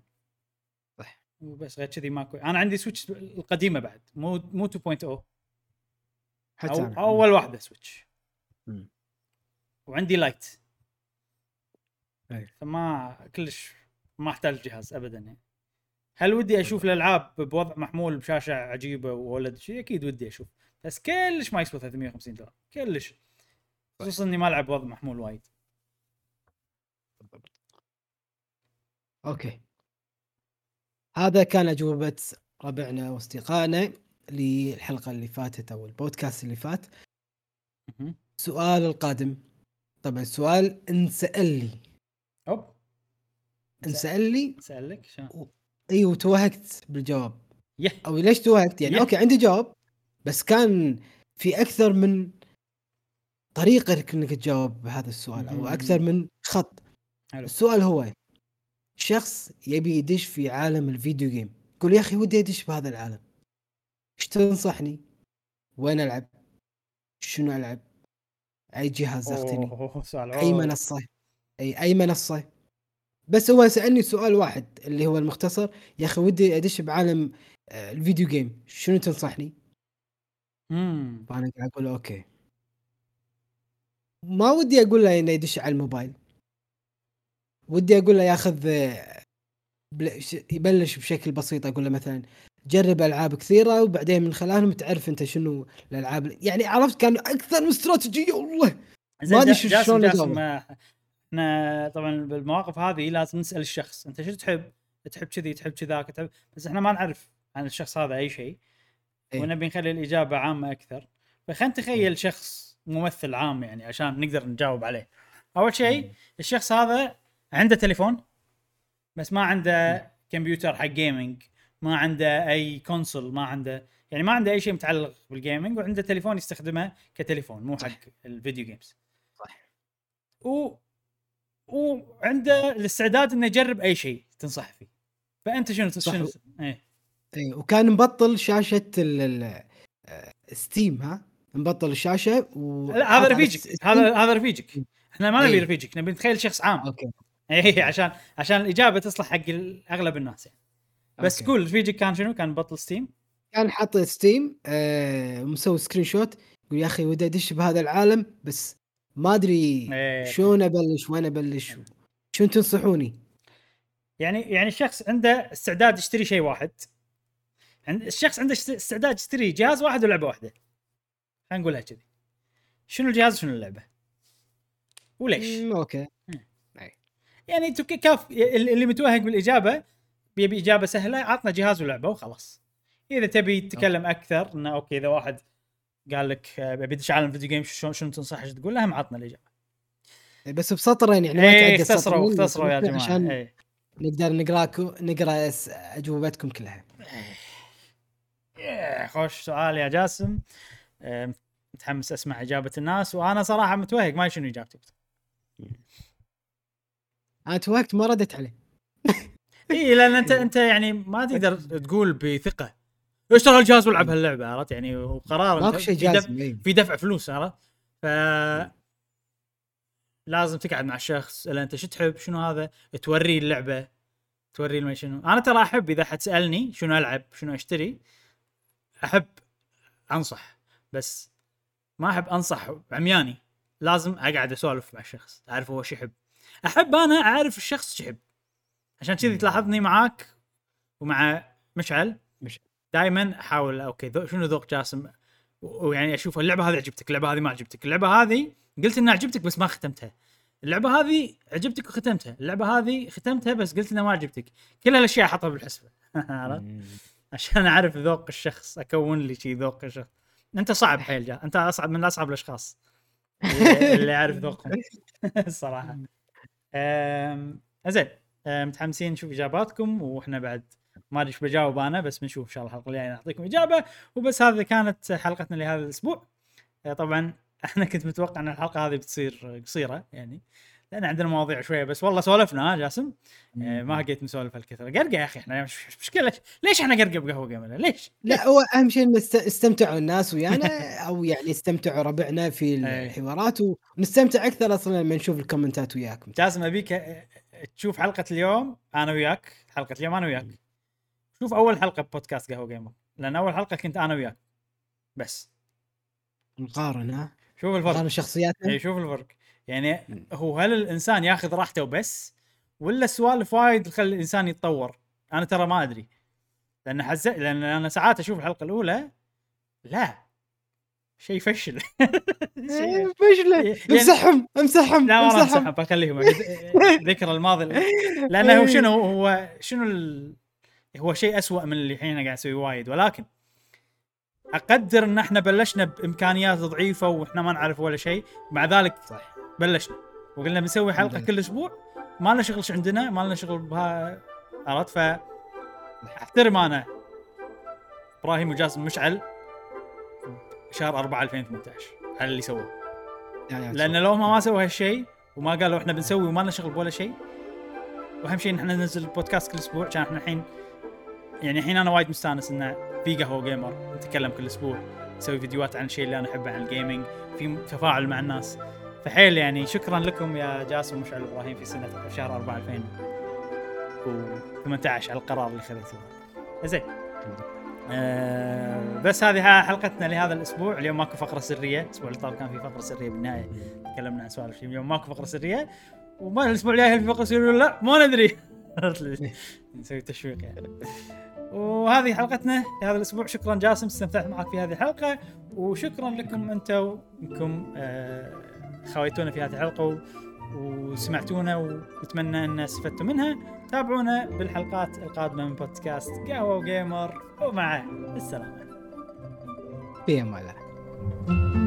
صح. وبس غير كذي ماكو. أنا عندي Switch القديمة بعد. مو مو 2.0 حتى أو أنا. أول واحدة سويتش مم. وعندي Lite أي. فما كلش ما أحتاج جهاز ابدا يعني. هل ودي أشوف الألعاب بوضع محمول بشاشة عجيبة و OLED شيء أكيد ودي أشوف. بس كلش ما يسوى 350 دولار. كلش. خصوصا إني ما ألعب بوضع محمول وايد. okay. هذا كان أجوبة ربعنا واصدقائنا للحلقة اللي فاتت أو البودكاست اللي فات. السؤال القادم. طبعا السؤال انسأل لي. أوب. انسأل لي. اسالك شلون إي وتوهقت بالجواب. يه أو ليش توهقت؟ يعني. okay عندي جواب بس كان في أكثر من طريقة لك إنك تجاوب هذا السؤال أو. أكثر من خط. حلو. السؤال هو شخص يبي يدش في عالم ال video game. يقول يا أخي ودي أدش بهذا العالم. إيش تنصحني؟ وين ألعب؟ شنو ألعب؟ أي جهاز سؤال أي. منصة؟ اي أي منصة. بس هو سألني سؤال واحد اللي هو المختصر. يا أخي ودي أدش بعالم آه، ال video game شنو تنصحني؟ امم فأنا قاعد أقول okay. ما ودي أقول له إنه يدش على الموبايل. ودي أقول له ياخذ آه، يبلش بشكل بسيط. أقول له مثلا جرب ألعاب كثيرة وبعدين من خلالهم تعرف أنت شنو الألعاب. يعني عرفت كان أكثر من استراتيجية والله. ما جاسم شلون جاسم إحنا طبعا بالمواقف هذه لازم نسأل الشخص أنت شو تحب؟ تحب كذي تحب كذاك تحب بس إحنا ما نعرف عن الشخص هذا أي شيء إيه. ونبي نخلي الإجابة عامة أكثر. فخلينا نتخيل شخص ممثل عام يعني عشان نقدر نجاوب عليه. أول شيء الشخص هذا عنده تليفون بس ما عنده كمبيوتر حق gaming ما عنده أي console ما عنده يعني ما عنده أي شيء متعلق بال gaming وعنده تليفون يستخدمه كتليفون مو حق ال video games صح. و وعنده الاستعداد إنه يجرب أي شيء تنصح فيه. فأنت شنو صح. شنو إيه. اي وكان مبطل شاشة ال ال- آه، Steam ها؟ مبطل الشاشة و لا هذا رفيجك. هذا هذا رفيجك. إحنا ما نبي إيه. رفيجك. نبي نتخيل شخص عام. okay. اي عشان عشان الإجابة تصلح حق أغلب الناس يعني. بس okay. قول رفيجك كان شنو؟ كان مبطل Steam كان حاط Steam آه مسوي screenshot يقول يا أخي ودي أدش بهذا العالم بس ما أدري إيه. شلون أبلش وين أبلش شلون تنصحوني؟ يعني يعني الشخص عنده استعداد يشتري شيء واحد. عند الشخص عنده است- استعداد يشتري جهاز واحد ولعبه واحدة؟ خلينا نقولها كذي. شنو الجهاز وشنو اللعبة؟ وليش؟ okay. يعني أنتم كاف اللي متوهق بالإجابة بيبي إجابة سهلة عطنا جهاز ولعبة وخلاص. إذا تبي تتكلم أكثر إنه okay إذا واحد قال لك أبي أدش عالم video game شلون شنو تنصح؟ إيش تقول؟ له هم عطنا الإجابة. بس بسطرين يعني ما إيه تعدى اختصروا اختصروا يا جماعة. عشان إيه. نقدر نقراكم نقرأ أجوبتكم كلها. إيه، خوش سؤال يا جاسم. متحمس أسمع إجابة الناس وأنا صراحة متوهق ما شنو إجابتي أنا توهقت ما ردت عليه. اي لأن انت أنت يعني ما تقدر تقول بثقة. اشترى الجهاز والعب هاللعبة عرفت؟ يعني وقرار ماكو شيء في دفع- جازم إيه. في دفع فلوس عرفت؟ ف لازم تقعد مع الشخص إلا انت شو تحب؟ شنو هذا؟ توريه اللعبة توريه ما شنو. أنا ترى أحب إذا حد سألني شنو ألعب شنو أشتري أحب أنصح. بس ما أحب أنصح عمياني. لازم أقعد أسولف مع الشخص أعرف هو شو يحب. أحب أنا أعرف الشخص شو يحب. عشان كذي تلاحظني معاك ومع مشعل. دائما أحاول أوكي ذو شنو ذوق جاسم؟ ويعني أشوف اللعبة هذه عجبتك اللعبة هذه ما عجبتك. اللعبة هذه قلت إنها عجبتك بس ما ختمتها. اللعبة هذه عجبتك وختمتها. اللعبة هذه ختمتها بس قلت إنها ما عجبتك. كل هالأشياء احطها بالحسبة. عشان أعرف ذوق الشخص أكون لي شي ذوق الشخص. أنت صعب حيل جا. أنت أصعب من أصعب الأشخاص. اللي اعرف ذوقهم. الصراحه زين. متحمسين نشوف إجاباتكم وإحنا بعد ما ادري إيش بجاوب أنا بس بنشوف إن شاء الله الحلقة الجاية نعطيكم إجابة. وبس هذه كانت حلقتنا لهذا الأسبوع. أه، طبعا أنا كنت متوقع إن الحلقة هذه بتصير قصيرة يعني لأن عندنا مواضيع شوية بس. والله سولفنا ها جاسم. أه، ما لقيت نسولف هالكثر قرقه يا أخي إحنا مش مش مشكلة. ليش إحنا قرقه بقهوة جيمر ليش؟ لا هو أهم شيء استمتعوا الناس ويانا أو يعني استمتعوا ربعنا في. الحوارات ونستمتع أكثر أصلا لما نشوف الكومنتات وياكم. جاسم أبيك تشوف حلقة اليوم؟ أنا وياك. حلقة اليوم أنا وياك. شوف أول حلقة بودكاست قهوة جيمر لأن أول حلقة كنت أنا وياك بس. نقارن ها شوف الفرق. نقارن شخصياتنا اي شوف الفرق. يعني. هو هل الإنسان ياخذ راحته وبس ولا السوالف وايد تخلي الإنسان يتطور؟ أنا ترى ما أدري. لأن حز... لأن أنا ساعات أشوف الحلقة الأولى لا. شيء فشل. إيه، شيء فشله يعني- امسحهم امسحهم لا راح امسحهم. بخليهم. ذكر الماضي. لأنه هو شنو هو شنو ال... هو شيء أسوأ من اللي الحين قاعد نسويه وايد ولكن أقدر إن إحنا بلشنا بإمكانيات ضعيفة وإحنا ما نعرف ولا شيء مع ذلك صح. بلشنا. وقلنا بنسوي حلقة كل أسبوع ما لنا شغل عندنا ما لنا شغل بها عرفت؟ ف أحترم أنا إبراهيم وجاسم مشعل شهر 4 2018 على اللي سووه. يعني لأن لو ما ما سووا هالشيء وما قالوا إحنا بنسوي وما لنا شغل بولا شيء وأهم شيء إن إحنا ننزل بودكاست كل أسبوع كان إحنا الحين يعني الحين أنا وايد مستانس انه في قهوه جيمر نتكلم كل أسبوع نسوي فيديوهات عن الشيء اللي أنا أحبه عن ال gaming في تفاعل مع الناس. فحيل يعني شكرا لكم يا جاسم ومشعل إبراهيم في سنة في شهر 4 2018 على القرار اللي خذيتوه زين. آه بس هذه حلقتنا لهذا الأسبوع. اليوم ماكو فقرة سرية. الأسبوع اللي طاف كان في فقرة سرية بالنهاية. تكلمنا عن سوالف اليوم ماكو فقرة سرية. وما الأسبوع الجاي هل في فقرة سرية ولا لا؟ ما ندري. نسوي تشويق يعني. وهذه حلقتنا لهذا الأسبوع. شكرا جاسم استمتعت معك في هذه الحلقة. وشكرا لكم أنتم إنكم آه خويتونا في هذه الحلقة وسمعتونا ونتمنى أن استفدتوا منها. تابعونا بالحلقات القادمة من بودكاست قهوه وجيمر ومع السلامة. في أمان الله.